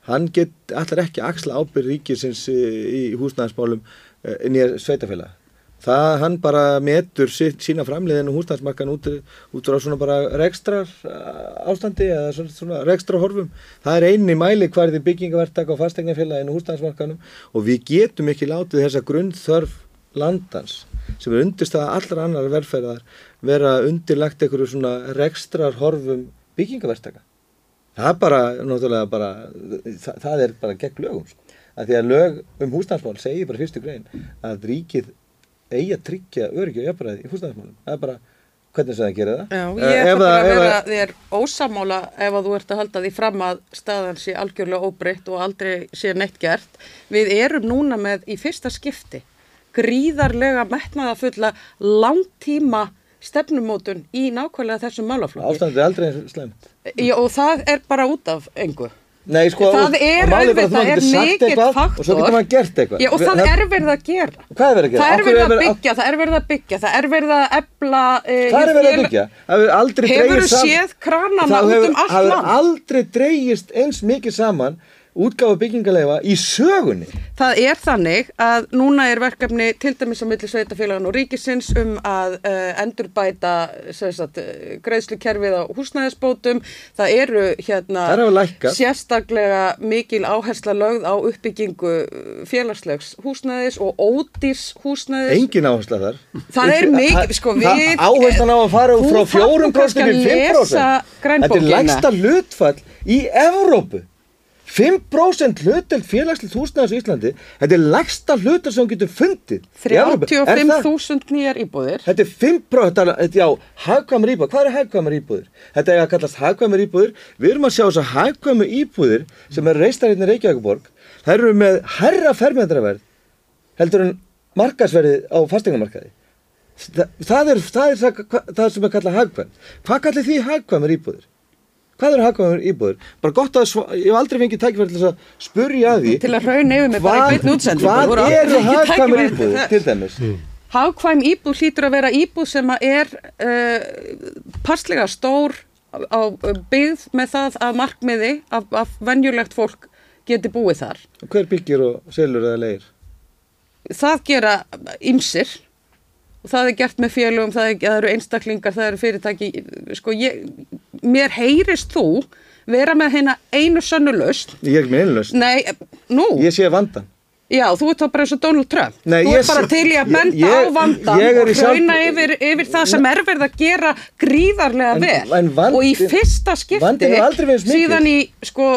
Hann get allar ekki axla ábyrð ríkisins í húsnæðansmálum eh, nýja sveitafélag. Það hann bara metur sína framleiðinu húsnæðansmarkan út, út frá svona bara rekstrar eh, ástandi eða svona, svona rekstra horfum. Það er einni mæli hverði byggingavertak á fastegnafélaginu húsnæðansmarkanum og við getum ekki látið þessa grunnþörf landans sem er undirstaða allra annar velferðar vera undirlagt einhverju svona rekstrar horfum byggingaverstaka. Það er bara, náttúrulega bara, það, það er bara gegn lögum. Sko. Að því að lög um húsnæðansmál segir bara fyrstu grein að ríkið eigi að tryggja öryggi og jafnbræði í húsnæðansmálum. Það er bara, hvernig það gerir það? Já, ég ætla bara að vera þér ósamála ef að þú ert að halda því fram að staðan sé algjörlega óbreytt og aldrei sé neitt gert. Við erum núna með í fyrsta skipti gríðarlega metnaða fulla langtíma stefnumótun í nákvæmlega þessum málaflokki. Ástandið er aldrei slemt. Já, og það er bara út af engu. Nei, sko, það er auðvitað, það er mikill faktor. Og svo getur maður gert eitthvað. Já, og það, það er verið að gera. Hvað er verið að gera? Það er verið að byggja, það er verið að byggja, það er verið að ebla... Uh, Hvað er verið að byggja? Hefur þú séð kranana út um allt land? Það hefur aldrei dreyjist eins mikið saman útgáfa byggingaleifa í sögunni. Það er þannig að núna er verkefni til dæmis á milli sveitafélagan og ríkisins um að uh, endurbæta sagt, greiðslukerfið á húsnæðisbótum. Það eru hérna sérstaklega mikil áhersla lögð á uppbyggingu félagslegs húsnæðis og ódýrs húsnæðis. Engin áhersla þar. Það er mikil, sko við... Áherslan á að fara frá 4% til 5%. Þetta er lægsta hlutfall í Evrópu. 5% hlutel félagslegt húsnæðis í Íslandi, þetta er lægsta hlutel sem getur fundið. 35.000 nýjar íbúðir. Þetta er 5%, þetta, já, hagkvæmur íbúðir. Hvað eru hagkvæmur íbúðir? Þetta er að kallast hagkvæmur íbúðir. Við erum að sjá þess að hagkvæmur íbúðir sem er reistar hérna í Reykjavíkuborg, það eru með herra fermendraverð heldur en markasverðið á fastingamarkaði. Það, það er það, er það, það sem er kallað hagkvæm. Hvað kallir því hagkvæmur íbúðir? Hvað eru hagkvæmur íbúður? Bara gott að, ég hef aldrei fengið tækifæri til að spurja að því. Til að raun yfir mig bara í beitn útsendingu. Hvað eru hagkvæmur íbúður til dæmis? Mm. Hagkvæm íbúð hlýtur að vera íbúð sem er uh, passlega stór á byggð með það að markmiði að, að venjulegt fólk geti búið þar. Hver byggir og selur eða leir? Það gera ymsir og það er gert með félögum, það, er, það eru einstaklingar, það eru fyrirtæki, sko ég, mér heyrist þú vera með hérna einu sönnulöst. Ég er ekki með einu löst. Nei, nú. Ég sé vandan. Já, þú ert þá bara eins og Donald Trump. Nei, þú ert bara til í að benda ég, á vandan og hrauna yfir, yfir það sem er verið að gera gríðarlega vel. En, en vandin, og í fyrsta skipti, síðan í sko,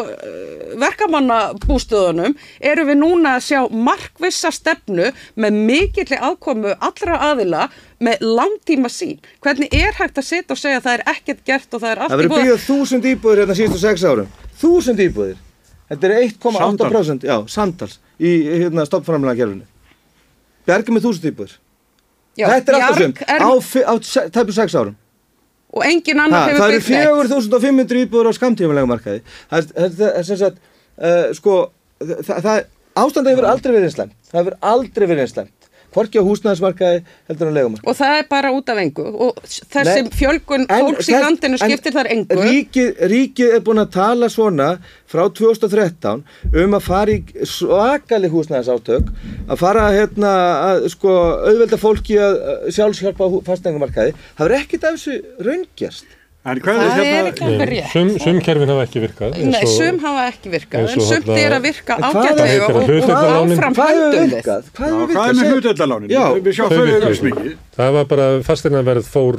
verkamannabústöðunum, eru við núna að sjá markvissa stefnu með mikilli aðkomu allra aðila með langtíma sín. Hvernig er hægt að setja og segja að það er ekkert gert og það er allt í búið? Það verður byggðað þúsund íbúðir hérna síðustu sex árum. Þúsund íbúðir. Þetta er 1,8% já, samtals í hérna, stoppframlega gerfinu. Bergum með þúsund íbúður. Þetta er alltaf sem er... á, á tæpu 6 árum. Og engin annar hefur byggt neitt. Það eru 4500 íbúður á skamtífulega markaði. Það er sem sagt, uh, sko, það, það ástandið hefur aldrei verið einslæmt. Það hefur aldrei verið einslæmt. Hvorki á húsnæðismarkaði heldur á legumarkaði Og það er bara út af engu. Og þessi Nei, fjölgun fólks í landinu skiptir þar engu. Ríkið, ríkið er búin að tala svona frá 2013 um að fara í svakali húsnæðisátök að fara hérna að sko auðvelda fólki að sjálfshjálpa á fastengumarkaði það verður ekkit af þessu raungjast En hvað Það er er hérna, ekki alveg rétt. Sum, sum kerfin hafa ekki virkað. Nei, sum hafa ekki virkað, en sumt er að virka að og, áfram virkað? Hvað er með hlutöldalánin? Já. Það var bara fasteinaverð fór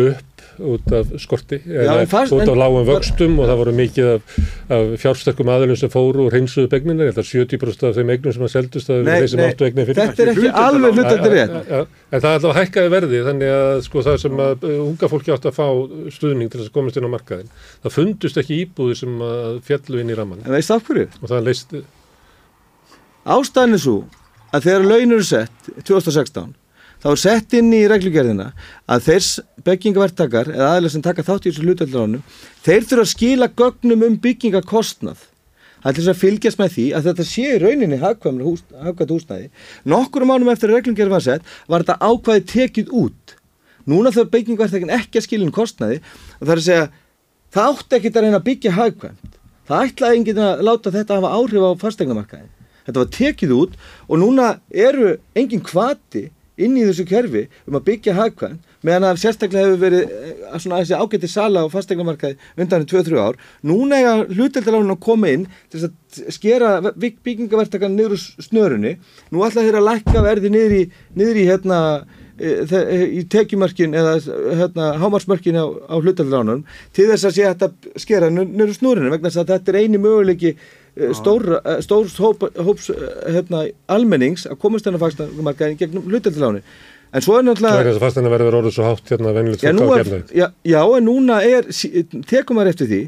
upp út af skorti, eða en fast- út af lágum vöxtum og það voru mikið af, af fjársterkum aðlunum sem fóru og reynsuðu begnina, ég held að 70% af þeim eignum sem að seldust er þeir sem áttu eignir fyrir. þetta er ekki alveg hlutandi rétt. En það er alltaf hækkaði verði þannig að sko það sem að uh, unga fólki átt að fá stuðning til þess að komast inn á markaðin það fundust ekki íbúði sem að fjallu inn í ramman En veist af hverju? og það leist Ástæðan er svo að þegar laun eru sett 2016 þá er sett inn í reglugerðina að þeir byggingavertakar eða aðeins sem taka þátt í þessu hlutaldanum þeir þurfa að skila gögnum um byggingakostnað Það er til þess að fylgjast með því að þetta sé í rauninni hagkvæmt hús, hagkvæmt húsnæði. Nokkur mánum eftir að reglugerð var sett var þetta ákvæði tekið út. Núna þarf byggingvertakin ekki að skilja kostnaði og það er að segja það átti ekki að reyna að byggja hagkvæmt. Það ætlaði enginn að láta þetta hafa áhrif á fastegnamarkaði. Þetta var tekið út og núna eru engin kvati inn í þessu kerfi um að byggja hagkvæmt meðan að sérstaklega hefur verið eh, svona þessi ágætti sala á fastegnamarkaði undan 2-3 ár. Núna er að hluteldalánin að koma inn til að skera bygg, byggingavertakan niður úr snörunni. Nú ætla þeir að lækka verði niður í, niður í hérna þe- eh, í tekjumörkin eða hérna, hámarsmörkin á, á hlutaldanum til þess að sé að skera nöru snúrinu vegna þess að þetta er eini möguleiki eh, stór, eh, stórs hóp, hóps eh, hérna, almennings að komast þennan fagstarmarkaðin gegnum hlutaldaláni en svo er Það er náttúrulega þess að fasteina verður orðið svo hátt hérna venilegt Já, fólk á er, gerðið. já, já, en núna er, tekum maður eftir því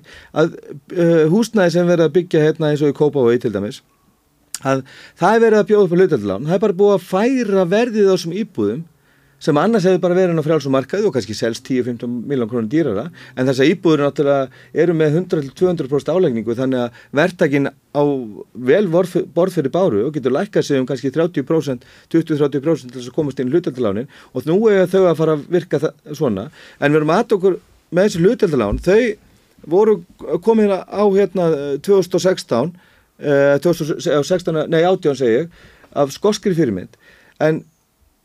að uh, húsnæði sem verður að byggja hérna eins og í Kópavogi til dæmis, að það er verið að bjóða upp á hlutaldalán, það er bara búið að færa verðið á þessum íbúðum sem annars hefur bara verið á frjálsum markaði og kannski selst 10-15 miljón krónum dýrara. En þess að íbúður náttúrulega eru með 100-200% álegningu þannig að verðtakin á vel borð fyrir báru og getur lækkað sig um kannski 30% 20-30% til þess að komast inn hlutaldalánin og nú er þau að fara að virka svona. En við erum að okkur með þessi hlutaldalán þau voru komið á hérna 2016 eh, 2016, nei 18 segi ég af skoskri fyrirmynd. En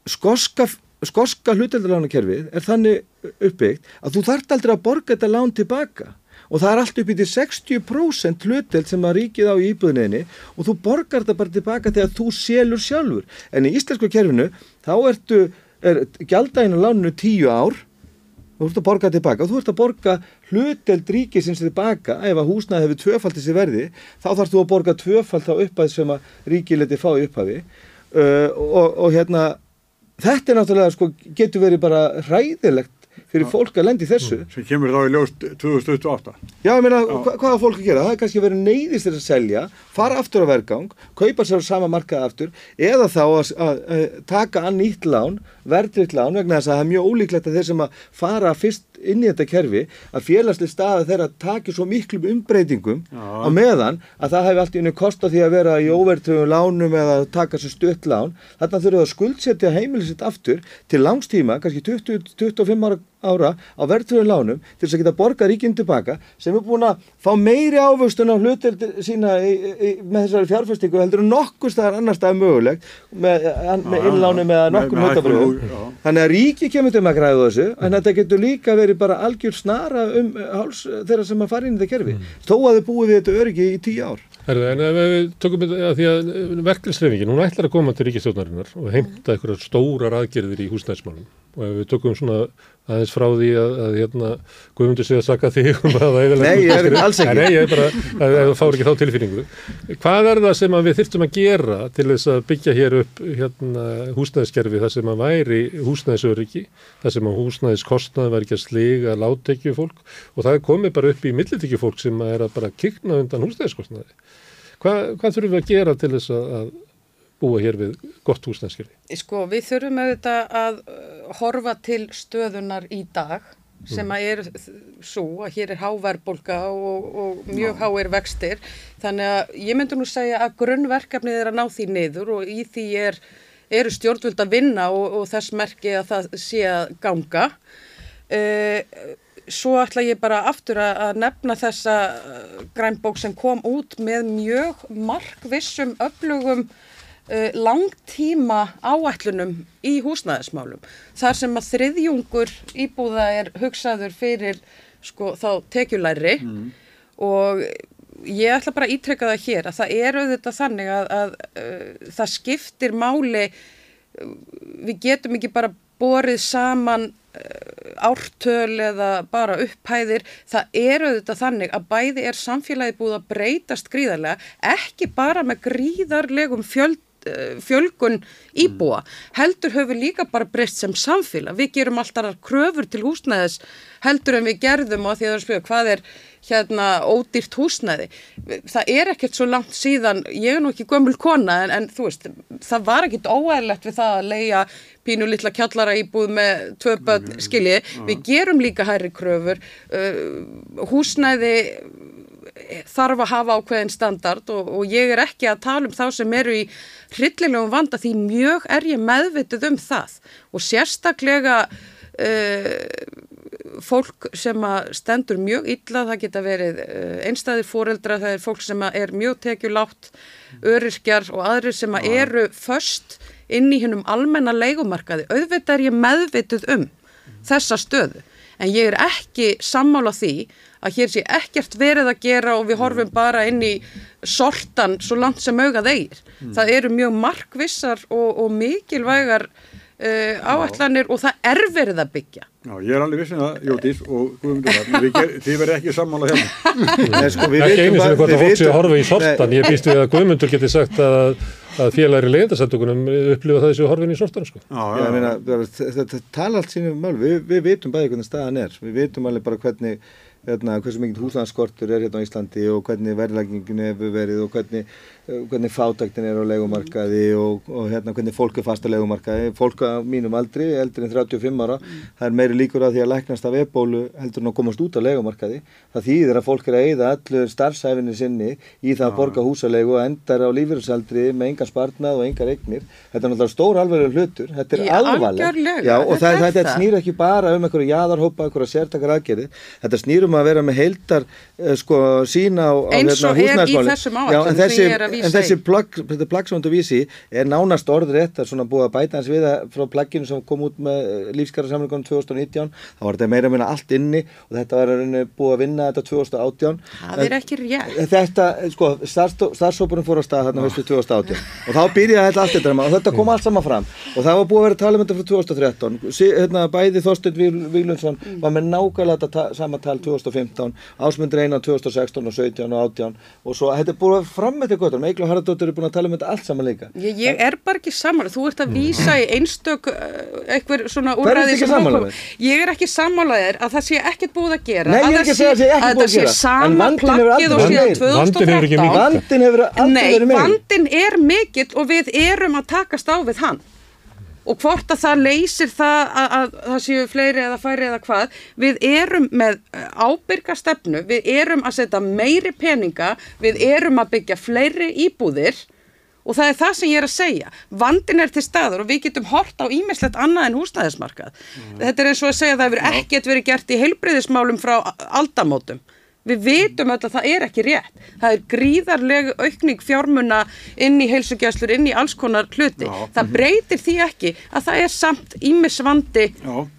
skoska, skoska hluteldalánakerfið er þannig uppbyggt að þú þart aldrei að borga þetta lán tilbaka. Og það er allt upp í til 60% hluteld sem að ríkið á í íbúðinni og þú borgar þetta bara tilbaka þegar þú selur sjálfur. En í íslensku kerfinu þá ertu er gjaldægin á láninu 10 ár þú ert að borga tilbaka. Og þú ert að borga hluteld ríkisins tilbaka. Ef að húsnaði hefur tvöfald þessi verði þá þarfst þú að borga tvöfald þá upphæð sem að ríkið leti fá í upphafi. Uh, og, og hérna þetta er náttúrulega sko getur verið bara hræðilegt fyrir fólk að lendi þessu sem kemur þá í ljós 2028. Já, ég meina, hva, hvað er fólk að gera? Það er kannski verið neyðist til að selja, fara aftur á vergang, kaupa sér á sama markað aftur eða þá að, að, að taka ann nýtt lán, verðriðt lán vegna þess að það er mjög ólíklegt að þeir sem að fara fyrst inn í þetta kerfi að félagslega staða þeirra taki svo miklum umbreytingum á meðan að það hefur allt í unni kosta því að vera í óvertröfum lánum eða taka sér stutt lán. Þarna þurfum við að skuldsetja heimilisitt aftur til langstíma, kannski 20-25 ára ára á verðtröfum lánum til þess að geta borga ríkinn tilbaka sem er búin að fá meiri ávöxtun á hluteld sína í, í, með þessari fjárfestingu heldur en nokkur staðar annar staðar mögulegt með, með innlánum eða nokkur með verið bara algjör snara um eh, háls þeirra sem að fara inn í þetta kerfi. Þó að þau búið við þetta öryggi í tíu ár. Herðu, en ef við tökum þetta því að verkefnisreifingin, hún ætlar að koma til ríkistjórnarinnar og heimta einhverjar stórar aðgerðir í húsnæðismálum. Og ef við tökum svona aðeins frá því að, að hérna, Guðmundur sé að saka þig um að það er Nei, ég er alls ekki. Nei, ég er bara, að, að þú fáir ekki þá tilfinningu. Hvað er það sem við þyrftum að gera til þess að byggja hér upp hérna, húsnæðiskerfi þar sem að væri húsnæðisöryggi, þar sem að húsnæðiskostnaði væri ekki að sliga látekju fólk og það komið bara upp í millitekju fólk sem að er að bara kikna undan húsnæðiskostnaði. Hvað, hvað þurfum við að gera til þess að, að búa hér við gott húsnæðiskerfi? Sko, við þurfum auðvitað að uh, horfa til stöðunar í dag sem að er svo að hér er háverbolga og, og mjög háir vextir. Þannig að ég myndi nú segja að grunnverkefnið er að ná því niður og í því er eru stjórnvöld að vinna og, og þess merki að það sé að ganga. Uh, svo ætla ég bara aftur að, að nefna þessa uh, grænbók sem kom út með mjög markvissum öflugum langtíma áætlunum í húsnæðismálum. Þar sem að þriðjungur íbúða er hugsaður fyrir sko, þá tekjulæri mm. og ég ætla bara að ítrekka það hér að það er auðvitað þannig að, að uh, það skiptir máli, uh, við getum ekki bara borið saman ártöl eða bara upphæðir, það er auðvitað þannig að bæði er samfélagi búið að breytast gríðarlega, ekki bara með gríðarlegum fjöld uh, fjölgun íbúa heldur höfum líka bara breyst sem samfélag við gerum alltaf kröfur til húsnæðis heldur en við gerðum og því að það er spjóð hvað er hérna ódýrt húsnæði. Það er ekkert svo langt síðan, ég er nú ekki gömul kona en, en þú veist, það var ekkert óæðilegt við það að leia pínu litla kjallara íbúð með tvö börn mm. skilji. Við gerum líka hærri kröfur, uh, húsnæði þarf að hafa ákveðin standard og, og ég er ekki að tala um þá sem eru í hryllilegum vanda því mjög er ég meðvitið um það. Og sérstaklega uh, fólk sem að stendur mjög illa, það geta verið uh, einstæðir fóreldra, það er fólk sem er mjög tekjulátt, öryrkjar og aðrir sem að eru först inn í hennum almenna leikumarkaði auðvitað er ég meðvitið um þessa stöðu en ég er ekki sammála því að hér sé ekkert verið að gera og við horfum bara inn í sortan svo langt sem augað eigir. Mm. Það eru mjög markvissar og, og mikilvægar uh, áætlanir og það er verið að byggja. Já, ég er alveg vissin um að, Jótís og Guðmundur, þið verið ekki sammála hérna. Nei, sko, ekki einu sinni hvort að fólk sé að horfa í sortan, ég býst við að Guðmundur geti sagt að að félagri leiðarsættugunum upplifa það þessu horfin í sortan sko. Já, já. Meina, þetta tala allt sínum mál, við, við vitum bæði hvernig staðan er, við vitum alveg bara hvernig hérna, hversu mikið húslandskortur er hérna á Íslandi og hvernig verðlækninginu hefur verið og hvernig, hvernig fátæktin er á legumarkaði og, og hérna, hvernig fólk er fast á legumarkaði. Fólk á mínum aldri, eldri en 35 ára, mm. það er meiri líkur að því að læknast af ebólu heldur en að komast út á legumarkaði. Það þýðir að fólk er að eyða allur starfsæfinni sinni í það að borga húsalegu og endar á lífeyrisaldri með enga spartnað og engar eignir. Þetta er náttúrulega stór alveg hlutur, þetta er alvarleg og það, það, þetta snýr ekki bara um einhverju jaðarhópa, einhverju sértakar aðgerði, þetta snýr um að vera með heildar uh, sko að en þessi plagg, þetta plagg sem þú vísi er nánast orðrétt, það er svona búið að bæta hans við frá plagginu sem kom út með eh, lífskara samlingunum 2019, þá var þetta meira meina allt inni og þetta var búið að vinna þetta 2018 það er ekki rétt. Þetta, sko, starfsópunum fór á stað þarna höstu 2018 og þá byrjaði þetta allt þetta og þetta kom allt saman fram. Og það var búið að vera talum þetta frá 2013 hérna, bæði Þorstein Víglundsson var með nákvæmlega sama tal 2015 ásmundur einan 2016 og 17 og 18 og svo þetta er búin að fram með þetta gott og Eikla Haraldóttir er búin að tala um þetta allt saman líka. Ég, ég er bara ekki saman, þú ert að vísa í einstök eitthvað svona úrræði sem þú kom Ég er ekki samanlegaðir að það sé ekkert búið að gera Nei, ég er ekki að segja að það sé ekkert búið að gera. Að það sé sama plakkið og síðan 2013 Nei, vandin er mikill og við erum að takast á við hann og hvort að það leysir það að, að það séu fleiri eða færi eða hvað. Við erum með eh, ábyrga stefnu, við erum að setja meiri peninga, við erum að byggja fleiri íbúðir. Og það er það sem ég er að segja. Vandin er til staður og við getum hort á ímislegt annað en húsnæðismarkað. Mm. þetta er eins og að segja að það hefur ekkert verið gert í heilbreyðismálum frá aldamótum Við vitum öll að það er ekki rétt. Það er gríðarlegu aukning fjármuna inn í heilsugjæslur, inn í alls konar hluti. Já. Það breytir því ekki að það er samt ímisvandi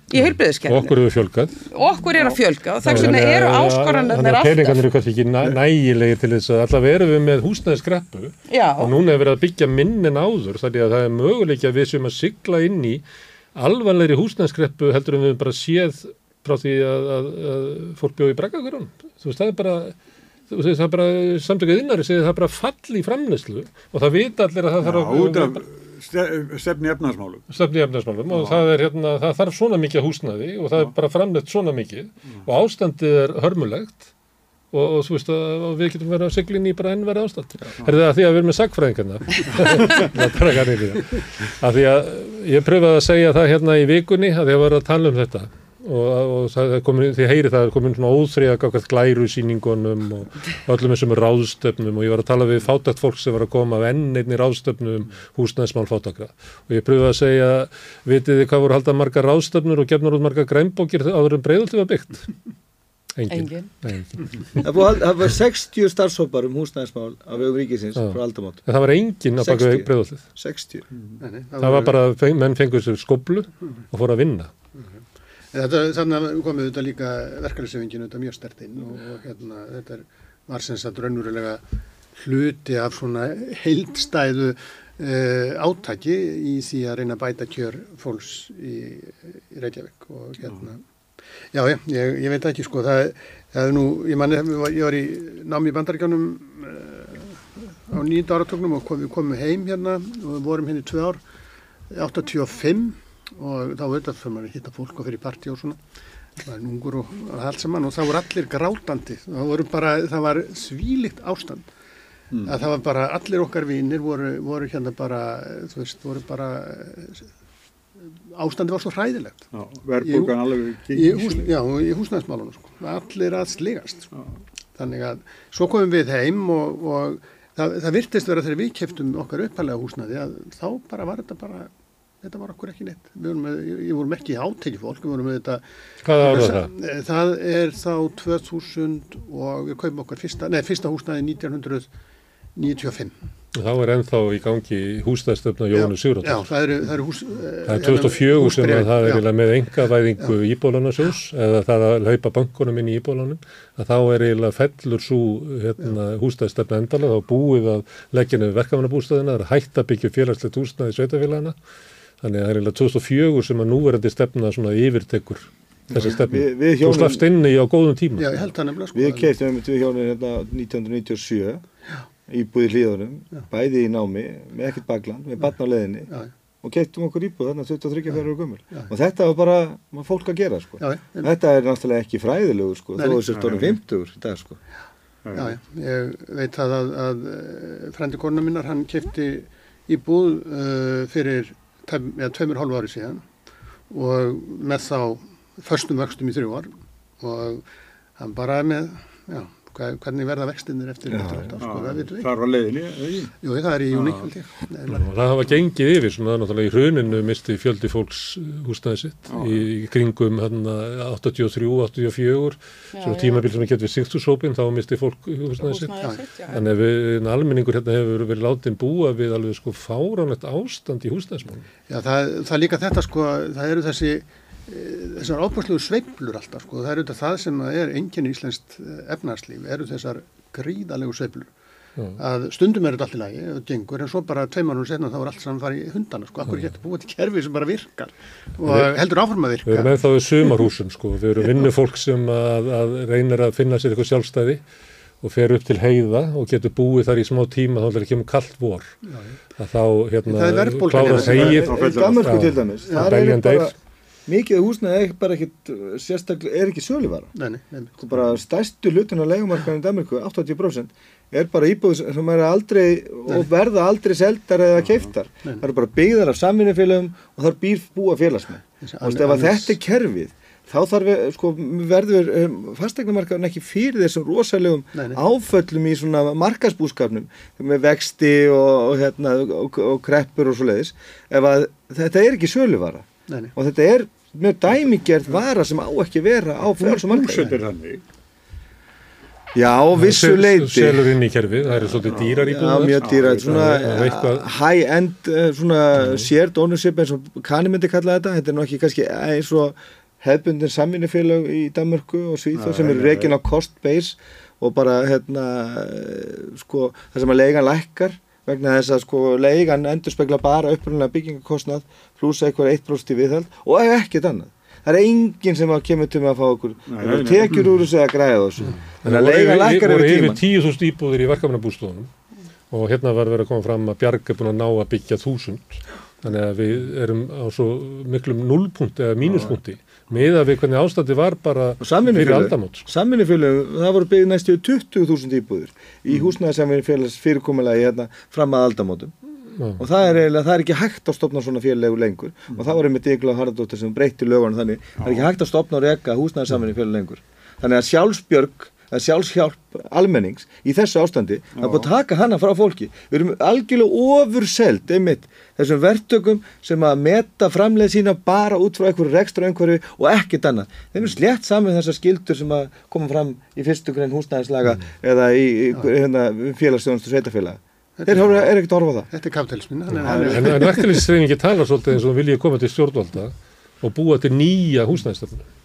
í heilbreyðiskerfinu. Okkur eru fjölgað. Okkur eru að fjölga og þess vegna eru áskoranir alltaf. Þannig að peningarnir eru kannski ekki næ, nægilegir til þess að allavega erum við með húsnæðisgreppu og núna er verið að byggja minnin áður þannig að það er möguleik að við sem að sigla inn í alvanleiri húsnæðisgreppu heldur en við bara séð frá því að, að, að fólk bjóði breggaðurinn. Þú veist, það er bara, þú veist, það er bara samtökuð innari segið það er bara fall í framneslu og það vita allir að það þarf að... Út af stefni efnarsmálum. Stefni efnarsmálum og það er hérna, það þarf svona mikið húsnaði og það Já. er bara framnett svona mikið Já. og ástandið er hörmulegt og, og þú veist að við getum verið að segla inn í bara ennverði ástand. Er það að því að við erum með sagfræðingarna? að. Að því að ég pröfaði að segja það hérna í vikunni að ég var að tala um þetta og, og það er komin, því heyri það er komin svona óþriða gafkvæmt glæru síningunum og öllum þessum ráðstöfnum og ég var að tala við fátækt fólk sem var að koma af enn einni ráðstöfnum um húsnæðismál fátakra og ég pröfði að segja, vitið þið hvað voru haldað margar ráðstöfnur og gefnur út margar grænbókir áður en breyðaldi var byggt? Engin. Engin. Það var, það var 60 starfsópar um húsnæðismál á vegum ríkisins Já. frá aldamót. En það var engin að baka 60. breyðaldið. 60. Nei, nei, Það var bara, feng, menn fengur sér skoblu og fór að vinna. Þetta, þannig að komið þetta líka verkefnisefingin þetta mjög stert inn og, og hérna, þetta er, var sem sagt raunverulega hluti af svona heildstæðu uh, átaki í því að reyna að bæta kjör fólks í, í Reykjavík og hérna, já, já ég, ég veit ekki sko, það, það er nú, ég manni, ég var í námi í bandaríkjánum uh, á nýjönda áratögnum og kom, við komum heim hérna og vorum hérna í tvö ár, 85 og þá auðvitað fyrir maður að hitta fólk og fyrir partí og svona. Það var ungur og allt saman og það voru allir grátandi. Það, voru bara, það var svílikt ástand. Að það var bara allir okkar vinnir voru, voru hérna bara þú veist, voru bara ástandi var svo hræðilegt. Já, verðbólgan alveg í, hús, já, í húsnæðismálunum sko. allir að sligast sko. þannig að svo komum við heim og, og það, það virtist vera þegar við keftum okkar uppalega húsnæði að þá bara var þetta bara þetta var okkur ekki neitt. Með, ég vorum ekki átekið fólk við vorum með þetta Hvaða ár var það? það er þá 2000 og við kaupum okkar fyrsta, nei, fyrsta húsnæði 1995 Þá er ennþá í gangi húsnæðstöfna Jónu Já, Sigurðardóttur. það eru, það eru hús Það er 2004 sem að það er með engavæðingu íbólanarsjós eða það að hlaupa bankunum inn í íbólanum að þá er eiginlega fellur svo hérna, húsnæðstefna endala þá búið að leggja nefnir verkefnabústæðina það er hægt að byggja félagslegt húsnæði í sveitafélagana þannig að það er eiginlega 2004 sem að núverandi stefna svona yfirtekur þessa stefnu. Við- við Þú hjónin- slafst inni á góðum tíma. Já, ég held það nefnilega sko Við keistum við hjónin hérna 1997 íbúð í hlíðunum, bæði í námi, með ekkert bakland, með barn á leðinni Já, og keistum okkur íbúð þarna 23 fyrir gummul. Já. Og þetta var bara var fólk að gera sko. Já, já. Þetta er náttúrulega ekki fræðilegur sko, þó þessi stórum 50 í dag sko. Já, já, ég veit það að, að eh, frendi kona minnar, hann kefti íbúð uh, fyrir ja, tveimur hálfu ári síðan og með þá förstum vöxtum í þrjú ár og hann bara með, já, hvernig verða vextinir eftir sko, það var leiðinni, eða Jú, það er í júni, það hafa gengið yfir svona náttúrulega í hruninu misti fjöldi fólks húsnæði sitt í, í kringum hérna 83, 84 svona tímabil sem við getum við Sigtúshópin þá misti fólk húsnæði sitt. Húsnæði sitt, já. þannig að við, almenningur hérna hefur verið látin búa við alveg sko fáránlegt ástand í húsnæðismálum. Já, það, það er líka þetta sko, það eru þessi eh, þessar ábúrsluðu sveiflur alltaf sko, það eru þetta það sem er enginn íslenskt efnarslíf, eru þessar gríðalegu sveiflur. Að stundum er þetta allt í lagi, það gengur en svo bara tveim mannum setna þá er allt saman farið í hundana sko, akkur getur búið til kerfi sem bara virkar og Við- heldur áfram að Við virka? erum ennþá við sumarhúsum sko, við erum vinnufólk sem að, að reynir að finna sér eitthvað sjálfstæði og fer upp til heiða og getur búið þar í smá tíma þá er ekki um kallt vor. Að þá hérna er klára Í til dæmis, Já, það er. Mikið húsnæði er bara ekkit uh, sérstaklega, er ekki söluvara. Nei, nei, nei, Sko bara stærstu hlutin á leigumarkaðinu í Danmarku, 80% er bara íbúð sem er aldrei og verða aldrei seldar eða keiftar. Það eru bara byggðar af samvinnufélagum og þar býr búa félagsmenn. Og ef þetta er kerfið, þá þarf við, sko, verður um, fastegnamarkaðin ekki fyrir þessum rosalegum Nei, nei. áföllum í svona markasbúskapnum með vexti og, og, hérna, og, og kreppur og svo leiðis ef að þetta er ekki söluvara nei, nei. og þetta er mjög dæmigerð vara sem á ekki vera á frjálsum markaði. Já, vissu leiti. selur inn í kerfið, það eru svolítið dýrar Já, íbúðar mjög dýra, svona Það er eitthvað- high-end, eh, svona shared ownership eins og kanni myndi kalla þetta, þetta er nú ekki kannski eins og hefbundin samvinnufélag í Danmörku og Svíþjóð sem eru reikin á cost base og bara hérna, eh, sko, það sem að leigan lækkar vegna þess að sko leigan endur spekla bara upprunlega byggingakostnað pluss eitthvað 1% í viðhald og ekkert annað. Það er enginn sem að kemur til með að fá okkur Nei, það nei, eru nei. tekjur úr þessu eða græða þessu. Þannig að leigan yfir- lækkar voru yfir yfir tíman. 10.000 íbúðir í verkefnabústofunum og hérna var verið að koma fram að Bjarg er búin að ná að byggja 1000 þannig að við erum á svo miklum nullpunkti eða mínuspunkti með að við hvernig ástandi var bara Og fyrir aldamót sko. samvinnufélög, það voru byggð næstu 20.000 íbúður í Mm. húsnæðarsamvinnufélags fyrirkomulagi hérna fram að aldamótum. Og það er eiginlega, það er ekki hægt að stopna svona félögu lengur. Og það var einmitt ykkur Haraldóttir sem breytti lögunum þannig það er ekki hægt að stopna og reka húsnæðarsamvinni félögu lengur. Þannig að sjálfsbjörg að sjálfshjálp almennings í þessu ástandi það er búin að taka hana frá fólki. Við erum algjörlega ofurselt einmitt þessum verktökum sem að meta framleið sína bara út frá einhverju rekstra einhverju og ekkert annað. Þeim er slétt saman þessar skildur sem að koma fram í fyrstu grein húsnæðislaga eða í, í hérna, félagsstjónustu sveitafélaga þeir er, er ekkert að horfa á það. Þetta er kapitalismin En, verkefnisreiningi talar svolítið eins og viljið koma til stjórnvalda og búa til nýja húsnæðistöfnu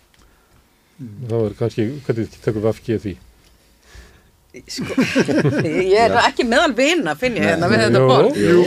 þá er kannski, hvernig tekur við afgið því? Sko, ég er ekki meðal vina finn ég hérna við þetta borð ég,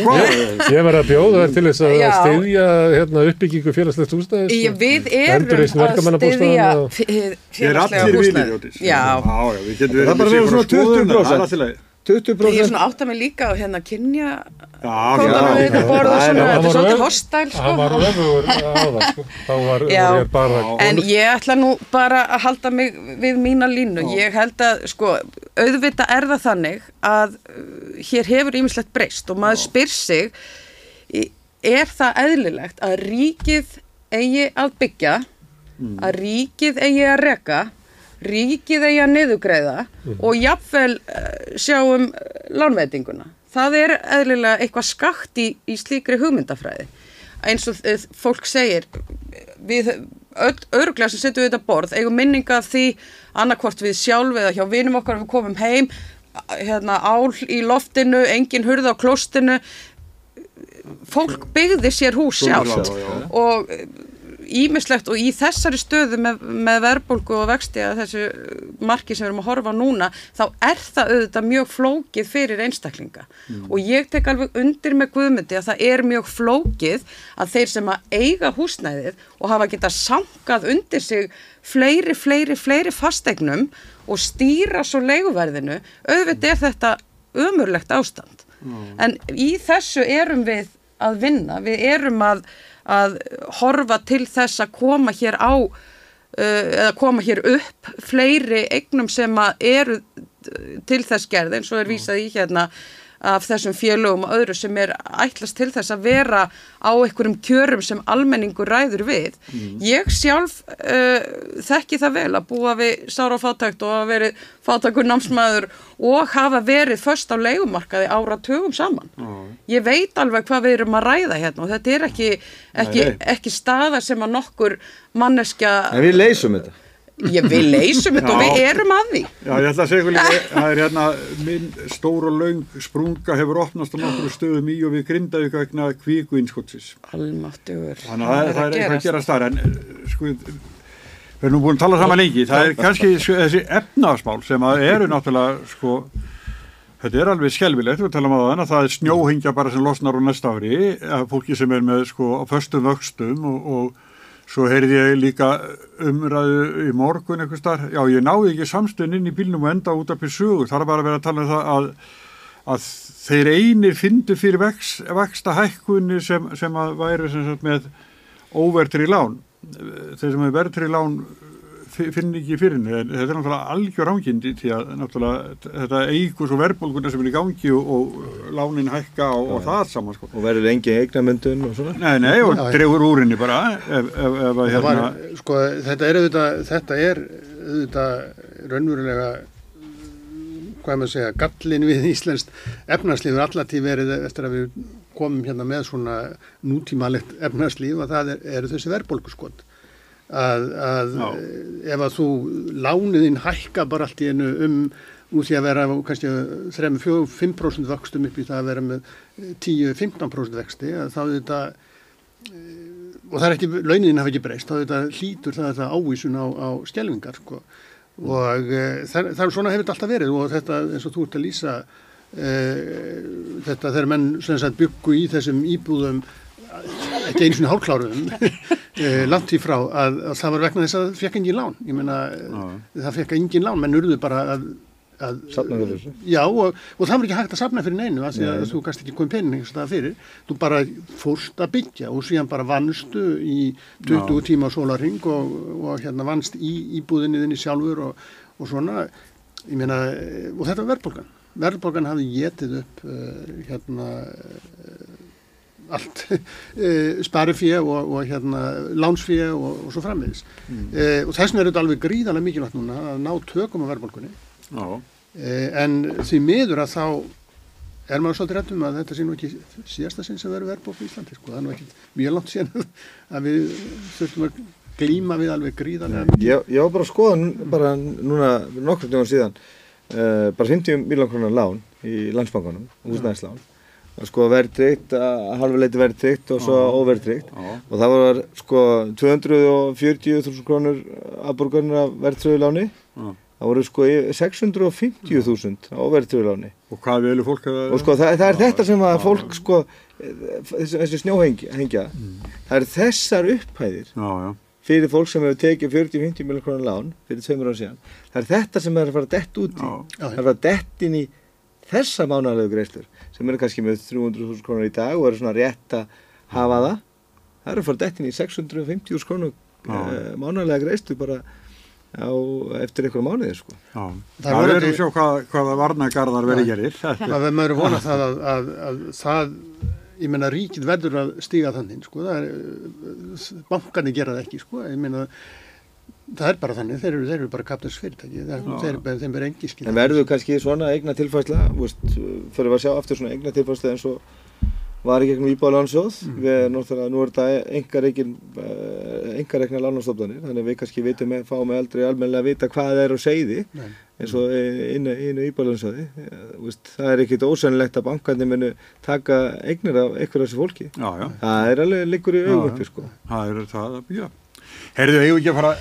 ég verði að bjóða þær til þess að Já. styðja hérna, uppbyggingu félagslegt húsnæðis við erum að styðja verkamannabústaðanna og- f- Ég er félagslega allir húsnæði. vinir, Jódís. Já, Já, já, við getum Það er verið bara verið svona sitt hvora skoðun, 20%. Það er allt í lagi. 20% ég er svona átt að mig líka á hérna kynja Já, kóðanum við þetta borð og það er- svona, þetta er svolítið hostæl hann var sko. öfugur aðan sko. þá var Já. ég bara En ég ætla nú bara að halda mig við mína línu. Ég held að, sko, auðvitað er það þannig að uh, hér hefur ýmislegt breyst og maður spyr sig, er það eðlilegt að ríkið eigi að byggja, að ríkið eigi að reka, ríkið eigi að niðugreiða og jafnvel uh, sjáum uh, lánveitinguna. Það er eðlilega eitthvað skakt í, í slíkri hugmyndafræði. Eins og uh, fólk segir, við örglega sem setjum við þetta borð, eigum minninga af því annarkvort við sjálf eða hjá vinum okkar ef við komum heim, hérna ál í loftinu, engin hurða á klostinu, fólk byggði sér hús já. og ímislegt og í þessari stöðu með, með verðbólgu og vexti að þessu marki sem við erum að horfa núna þá er það auðvitað mjög flókið fyrir einstaklinga. Og ég tek alveg undir með guðmyndi að það er mjög flókið að þeir sem að eiga húsnæðið og hafa getað sankað undir sig fleiri, fleiri, fleiri fastegnum og stýra svo leiguverðinu auðvitað er þetta umurlegt ástand. En í þessu erum við að vinna, við erum að að horfa til þess að koma hér á uh, eða koma hér upp fleiri eignum sem að eru til þess gerð eins og er vísað í hérna af þessum félögum og öðru sem er ætlast til þess að vera á einhverjum kjörum sem almenningur ræður við. Ég sjálf uh, þekki það vel að búa við sára fátækt og að verið fátækur námsmaður og hafa verið först á leigumarkaði ára tögum saman. Ég veit alveg hvað við erum að ræða hérna og þetta er ekki, ekki, ekki staða sem að nokkur manneskja, en við leysum þetta ég við leysum þetta og við erum að því. Já, ég ætla að segja ykkur líka, það er hérna minn stór og laung sprunga hefur opnast á nokkru stöðum í og við grindavík vegna kvíku innskotsis. Almáttugur. Þannig að það, það er eitthvað að gera starf en eh, sko, við erum búin að tala saman lengi, það er kannski sko, þessi efnaðsmál sem að eru náttúrulega sko, þetta er alveg skelvilegt, við talum á þann að það er snjóhingja bara sem losnar á næsta ári, fólki sem er með sko Svo heyrði ég líka umræðu í morgun eitthvað starf, já ég náði ekki samstöðin inn í bílnum og enda út af það er bara að vera að tala um það að, að þeir einir fyndu fyrir vex, vexta hækkunni sem, sem að væri sem sagt, með óvertri lán, þeir sem er vertri lán finn ekki fyrir henni, en þetta er náttúrulega algjör ángindi því að náttúrulega þetta eigur svo verðbólguna sem er í gangi og, og lánin hækka og, og það saman sko. og verður engin eignamöndun og svona? Nei, nei, og dregur úr henni bara ef, ef, ef hérna var, sko, þetta er auðvitað, þetta er auðvitað raunverulega hvað maður segja, gallin við Íslands efnarslífur allatíð verið eftir að við komum hérna með svona nútímalegt efnarslíf að það er, eru þessi verðbólguskot að, að ef að þú lániðin hækka bara allt í einu um úr því að vera kannski 3-5% vöxtum upp í það að vera með 10-15% vexti að þá þetta og það er ekki, launin hafa ekki breyst þá þetta hlýtur það þetta ávísun á, á skjelvingar sko. og e, það, það er svona hefur þetta alltaf verið og þetta eins og þú ert að lýsa e, þetta þegar menn byggu í þessum íbúðum ekki einu svona hálkláruðum e, langt í frá að, að það var vegna þess að það fekk engin lán. Ég meina það fekk engin lán. Menn urðu bara að, að. Já, og, og það var ekki hægt að safna fyrir neinu af því að þú gast ekki komið pening staðar fyrir. Þú bara fórst að byggja og síðan bara vannstu í 20 Já. tíma sólarring og, og hérna vannst í íbúðinni þinni sjálfur og, og svona. Ég meina, eh, og þetta var verðbólgan. Verðbólgan hafði getið upp uh, hérna uh, allt uh, sparifíja og, og hérna lánsfíja og, og svo frammiðis mm. uh, og þess vegna er þetta alveg gríðarlega mikilvægt núna að ná tökum á verðbólkunni uh, en því miður að þá er maður svolítið rættum að þetta sé nú ekki síðasta sinn sem verður verðbólk í Íslandi sko, það er nú ekki mjög langt síðan að við þurftum að glíma við alveg gríðarlega Ég, ég var bara að skoða bara núna nokkur djóðan síðan uh, bara 50 miljón krónar lán í landsbankanum, húsnæðislán sko verðtrygt, halvuleiti verðtrygt og svo óverðtrygt og það var sko 240.000 krónur aðborgarnir af verðtröðuláni það voru sko 650.000 á verðtröðuláni og hvað velu fólk að og sko það, það er þetta sem að fólk sko þessi, þessi snjóhengja mm. það er þessar upphæðir já, já. fyrir fólk sem hefur tekið 40-50 miljonar krónar lán fyrir tveimur án síðan. Það er þetta sem er að fara dett út í. Það er að fara dett inn í þessa mánalegu greiðslur sem eru kannski með 300.000 krónar í dag og eru svona rétt að hafa það. Það eru að fara dett inn í 650.000 krónar uh, mánalega greiðslu bara á, eftir einhverja mánuði sko. það, það verður að sjá hvað, hvaða varnagarðar verður gerir. Það verður maður vona það að, að, að það ég meina ríkið verður að stíga þannig sko, það er bankarnir gera það ekki sko, ég meina það er bara þannig, þeir eru, þeir eru bara kapnars fyrirtæki, þeir, þeim er engi skil En verður kannski svona eigna tilfærsla fyrir að sjá aftur svona eigna tilfærsla eins og var í gegnum Íbáðalansjóð mm. við náttúrulega, nú er þetta engareikna lánastofnanir þannig við kannski vitum með, fáum með aldrei almenlega að vita hvað það er á segði Nei. eins og inn í Íbáðalansjóði það er ekkit ósennilegt að bankarnir munu taka eignir af einhverja þessi fólki já, já. það er alveg líkur í auðvöppi sko. það er það, já Herðu, ég hef ekki að fara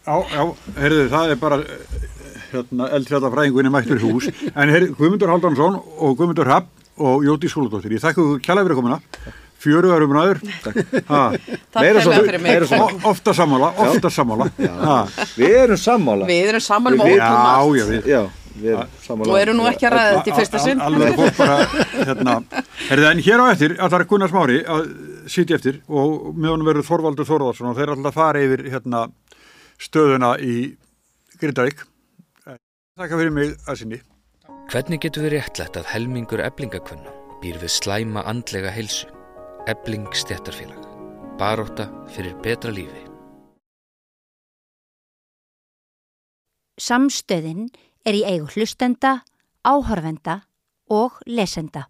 Já, já, herðu, það er bara hérna, eldfjallafræðingunni mættur hús. En herðu, Guðmundur Haldansson og Guðmundur Rapp og Jóti Skóladóttir, ég þakka þú kjalla fyrir komuna. Fjöruðar um ræður meira svo ofta sammála, ofta sammála. Við erum sammála. Við erum sammála með ótum já, já, já og eru nú ekki að ræða þetta í fyrsta sinn. Alveg fólk bara hérna, herðu, en hér á eftir að það er Gunnar Smári að sitja eftir og með honum verður Þorvaldur Þorvaldsson og þeir er alltaf að fara yfir hérna, stöðuna í Grindavík Takk fyrir mig að sinni Hvernig getur við réttlætt að helmingur eblingakvönna býr við slæma andlega heilsu? Ebling stjættarfélag. Baróta fyrir betra lífi. Samstöðin er í eigu hlustenda, áhorfenda og lesenda.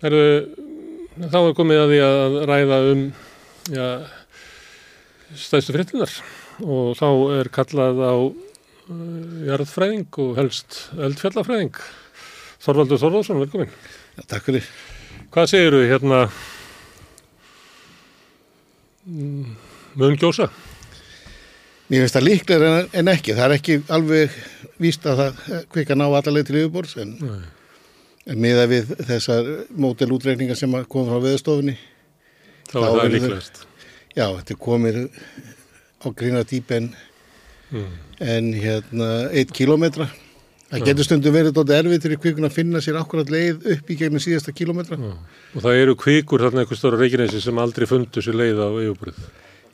Heru, þá er komið að því að ræða um ja, stæðstu fréttunar og þá er kallað á jarðfræðing og helst eldfjallafræðing. Þorvaldur Þorvaldsson, velkomin. Já, takk fyrir. Hvað segir þú hérna mun gjósa? Mér finnst það líklega en ekki. Það er ekki alveg víst að það kvika ná allaleg til yfirbors en, en miða við þessar mótelútreikningar sem kom frá veðstofunni. Þá er það líklegast. Já, þetta komir á grína dýp en mm. en hérna eitt kilómetra það getur stundum verið dótið erfið til kvikun að finna sér akkurat leið upp í gegnum síðasta kilómetra Já. og það eru kvikur þarna eitthvað stóra reikinesi sem aldrei fundu sér leið á yfirbröð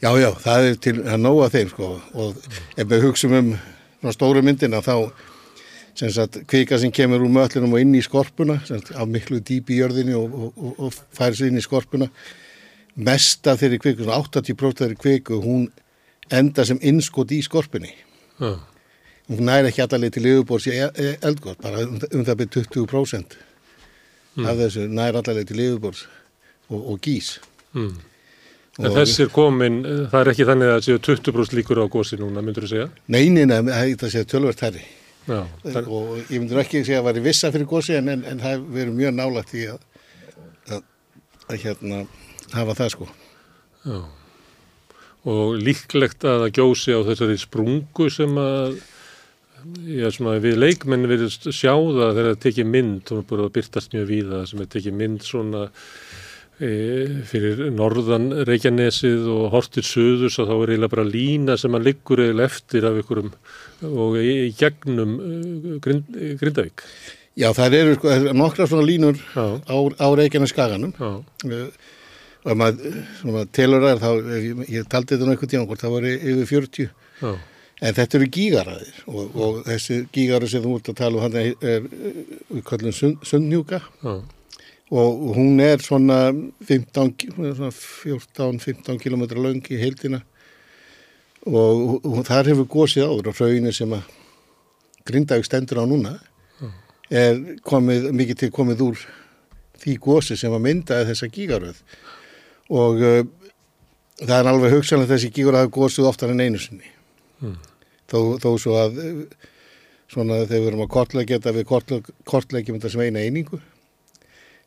Já, já, það er til að nóga þeim sko og ef við hugsaum um stóru myndina þá sem sagt kvika sem kemur úr möllunum og inn í skorpuna sagt, á miklu dýpi í jörðinni og, og, og, færi sér inn í skorpuna mest af þeirri kviku, 80% þeirri kviku, hún enda sem innskot í skorpunni Já. hún næri ekki allaveg til yfirbórs í eldgótt, bara um, um það byrjum 20% mm. af þessu næri allaveg til yfirbórs og, og gís mm. En þessir komin, það er ekki þannig að það séu 20% líkur á gósi núna, myndur þú segja? Nei, neina, það séu tölvert herri Já, það... og ég myndur ekki segja að það var í vissa fyrir gósi en, en, en það verður mjög nálægt í að, að, að hérna hafa það sko. Já. Og líklegt að það gjósi á þessari sprungu sem að já, svona, við leikmenn verðist sjá það þegar það tekið mynd og það búið að byrtast mjög víða sem er tekið mynd svona fyrir norðan Reykjanesið og hortið söðurs og þá er eiginlega bara lína sem að liggur eiginlega eftir af ykkurum og í, í gegnum uh, grind, Grindavík. Já það eru sko, nokkra svona línur á, á Reykjaneskaganum og og ef maður, telur að þá, ég, ég taldi þetta eitthvað tíma hvort það voru yfir 40 Já. en þetta eru gígaraðir og, og þessi gígara sem þú ert að tala um hann er, er við kallum sund, sundnjúka Já. Og hún er svona 14-15 km lang í heildina. Og, og þar hefur gósið áður og raunin sem að Grindavík stendur á núna er komið, mikið til komið úr því gósi sem að myndaði þessa gígaröð. Og uh, það er alveg hugsanlega þessi gígaröð hafa gósið oftar en einu sinni. Mm. þó, þó svo að uh, svona þegar við erum að kortleggja þetta við kortleg, kortleggjum þetta sem eina einingu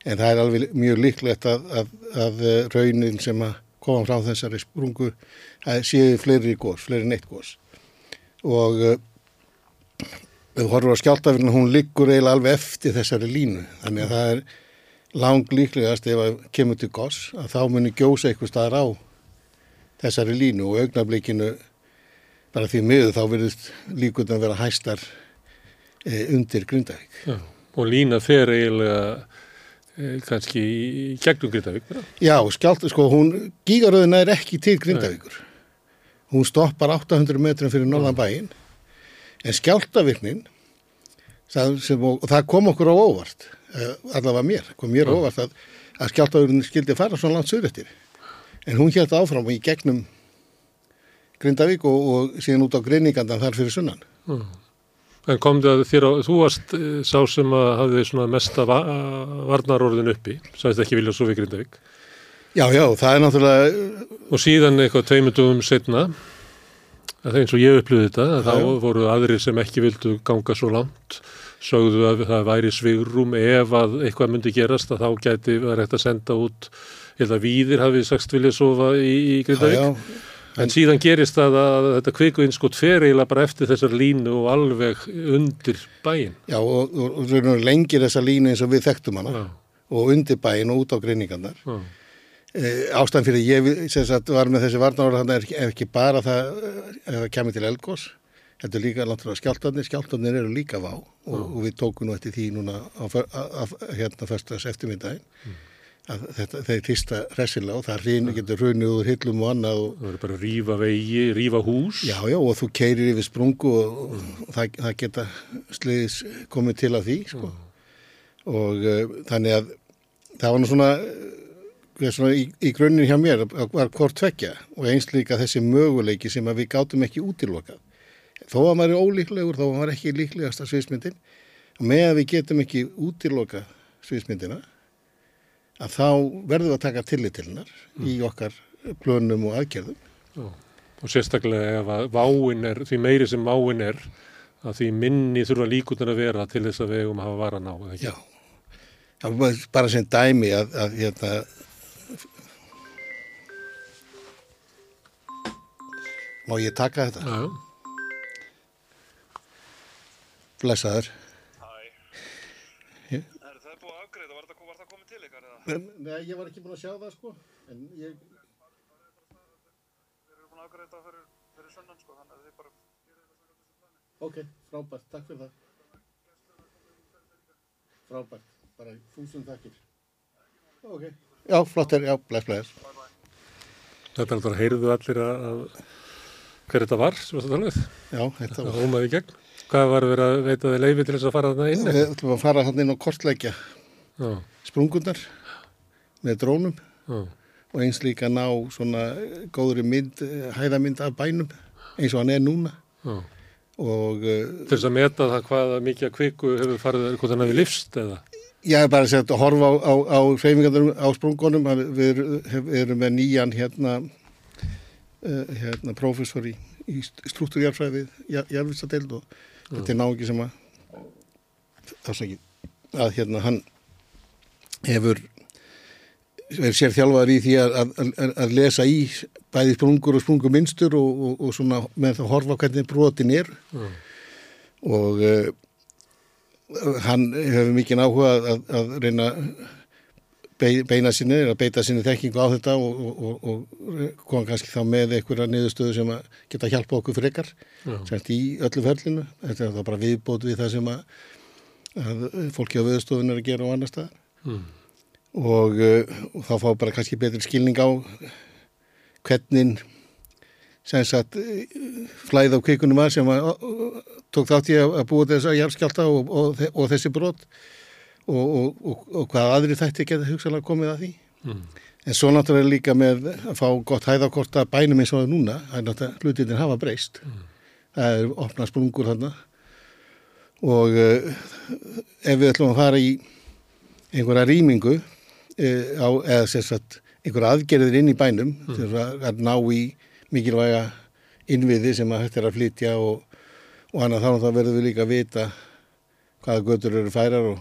en það er alveg mjög líklegt að, að, að uh, raunin sem að koma frá þessari sprungu séu fleiri gós, fleiri neitt gós og uh, við horfum á skjáltafirna hún liggur eiginlega alveg eftir þessari línu. Þannig að það er lang líklegast ef að kemur til gós að þá muni gjósa eitthvað staðar á þessari línu. Og augnablikinu bara því miður þá verðist líkundin að vera hæstar e, undir Grindavík. Já, og lína fer eiginlega kannski í gegnum Grindavík bara. Já, skjált, sko, hún, gígaröðina er ekki til Grindavíkur. Hún stoppar 800 metrum fyrir norðan bæinn, en skjáltavirknin, og það kom okkur á óvart, e, allavega mér, kom mér á óvart að, að skjáltavirknin skildi fara svona langt sögur eftir. En hún hélt áfram í gegnum Grindavík og, og síðan út á greiningandan þar fyrir sunnan. Mm. En kom það þér á, þú varst e, sá sem að hafði svona mesta va varnarorðin uppi, sagðist ekki vilja við Grindavík. Já, já, það er náttúrulega... Og síðan eitthvað tveimundum setna, að það eins og ég upplýði þetta, að þá já. voru aðrir sem ekki vildu ganga svo langt, sögðu að það væri svigrum ef að eitthvað myndi gerast, að þá gæti verið hægt að senda út, ég held að Víðir hafi sagst vilja sofa í, í Grindavík. Já, já. En síðan gerist það að þetta kvikvinnskot fer eiginlega bara eftir þessar línu og alveg undir bæin. Já, og, og, og lengir þessa línu eins og við þekktum hana Já. og undir bæin og út á greiningarnar. E, ástæðan fyrir ég sagt, var með þessi varnára þannig er ekki, bara það eh, það kemur til elgós. Þetta er líka náttúrulega skjáltarnir, skjáltarnir eru líka vá og, og við tókum nú eftir því núna fö- á, á, hérna fyrstaðs eftirmyndaginn. Þetta, þeir týsta resilega og það hrinu, getur runið úr hillum og annað og Það verður bara að rífa vegi, rífa hús. Já, já, og þú keirir yfir sprungu og, og það, það geta sliðis komið til að því, sko. Og uh, þannig að það var nú svona, uh, svona í, í grunninn hjá mér var hvort tvekja og eins líka þessi möguleiki sem við gátum ekki útilokað. Þó að maður er ólíklegur, þó að maður er ekki líklegast að sviðsmyndin og með að við getum ekki útilokað sviðsmyndina að þá verðum við að taka tillit til hennar í okkar plönum og aðgerðum. Já. Og sérstaklega ef að váin er, því meiri sem váin er, að því minni þurfa líkunar að vera til þess að að hafa varan á. eða ekki? Já, var bara sem dæmi að, að hérna, má ég taka þetta? Já, já. Blessaður. Er það búið að afgreita? Var það, var það komið til ykkar eða? Nei, ég var ekki búin að sjá það sko, en ég... Þeir eru búin að afgreita fyrir, fyrir sönnan sko, þannig að þið bara... Ok, frábært, takk fyrir það. Frábært, bara þúsund takkir. Ok. Já, flottir, já, bless, bless. Þetta er alltaf, heyrðu allir að, að hver þetta var sem þetta talið? Já, þetta var... hómaði í gegn. Hvað var verið að veita þið leifi til þess að fara þarna inn? Við ætlum að fara hann inn og kortleggja Já, sprungundar með drónum. já, og eins líka ná svona góðri mynd, eh, hæðamynd af bænum eins og hann er núna já. og Til þess að meta það hvaða mikið að kviku hefur farið, hvort hann hefur lifst eða? er bara að segja að horfa á, á, á hreyfingarnir á sprungunum við, við erum með nýjan hérna uh, hérna prófessor í, í struktúrjárfræði jarfisadeild og þetta er nági sem að að hérna hann hefur er sér þjálfaður í því að, að, að, lesa í bæði sprungur og sprunguminstur og, og, og svona með það horfa hvernig brotin er Já. og uh, hann hefur mikið áhuga að, að, að reyna be- beina sinni, að beita sinni þekkingu á þetta og, og, og, og koma kannski þá með einhverja niðurstöðu sem að geta hjálpa okkur frekar Já. semst í öllu ferlinu þetta er þá bara viðbót við það sem að, fólki á viðstofun er að gera á annar staðar Mm. Og, uh, og þá fá bara kannski betri skilning á hvernig sagt flæð á kvikunum var sem að, tók þátt í að, búa þess að jarðskjálta og, og, og þessi brot og, og, og, og hvað aðri þætti geta hugsalega komið að því. Mm. En svo náttúrulega líka með að fá gott hæðakort að bænum eins og það núna, það er náttúrulega hlutinir hafa breyst. Það er opna sprungur þarna og uh, ef við ætlum að fara í einhverja rýmingu á, eða sem sagt einhverja aðgerðir inn í bænum Mm. til að, að ná í mikilvæga innviði sem að hægt er að flytja og, og annað þá verðum við líka að vita hvaða götur eru færar og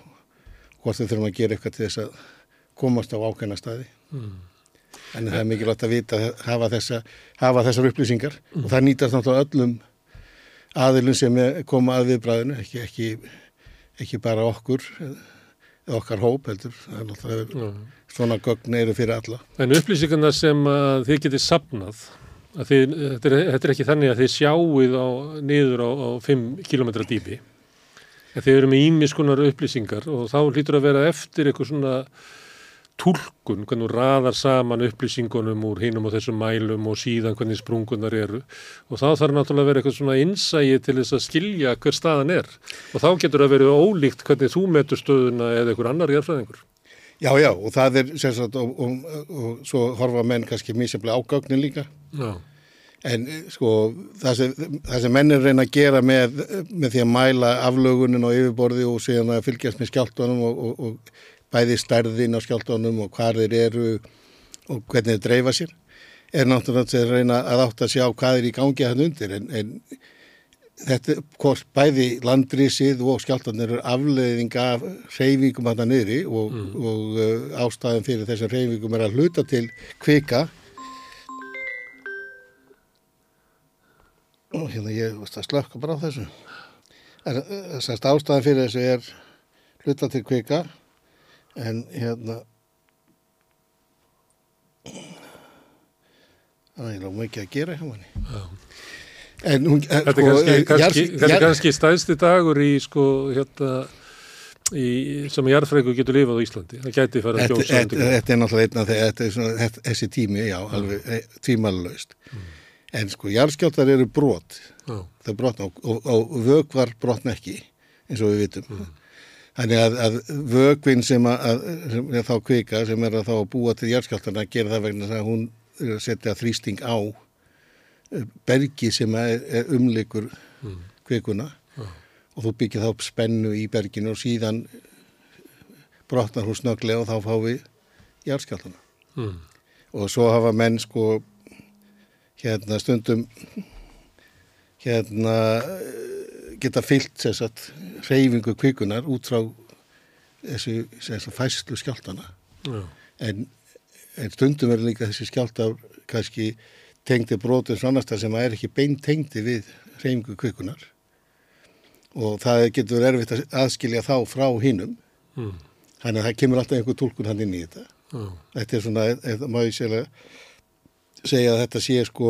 hvort við þurfum að gera eitthvað til þess að komast á ákveðna staði. Mm. En það er mikilvægt að vita, hafa, þessa, hafa þessar upplýsingar Mm. og það nýtast náttúrulega öllum aðilum sem koma að viðbræðinu, ekki, ekki, ekki bara okkur, eða okkar hóp heldur. Er svona gögn eru fyrir alla. En upplýsingarna sem þið getið sapnað, að þið, þetta, er, þetta er ekki þannig að þið sjáuð á, niður á, á 5 km dýpi. En þið eru með ímiskonar upplýsingar og þá hlýtur að vera eftir eitthvað svona túlkun, hvernig þú raðar saman upplýsingunum úr hinum og þessum mælum og síðan hvernig sprungunar eru og þá þarf náttúrulega að vera eitthvað svona innsægi til þess að skilja hver staðan er og þá getur það verið ólíkt hvernig þú metur stöðuna eða einhver annar jærfræðingur. Já, já, og það er sem sagt, og, og, og svo horfa menn kannski mísjaflega ágögnin líka. Já. En eh, sko, það sem, það sem menn er reyna að gera með, með því að mæla aflögunin og yfirborði og síðan að fylgjast með skjáltunum og, og, og bæði stærðin á skjáltunum og hvar þeir eru og hvernig þeir dreifa sér, er náttúrulega að reyna að átt að sjá hvað er í gangi hann undir. En, en þetta, hvort bæði landrísið og skjáltunir eru afleiðing af reyfingum hann niðri og, og uh, ástæðan fyrir þessar reyfingum er að hluta til kvika. Og hérna ég veist að slökka bara á þessu. Er, þessast ástæðan fyrir þessu er hluta til kvika en hérna það er eiginlega mikið að gera hjá manni en hún Þetta er sko, kannski, eh, kannski, kannski stæðsti dagur í sko hérna í, sem jarðfræðingur getur lifað á Íslandi. Það gæti fara að gjósa þetta, er náttúrulega einn af þeir, þetta er svona, þetta, þessi tími, já, alveg tvímalalaust. En sko, jarðskjáltar eru brot, Já. það brotna og, og, og vökvar brotna ekki, eins og við vitum. Þannig að, að vökvin sem, að, að, sem er þá kvika, sem er að þá að búa til jarðskjáltarna, gera það vegna að hún að setja þrýsting á eh, bergi sem er, er umlikur kvikuna og þú byggir þá upp spennu í berginu og síðan brotnar hún snögglega og þá fá við jarðskjáltana. Mm. Og svo hafa menn sko hérna stundum hérna eh, geta fyllt að reyfingu kvikunar út frá þessu, þessu fæslu skjáltana. Já. En, en stundum er líka þessi skjáltar kannski tengdi brotum svonastar sem er ekki beint tengdi við reyfingu kvikunar og það getur erfitt að aðskilja þá frá hinnum Mm. þannig að það kemur alltaf einhver tólkun hann inn í þetta Já. þetta er svona, eða má ég segja að þetta sé sko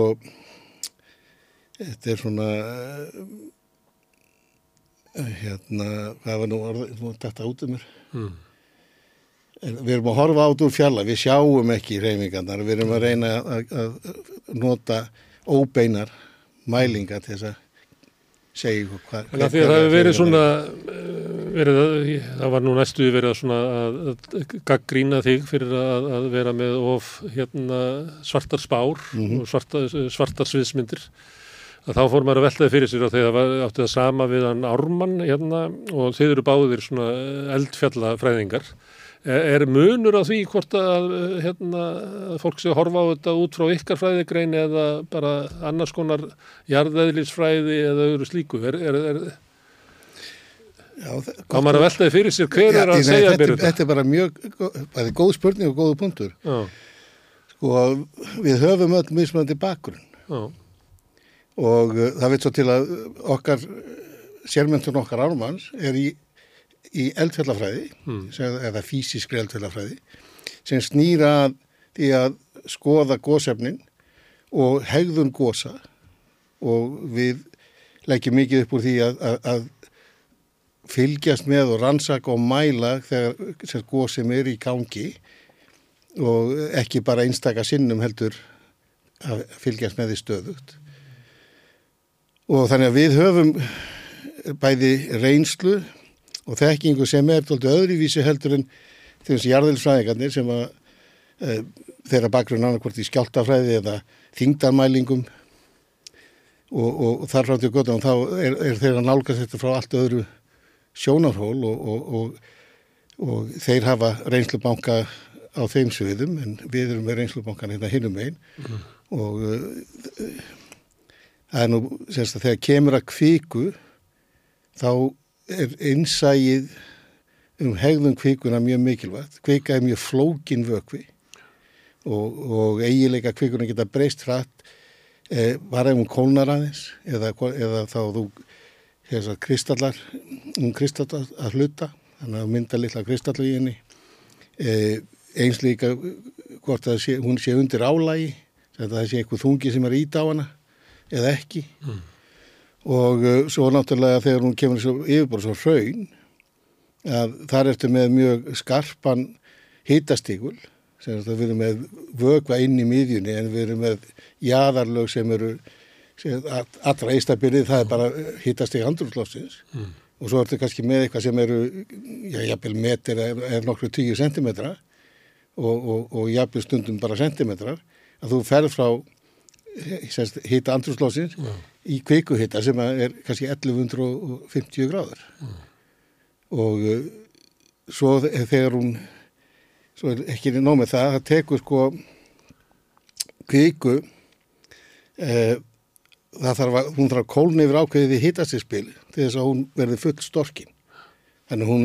þetta er svona hérna hvað var nú þetta út um mér Mm. Við erum að horfa át úr fjalla, við sjáum ekki reyfingarnar, við erum að reyna að, nota óbeinar mælinga til þess að segja ykkur hvað En það hefur verið svona, eh, verið að, það var nú næstuði verið að að, gaggrína þig fyrir að, að vera með of hérna svartar spár Mhm. og svartar, svartar sviðsmyndir. Að þá fór maður að veltaði fyrir sér þegar var, átti það sama við hann Ármann hérna og þeir eru báðir svona eldfjallafræðingar. Er, er munur á því hvort að hérna, að fólk sé að horfa á þetta út frá ykkar fræðigrein eða bara annars konar jarðeðlisfræði eða öðru slíku? Er, er, er, Já, Þá maður að veltaði fyrir sér hver er að nei, segja mér þetta? Þetta er bara mjög, það er góð spurning og góðu punktur. Já. Sko, við höfum öll mismunandi bakgrunn Já. Og uh, það veit svo til að okkar, sérmyndun okkar ármanns er í, í eldfjallafræði, Mm. sem- eða físiskri eldfjallafræði, sem snýra því að skoða gósefnin og hegðun gósa og við leggjum mikið upp úr því að, að, að fylgjast með og rannsaka og mæla þegar gósum er í gangi og ekki bara einstaka sinnum heldur að fylgjast með því stöðugt. Og þannig að við höfum bæði reynslu og þekkingu sem er öðruvísi heldur en þessi jarðilsfræðingarnir sem að e, þeirra bakgrunn annarkvort í skjáltafræði eða þingdarmælingum og, og, og þar frá til gott og þá er, er þeirra nálgast þetta frá allt öðru sjónarhól og, og þeir hafa reynslubanka á þeim sviðum en við erum með reynslubankan hérna hinnum einn mm. og uh, það er nú semst að þegar kemur að kvíku þá er einsægið um hegðum kvíkuna mjög mikilvægt. Kvika er mjög flókin vökvi og, og eigileika kvíkuna geta breyst hratt eh, var ef hún kólnar aðeins eða, eða þá þú þessar kristallar, um kristallar að hluta, þannig að mynda litla kristallu í henni. Eh, eins líka hvort að sé, hún sé undir álægi, það sé eitthvað þungi sem er ít á hana eða ekki. Mm. Og uh, svo náttúrulega þegar hún kemur yfirbúr svo hraun, að þar ertu með mjög skarpan hitastígul, sem við erum með vögva inn í miðjunni en erum með jæðarlög sem eru allra eistabilið það er bara hittast í andrúrslófsins mm. og svo er þetta kannski með eitthvað sem eru já, jafnvel metir eða nokkru tíu sentimetra og, og, og jafnvel stundum bara sentimetrar að þú ferð frá hitta andrúrslófsins mm. í kveikuhitta sem er kannski 1150 gráður mm. og uh, svo þegar hún svo er ekki nómið það það tekur sko kveiku uh, það þarf að, hún þarf að kólna yfir ákveðið í hittastispil til þess að hún verði full storkin. Þannig hún,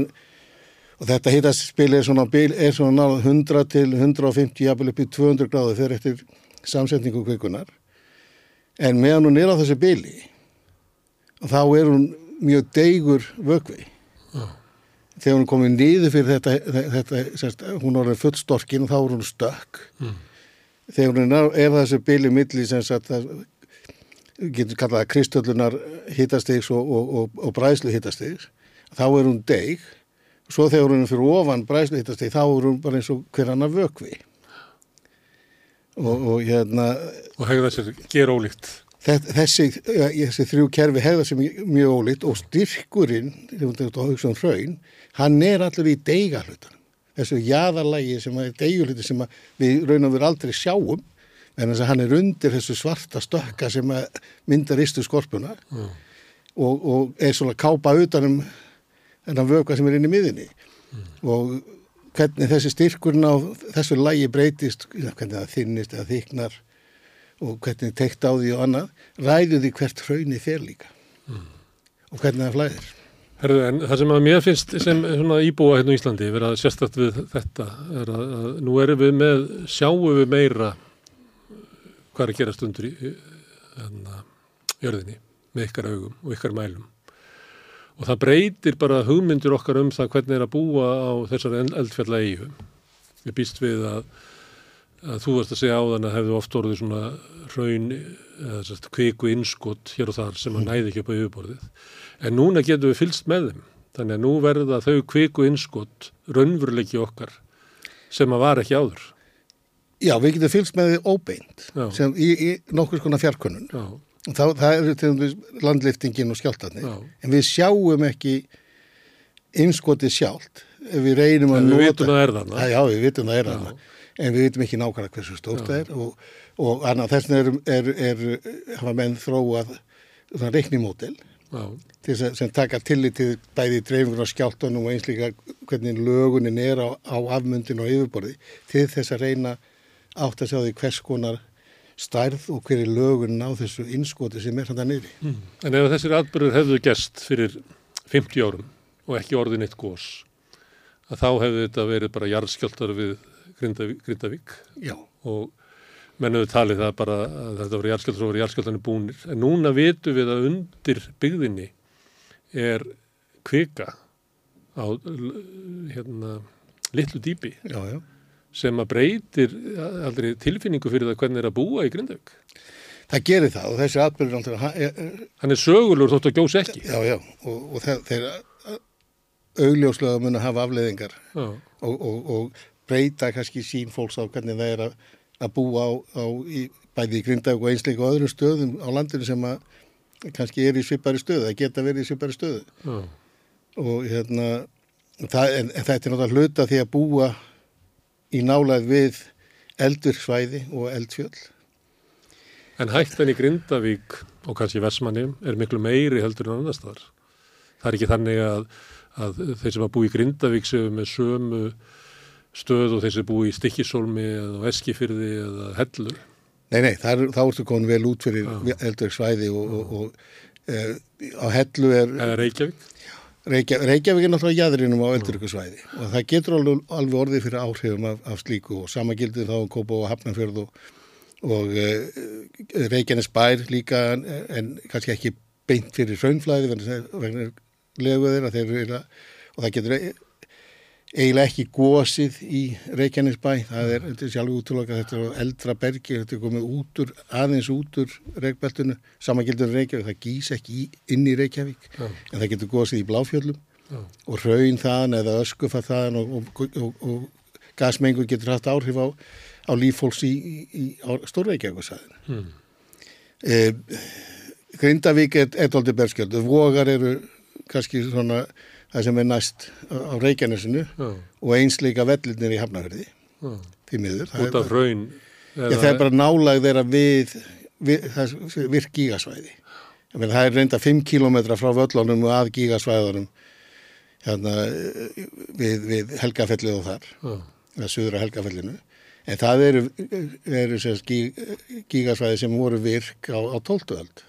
og þetta hittastispil er svona, er svona náða 100 til 150, jafnvel upp í 200 gráðu þegar eftir samsetningu kvikunar. En meðan hún er á þessu bili, þá er hún mjög deigur vögvi. Oh. Þegar hún komið niður fyrir þetta, þetta sérst, hún er full storkin og þá er hún stökk. Mm. Þegar hún er, er þessu bili milli sem sagt að getur kallað kristöllunar hittastegs og, og, og, og bræslu hittastegs þá er hún deg svo þegar hún er fyrir ofan bræslu hittasteg þá er hún bara eins og hver annar vökvi og hérna og hegða sér ger ólíkt þessi, þessi þrjú kerfi hegða sér mjög ólíkt og styrkurinn um hann er allir í deigalutan þessu jæðarlægi sem er deiguluti sem við raun og veru aldrei sjáum en þess að hann er undir þessu svarta stökka sem myndar istu skorpuna mm. og, og er svona kápa utanum þennan vöka sem er inn í miðinni mm. og hvernig þessi styrkurinn á þessu lægi breytist, hvernig það þinnist eða þyknar og hvernig tekt á því og annað ræðu því hvert hraunni fer líka mm. og hvernig það flæðir. Herðu, en það sem að mér finnst sem íbúa hérna í Íslandi verið að sérstætt við þetta er að, að nú erum við með, sjáum við meira hvað er að gera stundur í hérna, jörðinni með ykkar augum og ykkar mælum og það breytir bara hugmyndir okkar um það hvernig er að búa á þessar eldfjalla eigu við býst við að, að þú varst að segja á þann að hefðu oft orðið svona raun eða sérst kviku innskott hér og þar sem að næði ekki upp á yfirborðið. En núna getum við fylst með þeim. Þannig að nú verða þau kviku innskott raunveruleiki okkar sem að var ekki áður. Já, við getum fylgst með því óbeint sem í, í nokkur skona fjarkonun þá, það eru til landliftingin og skjáltarni en við sjáum ekki innskotið sjálft. Ef við reynum að nota Við vitum að það Já, við vitum að það er þarna. En við vitum ekki nákvæmlega hversu stórt það er og, og þess vegna hafa menn þróað reiknimódel sem taka tillit til bæði dreifingur á skjáltunum og eins líka hvernig lögunin er á, á afmyndin og yfirborði til þess að reyna átt að sjá því hvers konar stærð og hverju lögun á þessu innskoti sem er að neyri. Mm. En ef þessir atbyrður hefðu gæst fyrir 50 árum og ekki orðin eitt gós, að þá hefðu þetta verið bara jarðskjöltar við Grindavík, Grindavík. og menn hefur talið það bara að þetta voru jarðskjöltar og voru jarðskjöltarnir búnir. En núna vitum við að undir byggðinni er kvika á hérna, litlu dýpi. Já, já sem að breytir aldrei tilfinningu fyrir það hvernig er að búa í Grindavík. Það gerir það og þessi atbyrður aldrei... Hann er sögulur þótt að gjós ekki. Já, já, og, og þeir augljóslega mun að hafa afleðingar og, og, og breyta kannski sín fólks á hvernig það er að, að búa á, á í, bæði í Grindavík og einsleika og öðrum stöðum á landinu sem að kannski er í svipari stöðu, það geta verið í svipari stöðu. Já. og hérna það, en, en þetta er náttúrulega hluta því að búa í nálæð við eldurksvæði og eldfjöll En hættan í Grindavík og kannski Vestmanni er miklu meiri heldur en annars þar. Það er ekki þannig að, að þeir sem að bú í Grindavík séu með sömu stöð og þeir sem bú í Stikkisólmi eða Eskifyrði eða Hellu. Nei, nei, þar, þá ertu komin vel út fyrir eldurksvæði og, og, og e, á Hellu er... Eða Reykjavík? Reykjavík, Reykjavík er náttúrulega jæðrinum á eldurksvæði og það getur alveg, alveg orðið fyrir áhrifum af, af slíku og sama gildir þá um Kópa og Hafnarfjörð og og uh, Reykjanes bær líka en, en kannski ekki beint fyrir raunflæði vegna leguðir og það getur eiginlega ekki gósið í Reykjanes bæ það er, er sjálf útlokað þetta er eldra bergi, þetta er komið út úr aðeins út úr Reykjabeltunu samangildur Reykjavík, það gís ekki í, inn í Reykjavík, Já. en það getur gósið í Bláfjöllum Já. og raun þaðan eða öskufa þaðan og, og, og, og gasmengur getur haft áhrif á á lífólks í, í, í Stórveikjagursæðinu. Hmm. E, Grindavík er eitthvað berskjöld, vogar eru kannski svona það sem er næst á Reykjanesinu oh. og eins líka vellinir í Hafnarverði oh. því miður. Út af raun? Ja, það er bara nálag þeirra við, við virk gígasvæði. Það er reynda 5 km frá völlunum og að gígasvæðunum hérna, við, við Helgafellið og þar, eða Suðra Helgafellinu En það eru, eru gígasvæði sem voru virk á, á tóltuöld.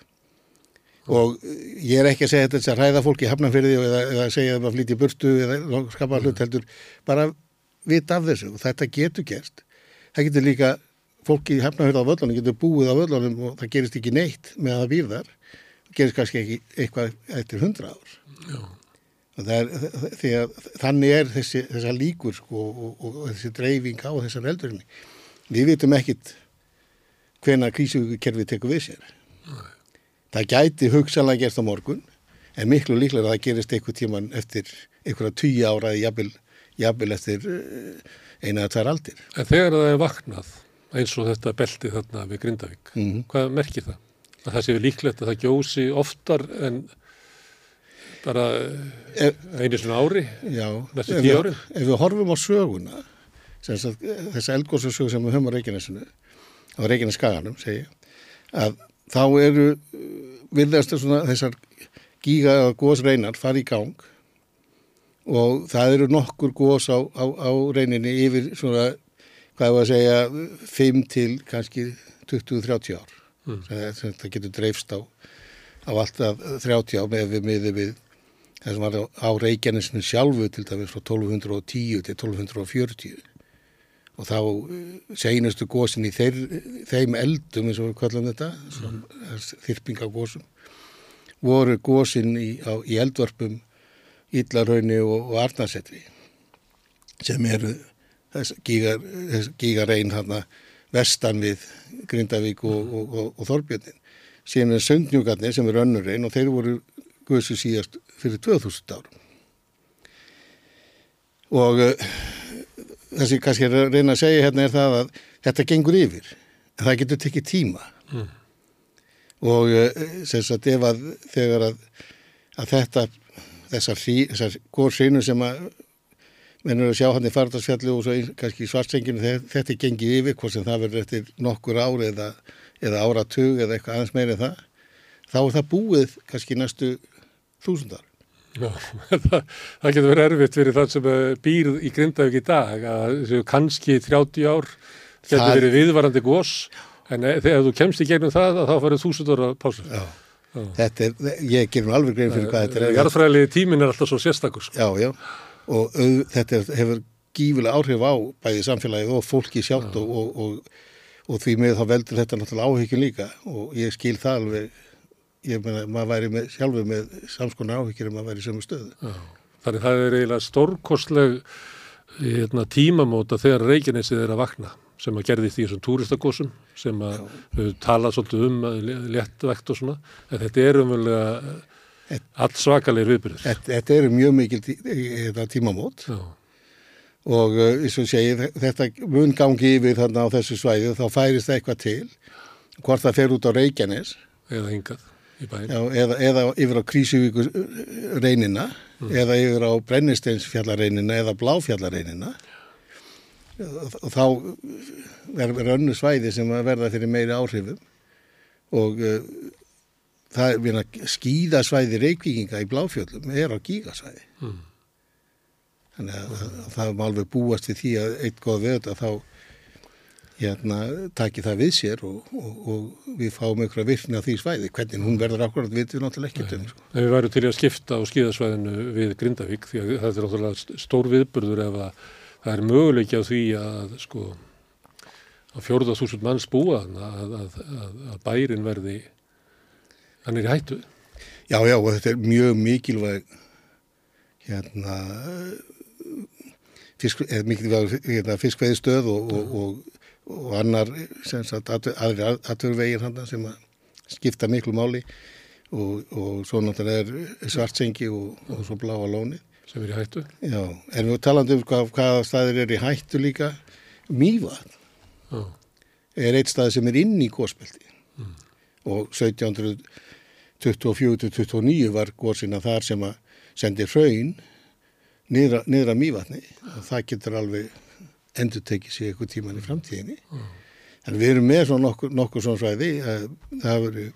Og ég er ekki að segja þetta að ræða fólki í hafnanfyrði eða, eða segja að maður flýti burtu eða skapa hlut heldur. Bara vita af þessu og þetta getur gerst. Það getur líka, fólki í hafnanfyrði á völlunum getur búið á völlunum og það gerist ekki neitt með að það býr þar. Það gerist kannski ekki eitthvað eftir hundra ár. Er, að, þannig er þessi, þessa líkur sko, og, og, og þessi dreifing á þessar eldurinn við vitum ekkit hvena krísukerfi tekur við sér. Það gæti hugsalega gerst á morgun en miklu líklega að það gerist einhver tíman eftir einhverja tíu ára jafnvel eftir eh, eina að tvær aldir En þegar það er vaknað eins og þetta belti þarna við Grindavík mm -hmm. hvað merkir það? Að það séu líklegt að það gjósi oftar en bara einu svona ári já, ef við, ef við horfum á söguna þess eldgóðsög sem við höfum á Reykjanesinu á Reykjaneskaganum segi að þá eru virðast þessar gíga eða góðsreinar fari í gang og það eru nokkur góðs á, á, á reyninni yfir svona, hvað er að segja 5 til kannski 20-30 ár mm. það, það getur dreifst á á alltaf 30 á með við miði við það sem var á Reykjanesinu sjálfu til dæmis frá 1210 til 1240 og þá eh, seinastu gósin í þeir, þeim eldum eins og við kallum þetta mm. þyrpingagósum voru gósin í, á, í eldvarpum Íllarhaunni og, og Arnarsetri sem eru þess gígarein hérna vestan við Grindavík og, og, og Þorbjörnin síðan er söndnjúkarnir sem er önnur reyn og þeir voru guðsu síðast fyrir 2000 árum. Og sem kannski að reyna að segja hérna er það að þetta gengur yfir, en það getur tekið tíma. Mm. Og uh, sem sagt ef að þegar að, að þetta, þessar, þessar góðsreinu sem að mennur að sjá hann í fardarsfjallu og svo kannski í svartsenginu þetta gengið yfir, hvort sem það verður eftir nokkur ári eða, eða áratug eða eitthvað aðeins meira en það, þá er það búið kannski næstu þúsundar. Já, það, það getur verið erfitt fyrir það sem býr í Grindavík í dag að kannski 30 ár getur það... verið viðvarandi gós en e, þegar þú kemst í gegnum það þá farið þúsundur að pása. Já, já. þetta er, ég ger nú alveg grein fyrir hvað þetta er. Jarðfræðilegi tímin er alltaf svo sérstakur. Sko. Já, já, og au, þetta hefur gífilega áhrif á bæði samfélagið og fólki sjátt og, og, og, og því með þá veldur þetta náttúrulega áhyggjum líka og ég skil það alveg ég meina, maður væri með, sjálfur með samskona áhyggjur en maður væri í sömu stöðu. Já, þannig það er eiginlega stórkostleg hérna, tímamóta þegar Reykjanesið er að vakna sem að gerði því þessum túristakosum sem að við talað svolítið um léttvekt og svona, en þetta er umverulega allt svakalegir viðbyrður. Þetta, þetta eru mjög mikil tí, þetta, tímamót Já. og eins og segi þetta mun gangi yfir þarna á þessu svæði og þá færist það eitthvað til hvort það fer út á Reykjanes eða hingað. Já, eða, eða yfir á Krísuvíku reynina eða yfir á Brennisteinsfjallareinina eða Bláfjallareinina. Og þá verður önnu svæði sem að verða fyrir meiri áhrifum og uh, það er vinna, skíðasvæði reykvíkinga í Bláfjöllum er á gígasvæði. Mm. þannig að, að það má alveg búast við því að eitt góð við þetta þá hérna, taki það við sér og, og, og við fáum einhverja virkni á því svæði hvernig hún verður akkurat við við náttúrulega ekki um sko. Við værum til að skipta á skíðasvæðinu við Grindavík því að þetta er náttúrulega stór viðburður ef að það er möguleiki á því að sko að fjórða þúsund manns búa að, að, að, að bærin verði hann er í hættu. Já, já, og þetta er mjög mikilvæg hérna fisk, eða mikilvæg hérna, fiskveiðistöð og, og, og, og annar atverðvegir hann sem að skipta miklu máli og, og svo náttúrulega er svartsengi og, og svo bláa lóni. Sem er í hættu. Já, en við talandi um hvað, hvaða staðir er í hættu líka, Mývatn Já. er eitt stað sem er inn í gósbelti og 1724-29 var gósina þar sem að sendi hraun niðra, niðra Mývatni og það getur alveg endur tekið sér eitthvað tíman í framtíðinni. En við erum með svona nokkur, nokkur svona svæði, eh, það veru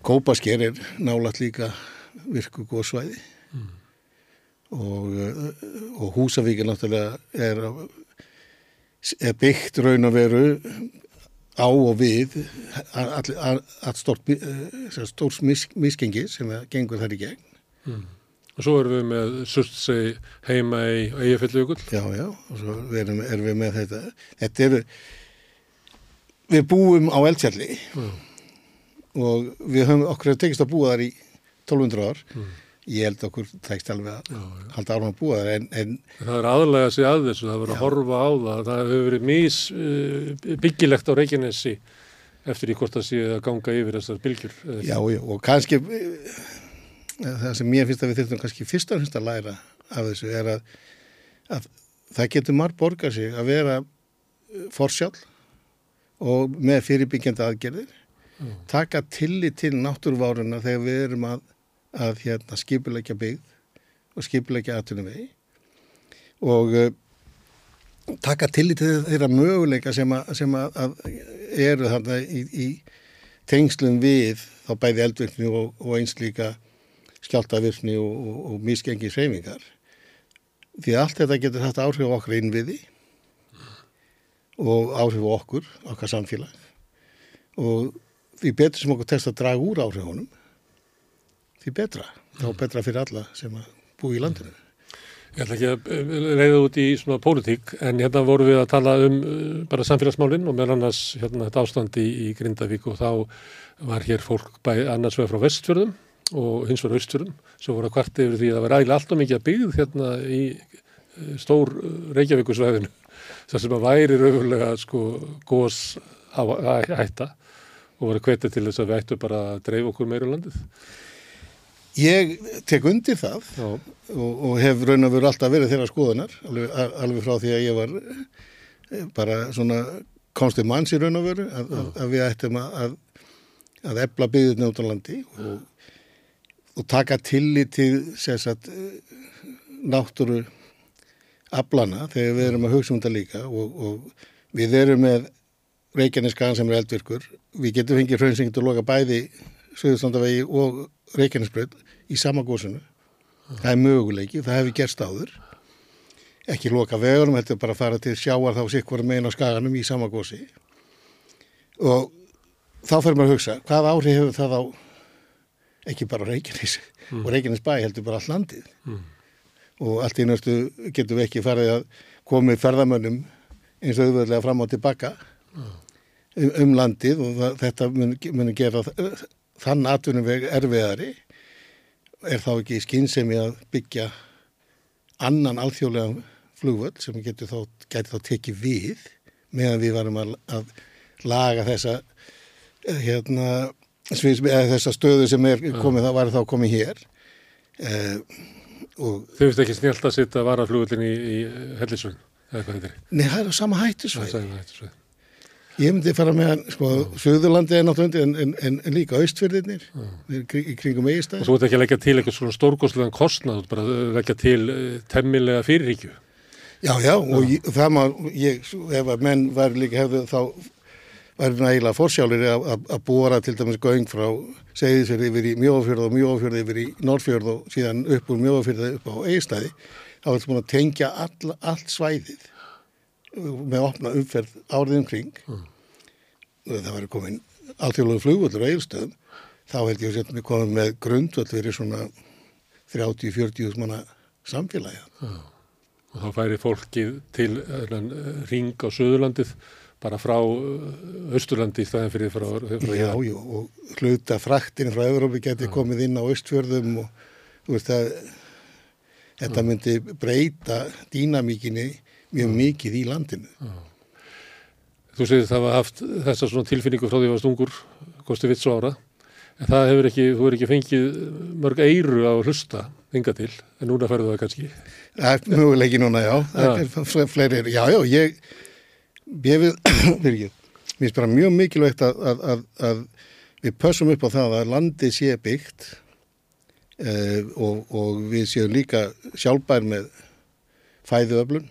Kópasker er nálat líka virku góðsvæði og, eh, og Húsavík er náttúrulega er, er byggt raun og veru á og við að stort, stórs mis, misgengi sem að gengur þar í gegn. Mm. Og svo erum við með Surtsey heima í Eyjafelljökull. Já, já, og svo erum, erum við með þetta. Þetta eru, við búum á eldfjalli Mm. og við höfum okkur tekist að búa þar í 1200 ár. Mm. Ég held okkur tekst alveg að halda árum að búa þar en, en Það er aðlega sig að þessu, það er verið að horfa á það, það hefur verið mis uh, byggilegt á Reykjanesi eftir í hvort það sé að ganga yfir þessar bylgjur. Já, já, og kannski eh, það sem mér finnst að við þurfum kannski fyrst og finnst að læra af þessu er að, að það getur marg borgað sig að vera eh, forsjálf og með fyrirbyggjandi aðgerðir. Taka tillit til náttúruváruna þegar við erum að, að hérna, skipulegja byggð og skipulegja aðtunum vegi og uh, taka tillit til þeirra möguleika sem, að, sem að, að eru þarna í, í tengslum við þá bæði eldvirkni og, og eins líka skjáltavirkni og, og, og misgengi hreyfingar. Því allt þetta getur haft áhrif á okkar innviði og áhrif okkur, okkar samfélag. Og því betur sem okkur test að draga úr áhrifunum, því betra. Þá betra fyrir alla sem að bú í landinu. Ég ætla ekki að eh, reyða út í svona pólitík en hérna vorum við að tala um uh, bara samfélagsmálinn og meðal annars hérna þetta ástandi í Grindavík og þá var hér fólk bæ annars vegar frá vestfjörðum og hins vegar austfjörðum sem voru að kvarta yfir því að það var ægilega alltaf mikið að byggð hérna í eh, stór eh, Reykjavíkusvæðinu þar sem að væri raunverulega sko gós á að hætta og voru hvetið til þess að við ættu bara að dreifa okkur meira um landið. Ég tek undir það og, og hef raun og veru alltaf verið þeirra skoðunar, alveg, alveg frá því að ég var eh, bara svona konstið manns í raun og veru, að, að, að við ættum að, að ebla byggðin út á landi og, og taka tillit til sagt, náttúru aflana þegar við erum að hugsa um þetta líka og, og við erum með Reykjaneskaðan sem er eldvirkur, við getum fengið hraunsingið og loka bæði Suðurstandavegi og Reykjanesbröð í sama góðsunu. Það er möguleiki, það hefur gerst áður. Ekki loka vegunum, þetta er bara að fara til sjáar þá sikkur megin á skaganum í sama góðsi. Og þá fyrir maður að hugsa, hvað áhrif hefur það á, ekki bara Reykjanes mm. og Reykjanes bæ heldur bara all landið. Mm. Og allt í nörstu getum við ekki farið að komið ferðamönnum eins og auðvöldlega fram og tilbaka um, um landið og það, þetta mun, mun gera þann atvinnuveg erfiðari er þá ekki skynsemi að byggja annan alþjóðlega flugvöld sem getur þá, getur þá tekið við meðan við varum að, að laga þessa hérna sviðs, þessa stöðu sem er komið, það var þá komið hér eh, og Þau finnst ekki snilt að sitta varaflugullin í, í Hellisvögn eða hvað þetta er? Nei, það er á sama hættusvæði. Ég myndi fara með hann, sko, Suðurlandi er náttúrulega en, en, en, en líka austfyrðirnir í, í kringum Og eigistæð. svo ert ekki að leggja til eitthvað svona stórkostlegan kostnað, þú bara að leggja til eh, temmilega fyrirríkju. Já, já, og ég, það má, ég, ef að menn var líka hefðu þá væri nægilega fórsjálir að, búara til dæmis göng frá segðisverði yfir í mjóafjörð og mjóafjörð yfir í norðfjörð og síðan upp úr mjóafjörði upp á eigistæði. Þá er þetta búin að tengja all, allt svæðið með opna umferð árið umkring. Og það væri komin alþjóðlega flugvöldur á eigilstöðum. Þá held ég að mig komin með grundvöld fyrir svona 30-40 manna samfélagi. Og þá færi fólkið til uh, ring á Suðurlandið bara frá uh, Östurlandi í staðin fyrir frá, frá Já, já, og hluta fraktin frá Európi geti komið inn á Östfjörðum og þú veist að þetta myndi breyta dýnamíkinni mjög mikið í landinu. Þú segir það var haft þessa svona tilfinningu frá því að það var stungur, kosti vits ára, en það hefur ekki, þú hefur ekki fengið mörg eiru á hlusta enga til, en núna færðu það kannski. Er möguleiki núna, já. Fleiri, já, já, ég, ég við, fyrir ekki, mér finnst bara mjög mikilvægt að, að, að, að við pössum upp á það að landið sé byggt uh, og, og við séum líka sjálfbær með fæðuöflun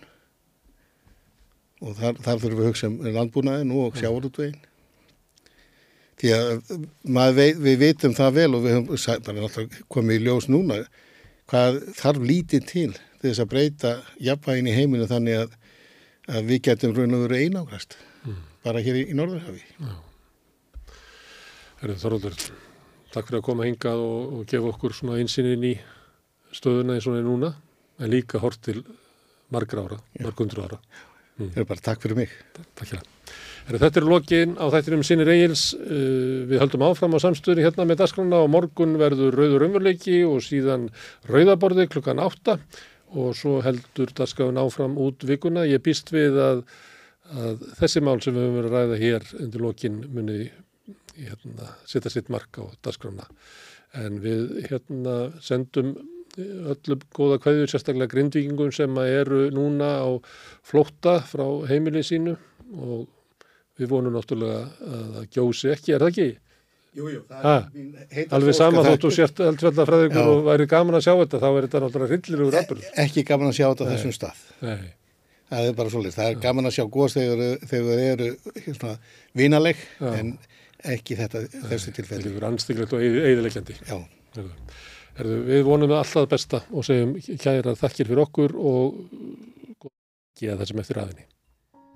og þar, þar þurfum við að hugsa um landbúnaðin og sjávarútvegin. Því að veit, við vitum það vel og við höfum komið í ljós núna hvað þarf lítið til þess að breyta jafnvægin í heiminu þannig að, að við getum raun og veru einangrast bara hér í, í Norðurhafi. Herðu Þorvaldur, takk fyrir að koma hingað og, og gefa okkur svona einsýnin í stöðuna eins og hún er núna, en líka hort til margra ára, margundur ára. Það er bara takk fyrir mig. Takk fyrir það. Herðu, þetta er lokin á þættinum sinni Reyils. Uh, við höldum áfram á samstöðunni hérna með dasgrana og morgun verður rauður umverleiki og síðan rauðaborði klukkan átta og svo heldur dasgrafin áfram út vikuna. Ég býst við að, að þessi mál sem við höfum verið að ræða hér undir lokin muni hérna, setja sitt mark á dasgrana. En við hérna sendum öllum góða kveðjur, sérstaklega grindvíkingum sem eru núna á flótta frá heimili sínu og við vonum náttúrulega að það gjósi ekki, er það ekki? Jú, jú, er alveg sama að það- þótt þú sért eldfjallafræðingur og væri gaman að sjá þetta, þá er þetta náttúrulega hryllilegur atbyrður. Ekki gaman að sjá þetta á Nei. þessum stað. Nei. Það er bara svolítið. Það er gaman að sjá góðs þegar, þeir eru hérna, vinaleg Já. en ekki þetta, þessu tilfelli. Þetta er anstíklegt og eðilegjandi. Við vonum alltaf besta og segjum kæra þakkir fyrir okkur og geða það sem eftir aðinni.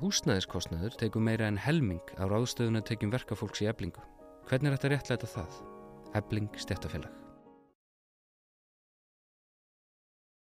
Húsnæðiskostnaður tekur meira en helming á ráðstöðuna tekjum verkafólks í eblingu. Hvernig er þetta réttlæta það? Ebling stjættafélag.